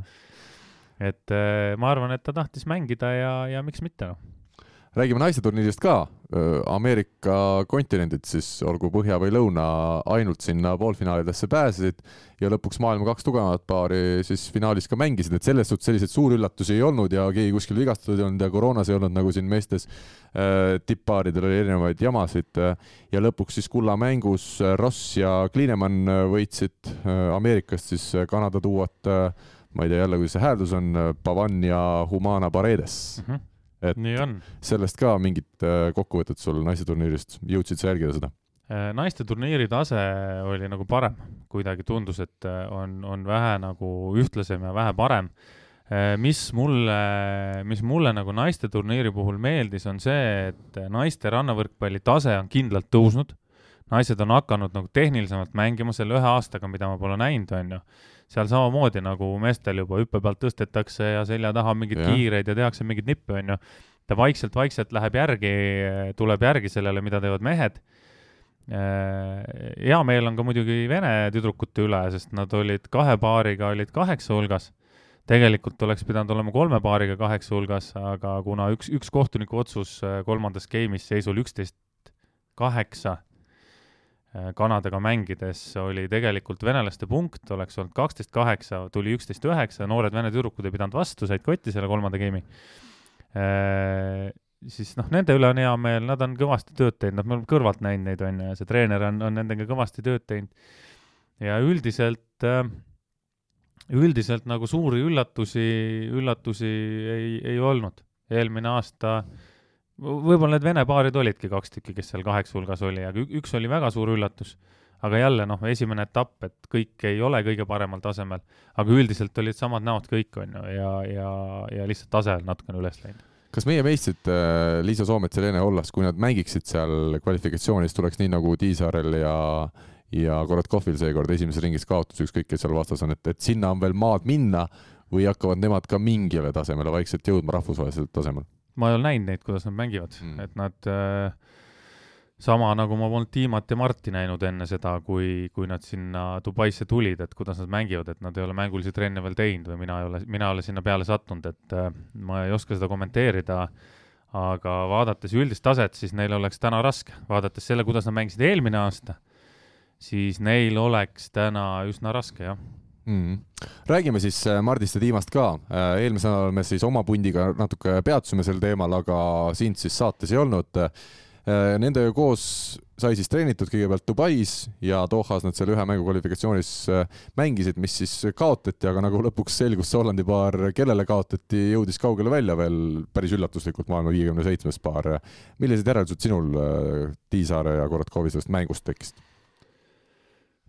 et äh, ma arvan, et ta tahtis mängida ja, ja miks mitte, noh räägime naisteturniirist ka. Ameerika kontinendid siis, olgu põhja või lõuna, ainult sinna poolfinaalidesse pääsesid ja lõpuks maailma kaks tugevamat paari siis finaalis ka mängisid, et selles suhtes selliseid suuri üllatusi ei olnud ja keegi kuskil vigastatud ei olnud ja koroonas ei olnud nagu siin meestes äh, tipppaaridel oli erinevaid jamasid ja lõpuks siis kullamängus Ross ja Kliinemann võitsid Ameerikast siis Kanada duot ma ei tea jälle, kuidas see hääldus on, Pavan ja Humana Paredes mm. -hmm et sellest ka mingit äh, kokkuvõtet sul naisteturniirist, jõudsid sa jälgida seda? Äh, naiste turniiri tase oli nagu parem, kuidagi tundus, et äh, on, on vähe nagu ühtlasem ja vähe parem. mis mulle, mis mulle nagu naiste turniiri puhul meeldis, on see, et naiste rannavõrkpalli tase on kindlalt tõusnud. naised on hakanud nagu tehnilisemalt mängima selle ühe aastaga, mida ma pole näinud, on ju seal samamoodi nagu meestel juba hüppe pealt tõstetakse ja selja taha mingeid kiireid ja tehakse mingeid nippe, onju. ta vaikselt-vaikselt läheb järgi, tuleb järgi sellele, mida teevad mehed. Äh, hea meel on ka muidugi vene tüdrukute üle, sest nad olid kahe paariga, olid kaheksa hulgas tegelikult oleks pidanud olema kolme paariga kaheksa hulgas, aga kuna üks, üks kohtuniku otsus äh, kolmandas game'is seisul üksteist kaheksa Kanadaga mängides oli tegelikult venelaste punkt, oleks olnud kaksteist kaheksa, tuli üksteist üheksa, noored vene tüdrukud ei pidanud vastu, said kotti selle kolmanda game'i e,. siis noh, nende üle on hea meel, nad on kõvasti tööd teinud, noh, me oleme kõrvalt näinud neid, on ju, ja see treener on, on nendega kõvasti tööd teinud. ja üldiselt äh,, üldiselt nagu suuri üllatusi, üllatusi ei, ei olnud. eelmine aasta äh, võib-olla need vene paarid olidki kaks tükki, kes seal kaheksa hulgas oli, aga üks oli väga suur üllatus. aga jälle noh, esimene etapp, et kõik ei ole kõige paremal tasemel, aga üldiselt olid samad näod kõik, on ju, ja, ja, ja lihtsalt tase on natukene üles läinud kas meie meistrid äh, Liisa Soomets ja Lene Ollas, kui nad mängiksid seal kvalifikatsioonis, tuleks nii nagu Tiisaarel ja ja Korotkovil seekord esimeses ringis kaotus, ükskõik kes seal vastas on, et, et sinna on veel maad minna või hakkavad nemad ka mingile tasemele vaikselt jõudma rahvusvahelisel tasemel? Ma ei ole näinud neid, kuidas nad mängivad mm., et nad äh, sama nagu ma polnud Tiimat ja Marti näinud enne seda, kui, kui nad sinna Dubaisse tulid, et kuidas nad mängivad, et nad ei ole mängulisi trenne veel teinud või mina ei ole, mina ei ole sinna peale sattunud, et äh, ma ei oska seda kommenteerida. aga vaadates üldist taset, siis neil oleks täna raske, vaadates selle, kuidas nad mängisid eelmine aasta, siis neil oleks täna üsna raske, jah mm.. räägime siis äh, Mardist ja Tiimast ka. Äh, eelmisel nädalal me siis oma pundiga natuke peatusime sel teemal, aga sind siis saates ei olnud. Äh, nendega koos sai siis treenitud kõigepealt Dubais ja Dohas nad seal ühe mängu kvalifikatsioonis mängisid, mis siis kaotati, aga nagu lõpuks selgus, see Hollandi paar, kellele kaotati, jõudis kaugele välja veel päris üllatuslikult maailma viiekümne seitsmes paar. millised järeldused sinul Tiisaare ja Korotkovi sellest mängust tekkisid?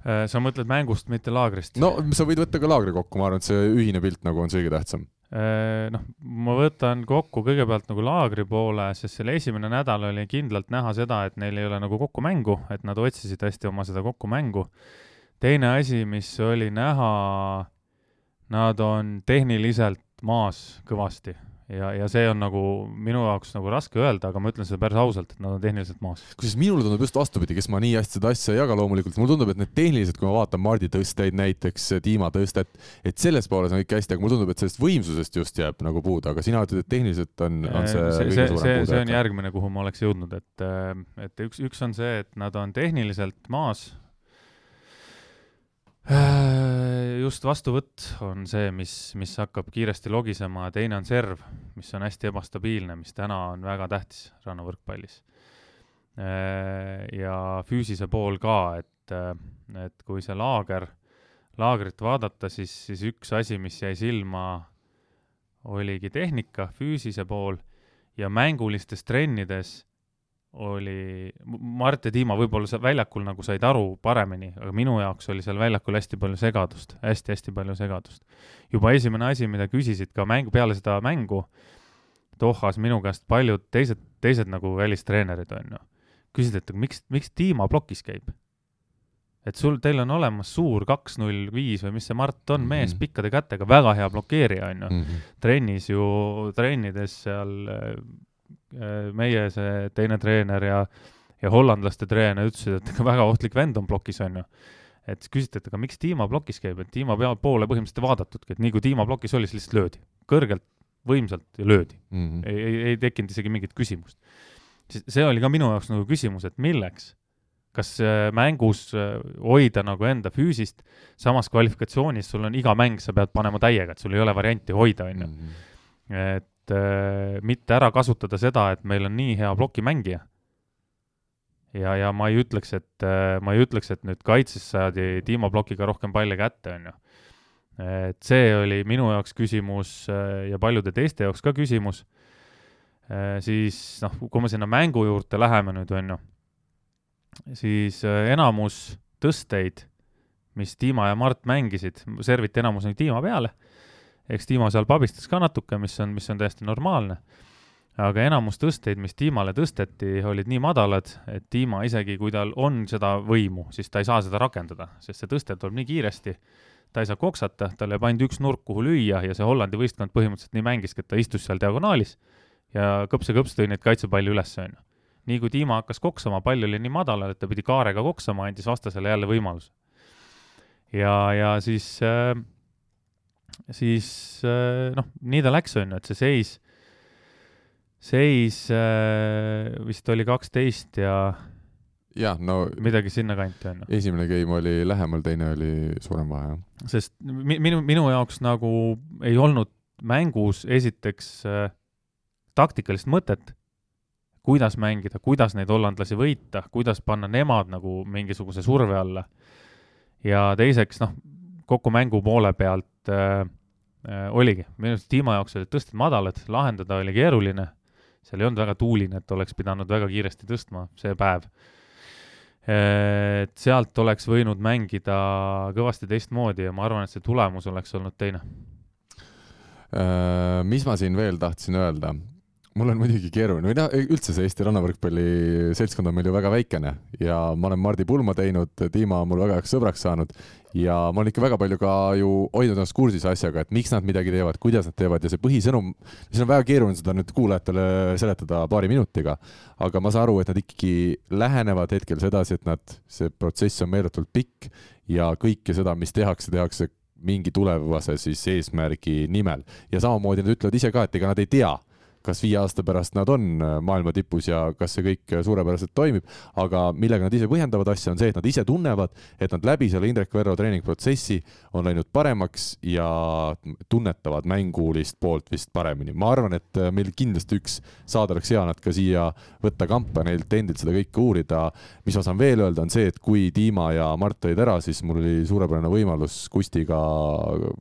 Äh, sa mõtled mängust, mitte laagrist? no sa võid võtta ka laagri kokku, ma arvan, et see ühine pilt nagu on see kõige tähtsam. Äh, noh, ma võtan kokku kõigepealt nagu laagri poole, sest selle esimene nädal oli kindlalt näha seda, et neil ei ole nagu kokkumängu, et nad otsisid hästi oma seda kokkumängu. teine asi, mis oli näha, nad on tehniliselt maas kõvasti ja, ja see on nagu minu jaoks nagu raske öelda, aga ma ütlen seda päris ausalt, et nad on tehniliselt maas. kusjuures minule tundub just vastupidi, kes ma nii hästi seda asja ei jaga loomulikult, mulle tundub, et need tehnilised, kui ma vaatan Mardi tõsteid näiteks, Dima tõstet, et selles pooles on kõik hästi, aga mulle tundub, et sellest võimsusest just jääb nagu puudu, aga sina ütled, et tehniliselt on, on see, see kõige suurem puudu. see on järgmine, kuhu ma oleks jõudnud, et, et üks, üks on see, et nad on tehniliselt maas Äh, just vastuvõtt on see, mis, mis hakkab kiiresti logisema, teine on serv, mis on hästi ebastabiilne, mis täna on väga tähtis rannavõrkpallis. Ja füüsise pool ka, et, et kui see laager, laagrit vaadata, siis, siis üks asi, mis jäi silma, oligi tehnika, füüsise pool ja mängulistes trennides oli, Mart ja Dima võib-olla seal väljakul nagu said aru paremini, aga minu jaoks oli seal väljakul hästi palju segadust hästi,, hästi-hästi palju segadust. juba esimene asi, mida küsisid ka mängu, peale seda mängu Dohas minu käest paljud teised, teised nagu välistreenerid, on ju. küsid, et miks, miks Dima plokis käib? et sul, teil on olemas suur kaks null viis või mis see Mart on, mees Mhm. pikkade kätega, väga hea blokeerija, on ju mm. -hmm. trennis ju, trennides seal meie see teine treener ja, ja hollandlaste treener ütlesid, et ega väga ohtlik vend on plokis, on ju. et siis küsiti, et aga miks Dima plokis käib, et Dima pea poole põhimõtteliselt ei vaadatudki, et nii kui Dima plokis oli, siis lihtsalt löödi. kõrgelt, võimsalt ja löödi. Mm -hmm. ei, ei, ei tekkinud isegi mingit küsimust. see oli ka minu jaoks nagu küsimus, et milleks? kas äh, mängus äh, hoida nagu enda füüsist, samas kvalifikatsioonis sul on iga mäng, sa pead panema täiega, et sul ei ole varianti hoida, on ju Mhm. Et äh, mitte ära kasutada seda, et meil on nii hea plokimängija. ja, ja ma ei ütleks, et äh, ma ei ütleks, et nüüd kaitses saadi Timo plokiga rohkem palle kätte, on ju. et see oli minu jaoks küsimus äh, ja paljude teiste jaoks ka küsimus siis noh, kui me sinna mängu juurde läheme nüüd, on ju, siis enamus tõsteid, mis Dima ja Mart mängisid, serviti enamus oli Dima peale eks Timo seal pabistas ka natuke, mis on, mis on täiesti normaalne. aga enamus tõsteid, mis Timale tõsteti, olid nii madalad, et Timo isegi, kui tal on seda võimu, siis ta ei saa seda rakendada, sest see tõste tuleb nii kiiresti, ta ei saa koksata, tal jääb ainult üks nurk, kuhu lüüa ja see Hollandi võistkond põhimõtteliselt nii mängiski, et ta istus seal diagonaalis ja kõps ja kõps tõi neid kaitsepalle üles, on ju. nii kui Timo hakkas koksama, pall oli nii madalal, et ta pidi kaarega koksama, andis vastasele jälle võimaluse. ja, ja siis äh, siis noh, nii ta läks, on ju, et see seis, seis äh, vist oli kaksteist ja jah, no midagi sinnakanti, on ju. esimene game oli lähemal, teine oli suurem vahe, jah. sest mi-, minu, minu jaoks nagu ei olnud mängus esiteks äh, taktikalist mõtet, kuidas mängida, kuidas neid hollandlasi võita, kuidas panna nemad nagu mingisuguse surve alla. ja teiseks, noh, kogu mängu poole pealt äh, äh, oligi, minu arust Timo jaoks olid tõsted madalad, lahendada oli keeruline, seal ei olnud väga tuuline, et oleks pidanud väga kiiresti tõstma see päev. et sealt oleks võinud mängida kõvasti teistmoodi ja ma arvan, et see tulemus oleks olnud teine. Äh, mis ma siin veel tahtsin öelda? Mul on muidugi keeruline või noh, üldse see Eesti rannavõrkpalli seltskond on meil ju väga väikene ja ma olen Mardi Pulma teinud, Dima on mul väga heaks sõbraks saanud ja ma olen ikka väga palju ka ju hoidnud ennast kursis asjaga, et miks nad midagi teevad, kuidas nad teevad ja see põhisõnum, siin on väga keeruline seda nüüd kuulajatele seletada paari minutiga, aga ma saan aru, et nad ikkagi lähenevad hetkel sedasi, et nad, see protsess on meeletult pikk ja kõike seda, mis tehakse, tehakse mingi tulevase siis eesmärgi nimel. Ja samamoodi nad ütlevad ise ka, et ega nad ei tea kas viie aasta pärast nad on äh, maailma tipus ja kas see kõik suurepäraselt toimib, aga millega nad ise põhjendavad asja, on see, et nad ise tunnevad, et nad läbi selle Indrek Verro treeningprotsessi on läinud paremaks ja tunnetavad mängulist poolt vist paremini. ma arvan, et äh, meil kindlasti üks saade oleks hea nad ka siia võtta kampa, neilt endilt seda kõike uurida. mis ma saan veel öelda, on see, et kui Dima ja Mart olid ära, siis mul oli suurepärane võimalus Kustiga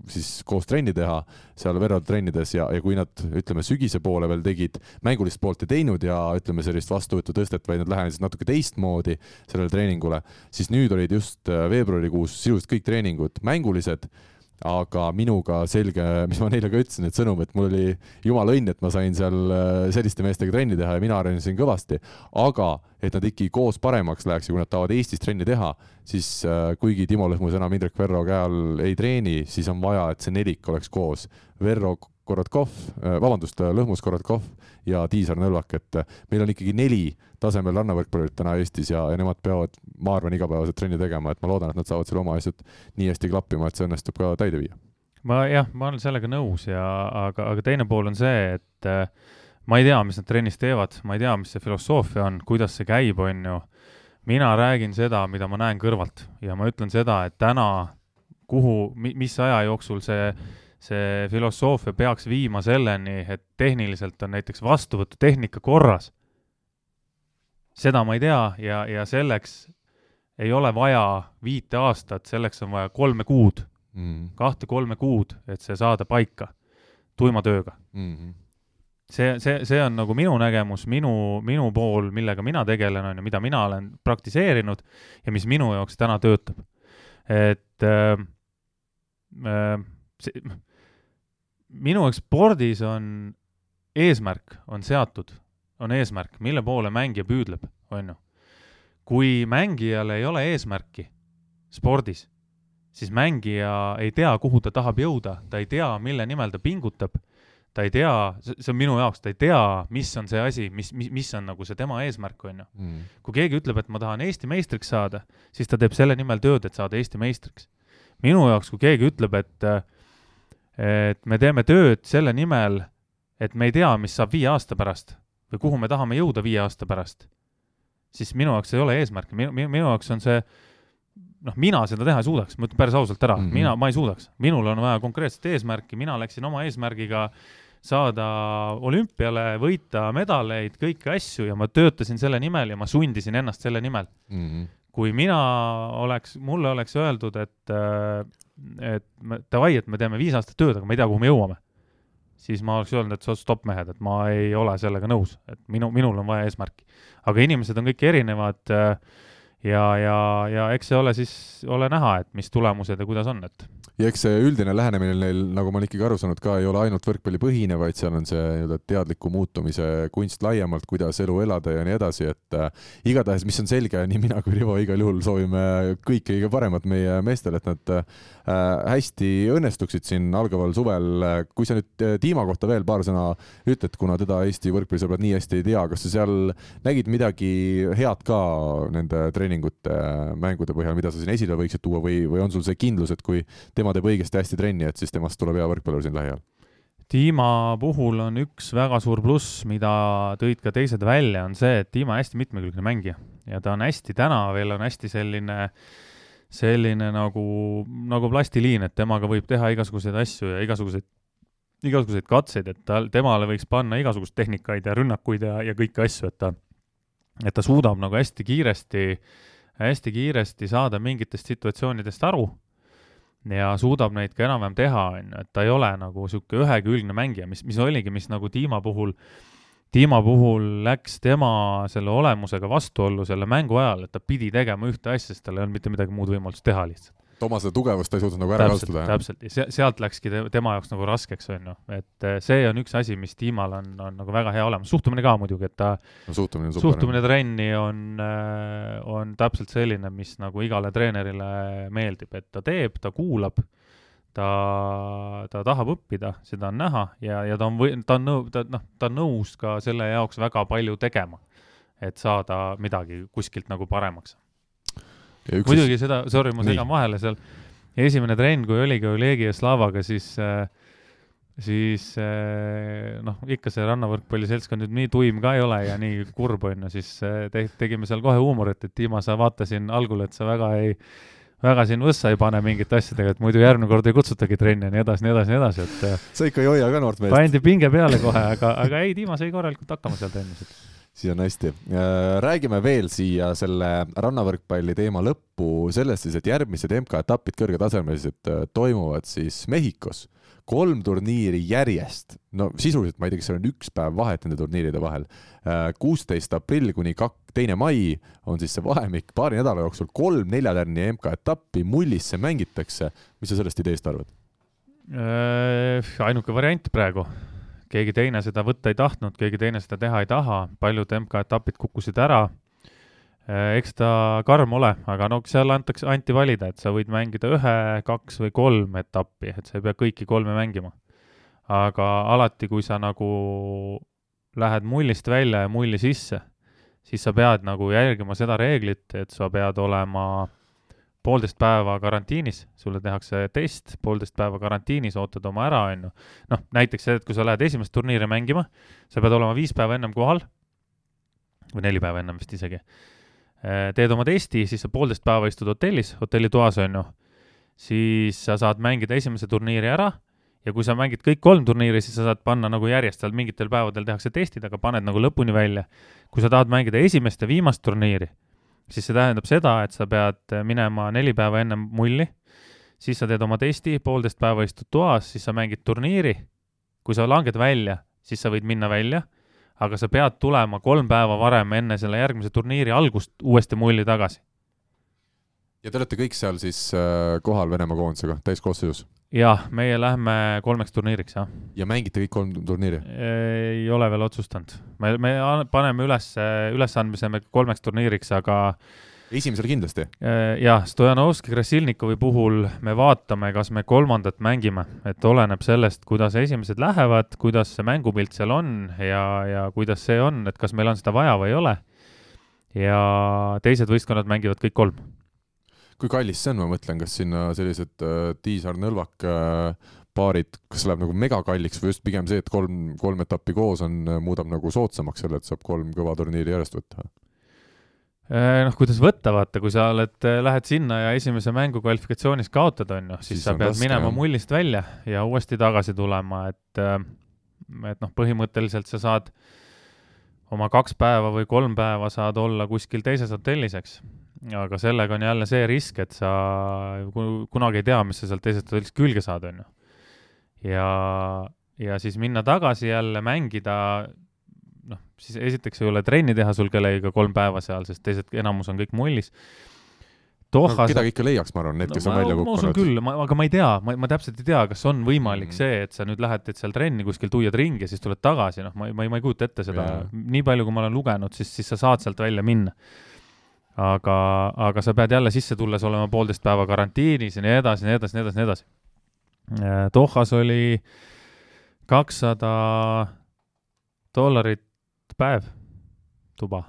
siis koos trenni teha seal Verro trennides ja, ja kui nad ütleme sügise poole veel tegid, mängulist poolt ei teinud ja ütleme sellist vastuvõtutõstet, vaid nad lähenesid natuke teistmoodi sellele treeningule, siis nüüd olid just äh, veebruarikuus sisuliselt kõik treeningud mängulised aga minuga selge, mis ma neile ka ütlesin, et sõnum, et mul oli jumala õnn, et ma sain seal äh, selliste meestega trenni teha ja mina arenesin kõvasti, aga et nad ikkagi koos paremaks läheks ja kui nad tahavad Eestis trenni teha, siis äh, kuigi Timo Lõhmus enam Indrek Verro käe all ei treeni, siis on vaja, et see nelik oleks koos. Verro Korotkov, vabandust, Lõhmus Korotkov ja Tiisar Nõlvak, et meil on ikkagi neli tasemel rannavõrkpallurit täna Eestis ja, ja nemad peavad, ma arvan, igapäevaselt trenni tegema, et ma loodan, et nad saavad seal oma asjad nii hästi klappima, et see õnnestub ka täide viia. ma jah, ma olen sellega nõus ja aga, aga teine pool on see, et äh, ma ei tea, mis nad trennis teevad, ma ei tea, mis see filosoofia on, kuidas see käib, on ju. mina räägin seda, mida ma näen kõrvalt ja ma ütlen seda, et täna, kuhu, mis aja jooksul see see filosoofia peaks viima selleni, et tehniliselt on näiteks vastuvõtutehnika korras. seda ma ei tea ja, ja selleks ei ole vaja viite aastat, selleks on vaja kolme kuud mm., kahte-kolme kuud, et see saada paika tuima tööga mm. -hmm. see, see, see on nagu minu nägemus, minu, minu pool, millega mina tegelen, on ju, mida mina olen praktiseerinud ja mis minu jaoks täna töötab. et äh, äh, see, minu jaoks spordis on eesmärk, on seatud, on eesmärk, mille poole mängija püüdleb, on ju. kui mängijal ei ole eesmärki spordis, siis mängija ei tea, kuhu ta tahab jõuda, ta ei tea, mille nimel ta pingutab ta ei tea, see on minu jaoks, ta ei tea, mis on see asi, mis, mis, mis on nagu see tema eesmärk, on ju. mm. kui keegi ütleb, et ma tahan Eesti meistriks saada, siis ta teeb selle nimel tööd, et saada Eesti meistriks. minu jaoks, kui keegi ütleb, et, et me teeme tööd selle nimel, et me ei tea, mis saab viie aasta pärast või kuhu me tahame jõuda viie aasta pärast, siis minu jaoks ei ole eesmärki, minu, minu, jaoks on see noh, mina seda teha ei suudaks, ma ütlen päris ausalt ära mm, -hmm. mina, ma ei suudaks, minul on vaja konkreetset eesmärki, mina läksin oma eesmärgiga saada olümpiale, võita medaleid, kõiki asju ja ma töötasin selle nimel ja ma sundisin ennast selle nimel Mm -hmm. Kui mina oleks, mulle oleks öeldud, et, et davai, et me teeme viis aastat tööd, aga ma ei tea, kuhu me jõuame, siis ma oleks öelnud, et stopp mehed, et ma ei ole sellega nõus, et minu, minul on vaja eesmärki. aga inimesed on kõik erinevad äh, ja, ja, ja eks see ole siis, ole näha, et mis tulemused ja kuidas on, et ja eks see üldine lähenemine neil, nagu ma olen ikkagi aru saanud ka, ei ole ainult võrkpallipõhine, vaid seal on see nii-öelda teadliku muutumise kunst laiemalt, kuidas elu elada ja nii edasi, et äh, igatahes, mis on selge, nii mina kui Rivo igal juhul soovime kõike kõige paremat meie meestele, et nad äh, hästi õnnestuksid siin algaval suvel. kui sa nüüd äh, Dima kohta veel paar sõna ütled, kuna teda Eesti võrkpallisõbrad nii hästi ei tea, kas sa seal nägid midagi head ka nende treeningute, mängude põhjal, mida sa siin esile võiksid tuua või, või on sul see kindlus, et kui tema tema teeb õigesti hästi trenni, et siis temast tuleb hea võrkpallur siin lähiajal? Dima puhul on üks väga suur pluss, mida tõid ka teised välja, on see, et Dima on hästi mitmekülgne mängija ja ta on hästi, täna veel on hästi selline, selline nagu, nagu plastiliin, et temaga võib teha igasuguseid asju ja igasuguseid, igasuguseid katseid, et tal, temale võiks panna igasuguseid tehnikaid ja rünnakuid ja, ja kõiki asju, et ta, et ta suudab nagu hästi kiiresti, hästi kiiresti saada mingitest situatsioonidest aru ja suudab neid ka enam-vähem teha, on ju, et ta ei ole nagu niisugune ühekülgne mängija, mis, mis oligi, mis nagu Dima puhul, Dima puhul läks tema selle olemusega vastuollu selle mängu ajal, et ta pidi tegema ühte asja, sest tal ei olnud mitte midagi muud võimalust teha lihtsalt oma seda tugevust ta ei suutnud nagu ära täpselt, kasutada. täpselt, ja sealt läkski tema jaoks nagu raskeks, on ju, et eh, see on üks asi, mis Tiimal on, on nagu väga hea olemas, suhtumine ka muidugi, et ta no, suhtumine, suhtumine trenni on, eh, on täpselt selline, mis nagu igale treenerile meeldib, et ta teeb, ta kuulab, ta, ta tahab õppida, seda on näha ja, ja ta on või-, ta on nõu-, ta noh, ta on nõus ka selle jaoks väga palju tegema, et saada midagi kuskilt nagu paremaks muidugi siis... seda, sorry, ma segan vahele seal, esimene trenn, kui oligi Olegi ja Slavaga, siis äh, siis äh, noh, ikka see rannavõrkpalliseltskond nüüd nii tuim ka ei ole ja nii kurb on ju, siis äh, te, tegime seal kohe huumorit, et Dima, sa vaatasin algul, et sa väga ei, väga siin võssa ei pane mingite asjadega, et muidu järgmine kord ei kutsutagi trenni ja nii edasi, nii edasi, nii edasi, et sa ikka ei hoia ka noort meest? pandi pinge peale kohe, aga, aga ei, Dima sai korralikult hakkama seal trennis, et siis on hästi. Äh, räägime veel siia selle rannavõrkpalli teema lõppu sellest siis, et järgmised MK-etapid, kõrgetasemelised, äh, toimuvad siis Mehhikos. kolm turniiri järjest, no sisuliselt ma ei tea, kas seal on üks päev vahet nende turniiride vahel. Äh, kuusteist aprill kuni kak-, teine mai on siis see vahemik, paari nädala jooksul kolm neljatärni MK-etappi Mullisse mängitakse. mis sa sellest ideest arvad? ainuke variant praegu keegi teine seda võtta ei tahtnud, keegi teine seda teha ei taha, paljud MK-etapid kukkusid ära. Äh, eks ta karm ole, aga no seal antakse, anti valida, et sa võid mängida ühe, kaks või kolm etappi, et sa ei pea kõiki kolme mängima. aga alati, kui sa nagu lähed mullist välja ja mulli sisse, siis sa pead nagu järgima seda reeglit, et sa pead olema poolteist päeva karantiinis, sulle tehakse test, poolteist päeva karantiinis, ootad oma ära, on ju. noh, näiteks see, et kui sa lähed esimest turniiri mängima, sa pead olema viis päeva ennem kohal, või neli päeva ennem vist isegi. Äh, teed oma testi, siis sa poolteist päeva istud hotellis, hotellitoas, on ju, siis sa saad mängida esimese turniiri ära ja kui sa mängid kõik kolm turniiri, siis sa saad panna nagu järjest, seal mingitel päevadel tehakse testid, aga paned nagu lõpuni välja. kui sa tahad mängida esimest ja viimast turniiri siis see tähendab seda, et sa pead minema neli päeva ennem mulli, siis sa teed oma testi, poolteist päeva istud toas, siis sa mängid turniiri. kui sa langed välja, siis sa võid minna välja, aga sa pead tulema kolm päeva varem enne selle järgmise turniiri algust uuesti mulli tagasi. Ja te olete kõik seal siis äh, kohal Venemaa koondisega täiskoosseisus jah, meie lähme kolmeks turniiriks, jah. ja mängite kõik kolm turniiri? ei ole veel otsustanud. me, me paneme üles, ülesandmise me kolmeks turniiriks, aga esimesel kindlasti? jah, Stojanovski Krasilnikovi puhul me vaatame, kas me kolmandat mängime, et oleneb sellest, kuidas esimesed lähevad, kuidas see mängupilt seal on ja, ja kuidas see on, et kas meil on seda vaja või ei ole. ja teised võistkonnad mängivad kõik kolm. Kui kallis see on, ma mõtlen, kas sinna sellised äh, Tiisar-Nõlvak äh, paarid, kas läheb nagu megakalliks või just pigem see, et kolm, kolm etappi koos on, muudab nagu soodsamaks selle, et saab kolm kõva turniiri järjest võtta? Äh, noh, kuidas võtta, vaata, kui sa oled, äh, lähed sinna ja esimese mängu kvalifikatsioonis kaotad, on ju, siis sa pead raske, minema jah. mullist välja ja uuesti tagasi tulema, et äh, et noh, põhimõtteliselt sa saad oma kaks päeva või kolm päeva saad olla kuskil teises hotellis, eks. Aga sellega on jälle see risk, et sa kunagi ei tea, mis sa sealt teisest hotellist külge saad, on ju. ja, ja siis minna tagasi jälle mängida noh, siis esiteks ei ole trenni teha sul kellegiga kolm päeva seal, sest teised, enamus on kõik mullis. Dohas no, kedagi ikka leiaks, ma arvan, need, kes no, on välja kukkunud. ma usun küll, aga ma ei tea, ma, ma täpselt ei tea, kas on võimalik mm -hmm. see, et sa nüüd lähed, teed seal trenni kuskil, tuiad ringi ja siis tuled tagasi, noh, ma, ma, ma ei kujuta ette seda yeah., nii palju, kui ma olen lugenud, siis, siis sa saad sealt välja minna. Aga, aga sa pead jälle sisse tulles olema poolteist päeva karantiinis ja nii edasi, nii edasi, nii edasi, nii edasi. Dohas oli kakssada dollarit päev, tuba.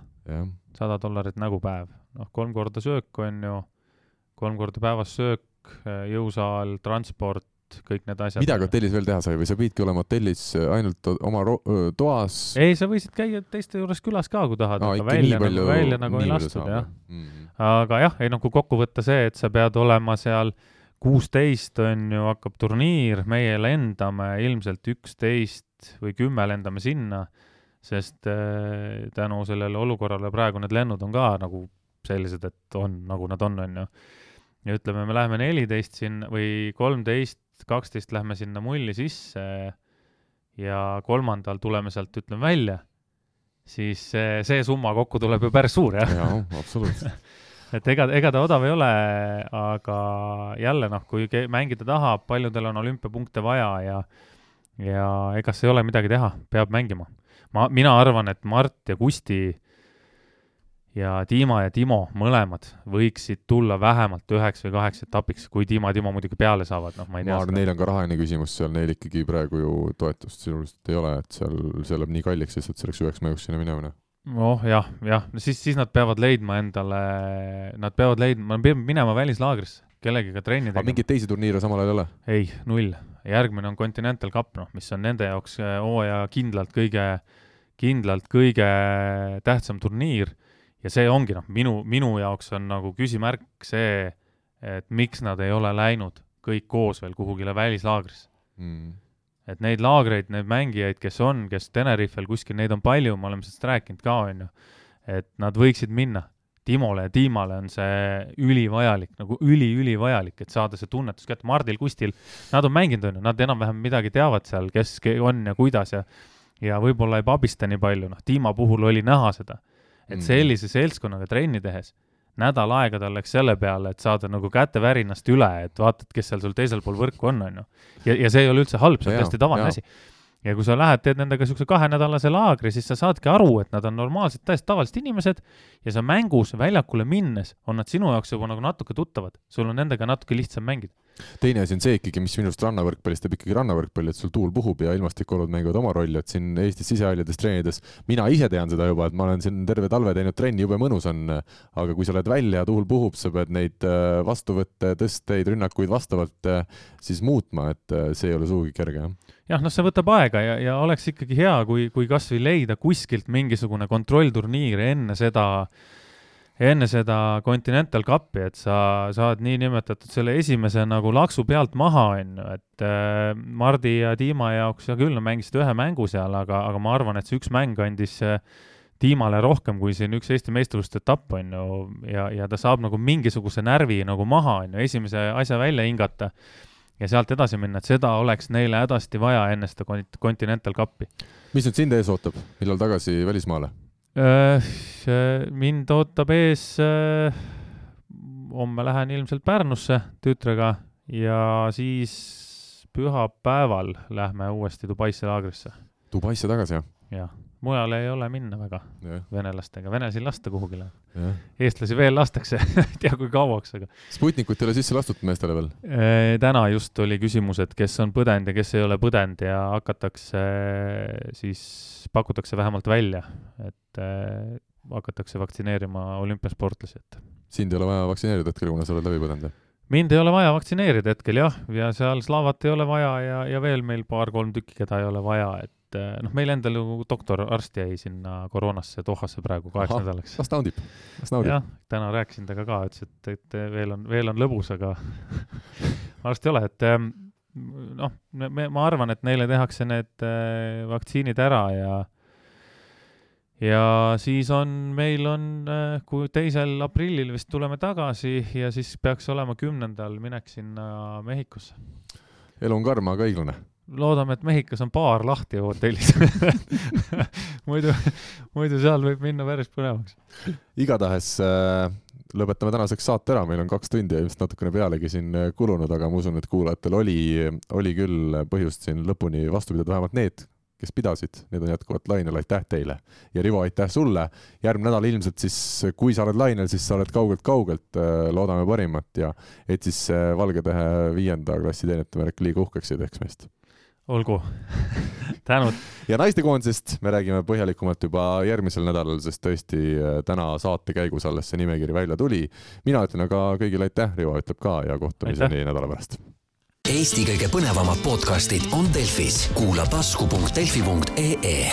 sada dollarit nägu päev. noh, kolm korda söök on ju, kolm korda päevas söök, jõusaal, transport, kõik need asjad. midagi hotellis veel teha sai või sa pididki olema hotellis ainult oma toas? ei, sa võisid käia teiste juures külas ka, kui tahad, aga välja nagu, välja nagu ei lastud, jah mm. -hmm. aga jah, ei noh, kui kokku võtta see, et sa pead olema seal kuusteist on ju, hakkab turniir, meie lendame ilmselt üksteist või kümme lendame sinna sest äh, tänu sellele olukorrale praegu need lennud on ka nagu sellised, et on nagu nad on, on ju. ja ütleme, me läheme neliteist siin või kolmteist, kaksteist lähme sinna mulli sisse ja kolmandal tuleme sealt, ütleme, välja, siis see, see summa kokku tuleb ju päris suur, jah? jaa, absoluutselt et ega, ega ta odav ei ole, aga jälle noh, kui mängida tahab, paljudel on olümpiapunkte vaja ja ja ega see ei ole midagi teha, peab mängima ma, mina arvan, et Mart ja Kusti ja Dima ja Timo mõlemad võiksid tulla vähemalt üheks või kaheks etapiks, kui Dima ja Timo muidugi peale saavad, noh, ma ei tea. ma arvan, neil on ka rahaline küsimus seal, neil ikkagi praegu ju toetust sisuliselt ei ole, et seal, see läheb nii kalliks lihtsalt selleks üheks mänguks sinna minemine. noh, jah, jah, siis, siis nad peavad leidma endale, nad peavad leidma, nad peavad minema välislaagrisse, kellegiga trenni tegema. mingeid teisi turniire samal ajal ei ole? ei, null. järgmine on Continental Cup, noh, mis on nende jaoks äh, hooaja kindlalt kõige, kindlalt kõige tähtsam turniir ja see ongi noh, minu, minu jaoks on nagu küsimärk see, et miks nad ei ole läinud kõik koos veel kuhugile välislaagrisse. Mm. et neid laagreid, neid mängijaid, kes on, kes Tenerifel kuskil, neid on palju, me oleme sellest rääkinud ka, on ju, et nad võiksid minna. Timole ja Tiimale on see ülivajalik, nagu üli-ülivajalik, et saada see tunnetus kätte. Mardil, Kustil, nad on mänginud, on ju, nad enam-vähem midagi teavad seal, kes on ja kuidas ja ja võib-olla ei pabista nii palju, noh, Tiima puhul oli näha seda, et mm. sellise seltskonnaga trenni tehes nädal aega tal läks selle peale, et saada nagu kätevärinast üle, et vaatad, kes seal sul teisel pool võrku on, on ju. ja, ja see ei ole üldse halb, see on täiesti tavaline asi ja kui sa lähed, teed nendega niisuguse kahenädalase laagri, siis sa saadki aru, et nad on normaalsed, täiesti tavalised inimesed ja sa mängus väljakule minnes on nad sinu jaoks juba nagu natuke tuttavad, sul on nendega natuke lihtsam mängida teine asi on see ikkagi, mis minu arust rannavõrkpallis teeb ikkagi rannavõrkpalli, et sul tuul puhub ja ilmastikuolud mängivad oma rolli, et siin Eestis sisehallides treenides, mina ise tean seda juba, et ma olen siin terve talve teinud trenni, jube mõnus on, aga kui sa lähed välja ja tuul puhub, sa pead neid äh, vastuvõtte, tõsteid, rünnakuid vastavalt äh, siis muutma, et äh, see ei ole sugugi kerge, jah. Jah, noh, see võtab aega ja, ja oleks ikkagi hea, kui, kui kasvõi leida kuskilt mingisugune kontrollturniir enne seda, enne seda Continental Cupi, et sa saad niinimetatud selle esimese nagu laksu pealt maha, on ju, et äh, Mardi ja Dima jaoks, hea küll, nad mängisid ühe mängu seal, aga, aga ma arvan, et see üks mäng andis äh, Tiimale rohkem kui siin üks Eesti meistrivõistluste etapp, on ju, ja, ja ta saab nagu mingisuguse närvi nagu maha, on ju, esimese asja välja hingata ja sealt edasi minna, et seda oleks neile hädasti vaja enne seda Continental Cupi. mis nüüd sind ees ootab, millal tagasi välismaale? Äh, mind ootab ees, äh, homme lähen ilmselt Pärnusse tütrega ja siis pühapäeval lähme uuesti Dubaisse laagrisse. Dubaisse tagasi, jah? jah, mujale ei ole minna väga ja. venelastega, venelasi ei lasta kuhugile. eestlasi veel lastakse ei tea kui kauaks, aga. Sputnikut ei ole sisse lastud meestele veel? täna just oli küsimus, et kes on põdenud ja kes ei ole põdenud ja hakatakse siis, pakutakse vähemalt välja, et äh, hakatakse vaktsineerima olümpiasportlasi, et. sind ei ole vaja vaktsineerida hetkel, kuna sa oled läbi põdenud, jah? mind ei ole vaja vaktsineerida hetkel jah, ja seal Slavat ei ole vaja ja, ja veel meil paar-kolm tükki, keda ei ole vaja, et eh, noh, meil endal ju doktor, arst jäi sinna koroonasse Dohasse praegu kaheks Aha, nädalaks. las naudib, las naudib. jah, täna rääkisin temaga ka, ütles, et, et veel on, veel on lõbus, aga varsti ei ole, et noh, me, ma arvan, et neile tehakse need eh, vaktsiinid ära ja ja siis on, meil on, äh, kui teisel aprillil vist tuleme tagasi ja siis peaks olema kümnendal minek sinna Mehhikosse. elu on karm, aga õiglane. Loodame, et Mehhikos on baar lahti hotellis muidu, muidu seal võib minna päris põnevaks. igatahes äh, lõpetame tänaseks saate ära, meil on kaks tundi ja ilmselt natukene pealegi siin äh, kulunud, aga ma usun, et kuulajatel oli, oli küll põhjust siin lõpuni vastu pidada, vähemalt need, kes pidasid, need on jätkuvalt lainel, aitäh teile. ja Rivo, aitäh sulle. järgmine nädal ilmselt siis, kui sa oled lainel, siis sa oled kaugelt-kaugelt, äh, loodame parimat ja et siis Valgetähe viienda klassi teenetemärk liiga uhkeks ei teeks meist. Olgu. Tänud. ja naistekoondisest me räägime põhjalikumalt juba järgmisel nädalal, sest tõesti äh, täna saate käigus alles see nimekiri välja tuli. mina ütlen aga kõigile aitäh, Rivo ütleb ka ja kohtumiseni nädala pärast. Eesti kõige põnevamad podcastid on Delfis, kuula tasku.delfi.ee